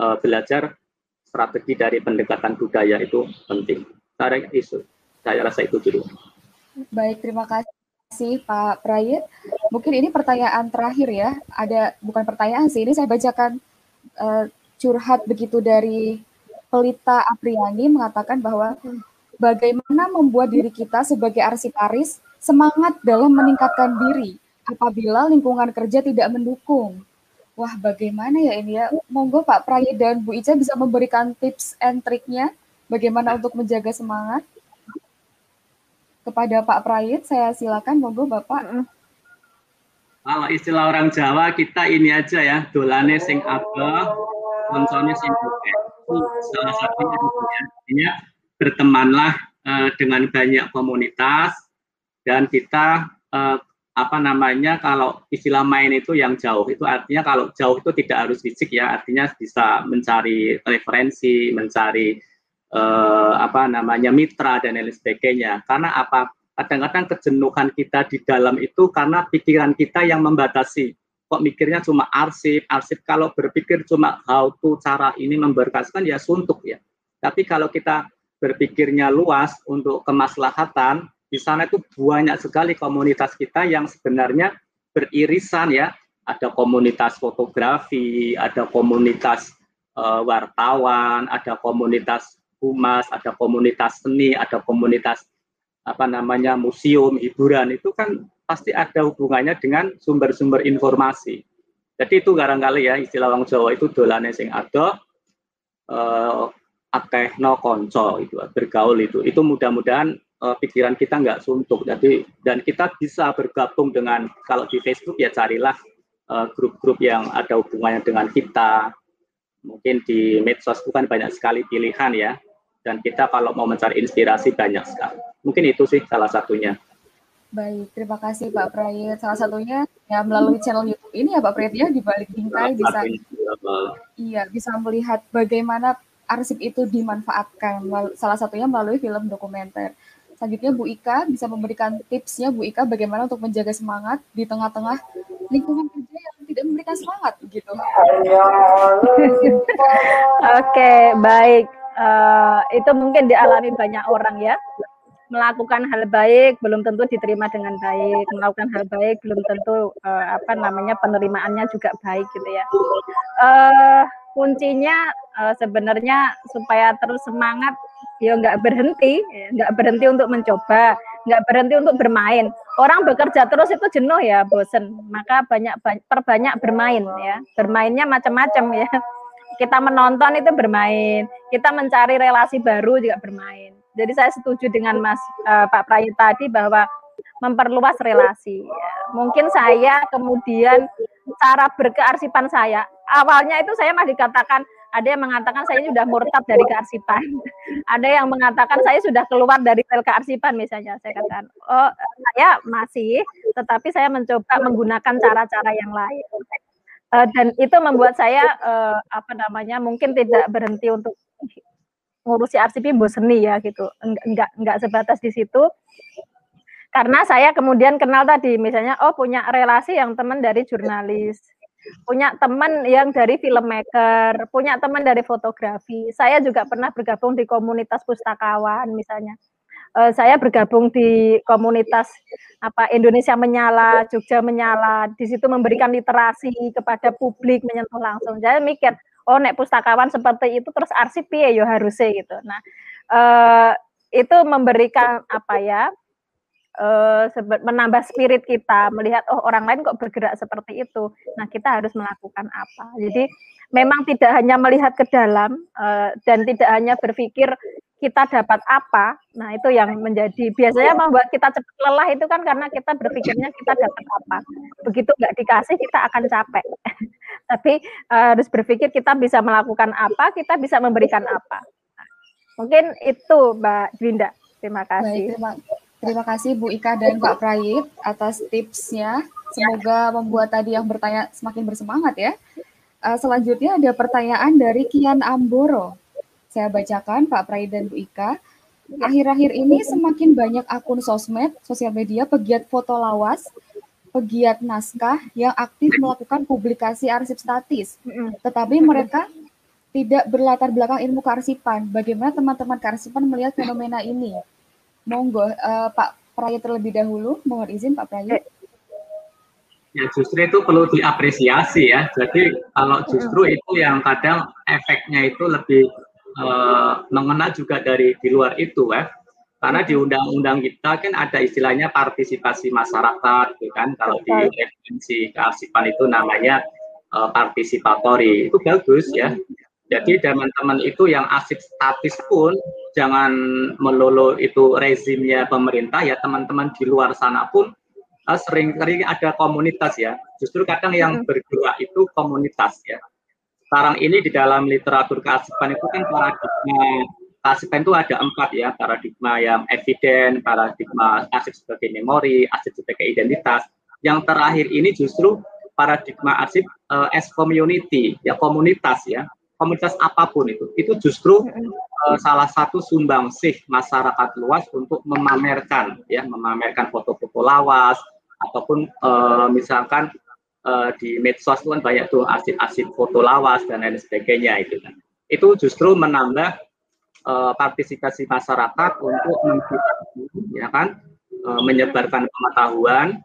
uh, belajar strategi dari pendekatan budaya itu penting. Saya isu, saya rasa itu dulu. Baik, terima kasih Pak Prayit. Mungkin ini pertanyaan terakhir ya. Ada bukan pertanyaan sih, ini saya bacakan uh, curhat begitu dari Pelita Apriani mengatakan bahwa bagaimana membuat diri kita sebagai arsiparis semangat dalam meningkatkan diri apabila lingkungan kerja tidak mendukung. Wah, bagaimana ya ini ya? Monggo Pak Pray dan Bu Ica bisa memberikan tips and triknya bagaimana untuk menjaga semangat. Kepada Pak Prayit, saya silakan monggo Bapak. Kalau istilah orang Jawa kita ini aja ya, dolane sing abah, koncone sing itu salah satunya ya. Artinya bertemanlah uh, dengan banyak komunitas, dan kita eh, apa namanya kalau istilah main itu yang jauh itu artinya kalau jauh itu tidak harus fisik ya artinya bisa mencari referensi mencari eh, apa namanya mitra dan lain sebagainya. Karena apa? Kadang-kadang kejenuhan kita di dalam itu karena pikiran kita yang membatasi. Kok mikirnya cuma arsip arsip. Kalau berpikir cuma how to cara ini memberkaskan ya suntuk ya. Tapi kalau kita berpikirnya luas untuk kemaslahatan di sana itu banyak sekali komunitas kita yang sebenarnya beririsan ya. Ada komunitas fotografi, ada komunitas uh, wartawan, ada komunitas humas, ada komunitas seni, ada komunitas apa namanya museum, hiburan itu kan pasti ada hubungannya dengan sumber-sumber informasi. Jadi itu barangkali ya istilah orang Jawa itu dolane sing ada uh, akeh no konco itu bergaul itu. Itu mudah-mudahan uh, pikiran kita nggak suntuk. Jadi dan kita bisa bergabung dengan kalau di Facebook ya carilah eh, grup-grup uh, yang ada hubungannya dengan kita. Mungkin di medsos bukan banyak sekali pilihan ya. Dan kita kalau mau mencari inspirasi banyak sekali. Mungkin itu sih salah satunya. Baik, terima kasih Pak Prayit. Salah satunya ya melalui channel YouTube ini ya Pak Prayit ya di balik bingkai bisa iya bisa melihat bagaimana arsip itu dimanfaatkan. Salah satunya melalui film dokumenter. Selanjutnya Bu Ika bisa memberikan tipsnya Bu Ika bagaimana untuk menjaga semangat di tengah-tengah lingkungan kerja yang tidak memberikan semangat gitu. Oke, baik. Uh, itu mungkin dialami banyak orang ya. Melakukan hal baik belum tentu diterima dengan baik. Melakukan hal baik belum tentu uh, apa namanya penerimaannya juga baik gitu ya. Uh, kuncinya uh, sebenarnya supaya terus semangat ya nggak berhenti, nggak berhenti untuk mencoba, nggak berhenti untuk bermain. Orang bekerja terus itu jenuh ya, bosen. Maka banyak, perbanyak bermain ya. Bermainnya macam-macam ya. Kita menonton itu bermain, kita mencari relasi baru juga bermain. Jadi saya setuju dengan Mas uh, Pak Prayit tadi bahwa memperluas relasi. Ya. Mungkin saya kemudian cara berkearsipan saya awalnya itu saya masih dikatakan Ada yang mengatakan saya sudah murtad dari kearsipan. Ada yang mengatakan saya sudah keluar dari sel kearsipan misalnya. Saya katakan, oh saya masih, tetapi saya mencoba menggunakan cara-cara yang lain. Uh, dan itu membuat saya uh, apa namanya mungkin tidak berhenti untuk ngurusi arsipi boseni ya gitu. Enggak enggak sebatas di situ. Karena saya kemudian kenal tadi misalnya oh punya relasi yang teman dari jurnalis punya teman yang dari filmmaker punya teman dari fotografi. Saya juga pernah bergabung di komunitas pustakawan misalnya uh, saya bergabung di komunitas apa Indonesia menyala, Jogja menyala, di situ memberikan literasi kepada publik menyentuh langsung. Jadi mikir, oh nek pustakawan seperti itu terus arsip ya yo harusnya gitu. Nah, uh, itu memberikan apa ya? Uh, menambah spirit kita melihat oh orang lain kok bergerak seperti itu. Nah, kita harus melakukan apa. Jadi memang tidak hanya melihat ke dalam uh, dan tidak hanya berpikir kita dapat apa, nah itu yang menjadi biasanya membuat kita cepat lelah itu kan karena kita berpikirnya kita dapat apa. Begitu nggak dikasih kita akan capek. Tapi uh, harus berpikir kita bisa melakukan apa, kita bisa memberikan apa. Mungkin itu Mbak Dwinda. Terima kasih. Baik, terima, terima kasih Bu Ika dan Pak Prayit atas tipsnya. Semoga membuat tadi yang bertanya semakin bersemangat ya. Uh, selanjutnya ada pertanyaan dari Kian Amboro. Saya bacakan Pak Prai dan Bu Ika. Akhir-akhir ini semakin banyak akun sosmed, sosial media, pegiat foto lawas, pegiat naskah yang aktif melakukan publikasi arsip statis. Tetapi mereka tidak berlatar belakang ilmu kearsipan. Bagaimana teman-teman kearsipan melihat fenomena ini? Monggo, uh, Pak Prai terlebih dahulu. Mohon izin Pak Prai. Ya justru itu perlu diapresiasi ya. Jadi kalau justru itu yang kadang efeknya itu lebih uh, mengenal juga dari di luar itu ya karena di undang-undang kita kan ada istilahnya partisipasi masyarakat gitu kan. Kalau di referensi kearsipan itu namanya uh, partisipatori. Itu bagus ya. Jadi teman-teman itu yang asik statis pun jangan melulu itu rezimnya pemerintah ya teman-teman di luar sana pun uh, sering sering ada komunitas ya. Justru kadang yang bergerak itu komunitas ya sekarang ini di dalam literatur kearsipan itu kan paradigma kearsipan itu ada empat ya paradigma yang eviden, paradigma arsip sebagai memori, arsip sebagai identitas. Yang terakhir ini justru paradigma arsip uh, as community ya komunitas ya. Komunitas apa pun itu. Itu justru uh, salah satu sumbangsih masyarakat luas untuk memamerkan ya memamerkan foto-foto lawas ataupun uh, misalkan uh, di medsos kan banyak tuh arsip-arsip foto lawas dan lain sebagainya itu kan. Itu justru menambah uh, partisipasi masyarakat untuk ya kan uh, menyebarkan pengetahuan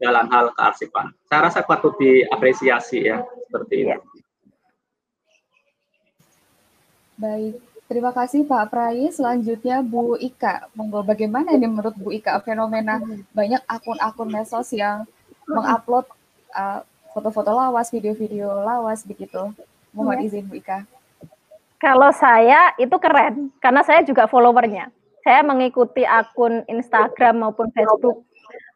dalam hal kearsipan. Saya rasa patut diapresiasi ya seperti itu. Baik, terima kasih Pak Prai. Selanjutnya Bu Ika, monggo bagaimana ini menurut Bu Ika fenomena banyak akun-akun medsos yang mengupload foto foto-foto lawas, video-video lawas begitu. Mohon ya. izin Bu Ika. Kalau saya itu keren karena saya juga followernya. Saya mengikuti akun Instagram maupun Facebook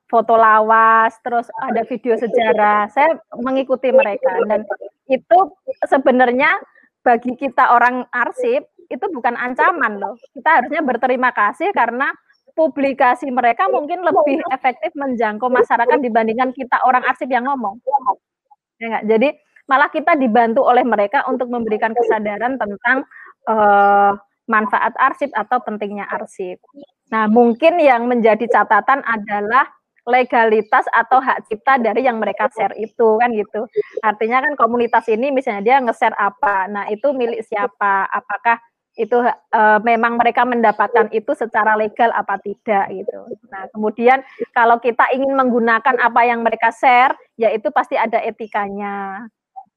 foto lawas, terus ada video sejarah. Saya mengikuti mereka dan itu sebenarnya bagi kita orang arsip itu bukan ancaman loh. Kita harusnya berterima kasih karena publikasi mereka mungkin lebih efektif menjangkau masyarakat dibandingkan kita orang arsip yang ngomong. Ya Jadi malah kita dibantu oleh mereka untuk memberikan kesadaran tentang uh, manfaat arsip atau pentingnya arsip. Nah, mungkin yang menjadi catatan adalah legalitas atau hak cipta dari yang mereka share itu kan gitu. Artinya kan komunitas ini misalnya dia nge-share apa, nah itu milik siapa, apakah itu uh, memang mereka mendapatkan itu secara legal apa tidak gitu. Nah, kemudian kalau kita ingin menggunakan apa yang mereka share, ya itu pasti ada etikanya.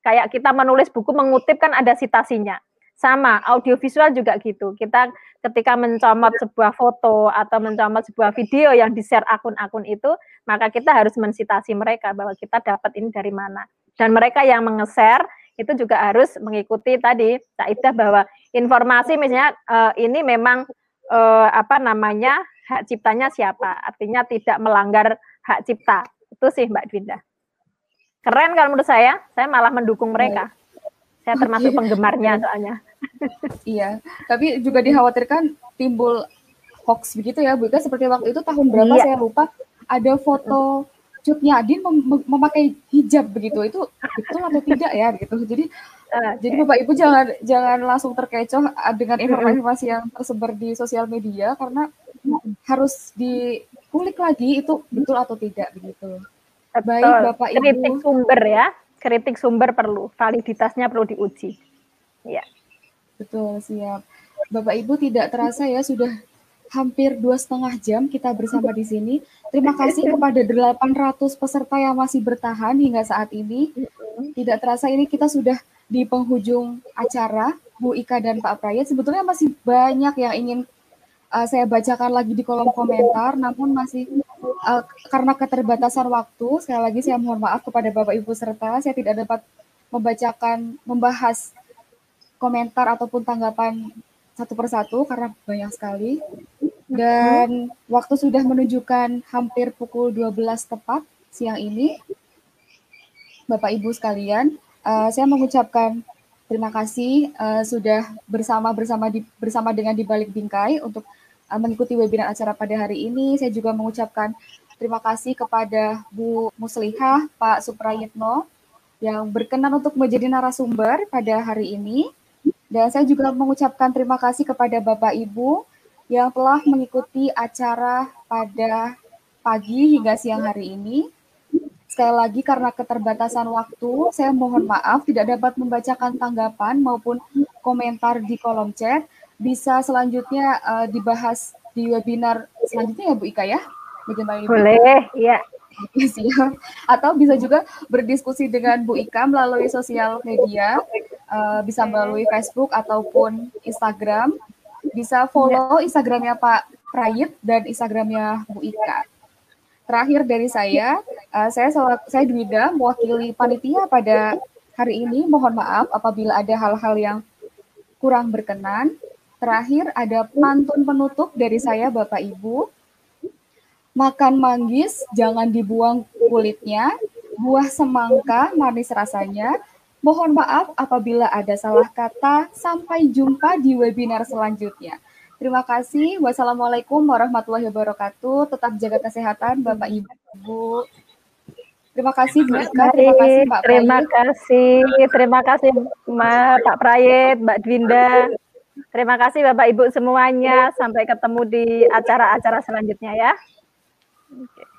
Kayak kita menulis buku mengutip kan ada sitasinya. Sama, audiovisual juga gitu. Kita ketika mencomot sebuah foto atau mencomot sebuah video yang di-share akun-akun itu, maka kita harus mensitasi mereka bahwa kita dapat ini dari mana. Dan mereka yang menge-share itu juga harus mengikuti tadi kaidah bahwa informasi misalnya uh, ini memang uh, apa namanya hak ciptanya siapa? Artinya tidak melanggar hak cipta. Itu sih Mbak Dinda keren kalau menurut saya. Saya malah mendukung mereka. Saya termasuk penggemarnya soalnya. iya, tapi juga dikhawatirkan timbul hoax begitu ya Bu Ika. Seperti waktu itu tahun berapa Iya. saya lupa ada foto Cut Nyadin mem- mem- memakai hijab begitu itu betul atau tidak ya gitu jadi jadi bapak ibu jangan jangan langsung terkecoh uh, dengan informasi yang tersebar di sosial media karena harus dikulik lagi itu betul atau tidak begitu. Baik bapak Kritik ibu sumber ya. Kritik sumber perlu, validitasnya perlu diuji. Ya. betul siap. Bapak ibu tidak terasa ya sudah hampir dua setengah jam kita bersama di sini. Terima kasih kepada 800 peserta yang masih bertahan hingga saat ini. Tidak terasa ini kita sudah di penghujung acara, Bu Ika dan Pak Prayet. Sebetulnya masih banyak yang ingin uh, saya bacakan lagi di kolom komentar, namun masih uh, karena keterbatasan waktu, sekali lagi saya mohon maaf kepada Bapak Ibu serta saya tidak dapat membacakan, membahas komentar ataupun tanggapan satu persatu karena banyak sekali. Dan waktu sudah menunjukkan hampir pukul 12 tepat siang ini. Bapak Ibu sekalian, uh, saya mengucapkan terima kasih uh, sudah bersama bersama di, bersama dengan di balik bingkai untuk uh, mengikuti webinar acara pada hari ini. Saya juga mengucapkan terima kasih kepada Bu Muslihah, Pak Suprayitno yang berkenan untuk menjadi narasumber pada hari ini. Dan saya juga mengucapkan terima kasih kepada Bapak Ibu yang telah mengikuti acara pada pagi hingga siang hari ini. Sekali lagi karena keterbatasan waktu, saya mohon maaf tidak dapat membacakan tanggapan maupun komentar di kolom chat. Bisa selanjutnya uh, dibahas di webinar selanjutnya ya Bu Ika ya? Bagaimana Ibu? Boleh, ya. Atau bisa juga berdiskusi dengan Bu Ika melalui sosial media, uh, bisa melalui Facebook ataupun Instagram. Bisa follow Instagramnya Pak Prayit dan Instagramnya Bu Ika. Terakhir dari saya, uh, saya saya Dwida mewakili panitia pada hari ini. Mohon maaf apabila ada hal-hal yang kurang berkenan. Terakhir ada pantun penutup dari saya Bapak Ibu. Makan manggis, jangan dibuang kulitnya. Buah semangka, manis rasanya. Mohon maaf apabila ada salah kata. Sampai jumpa di webinar selanjutnya. Terima kasih. Wassalamualaikum warahmatullahi wabarakatuh. Tetap jaga kesehatan, Bapak Ibu. Terima kasih, Bu Ika. Terima kasih, Pak Terima Prayit. kasih, terima kasih Ma, Pak Prayit, Mbak Dwinda. Terima kasih Bapak Ibu semuanya. Sampai ketemu di acara-acara selanjutnya ya. Oke.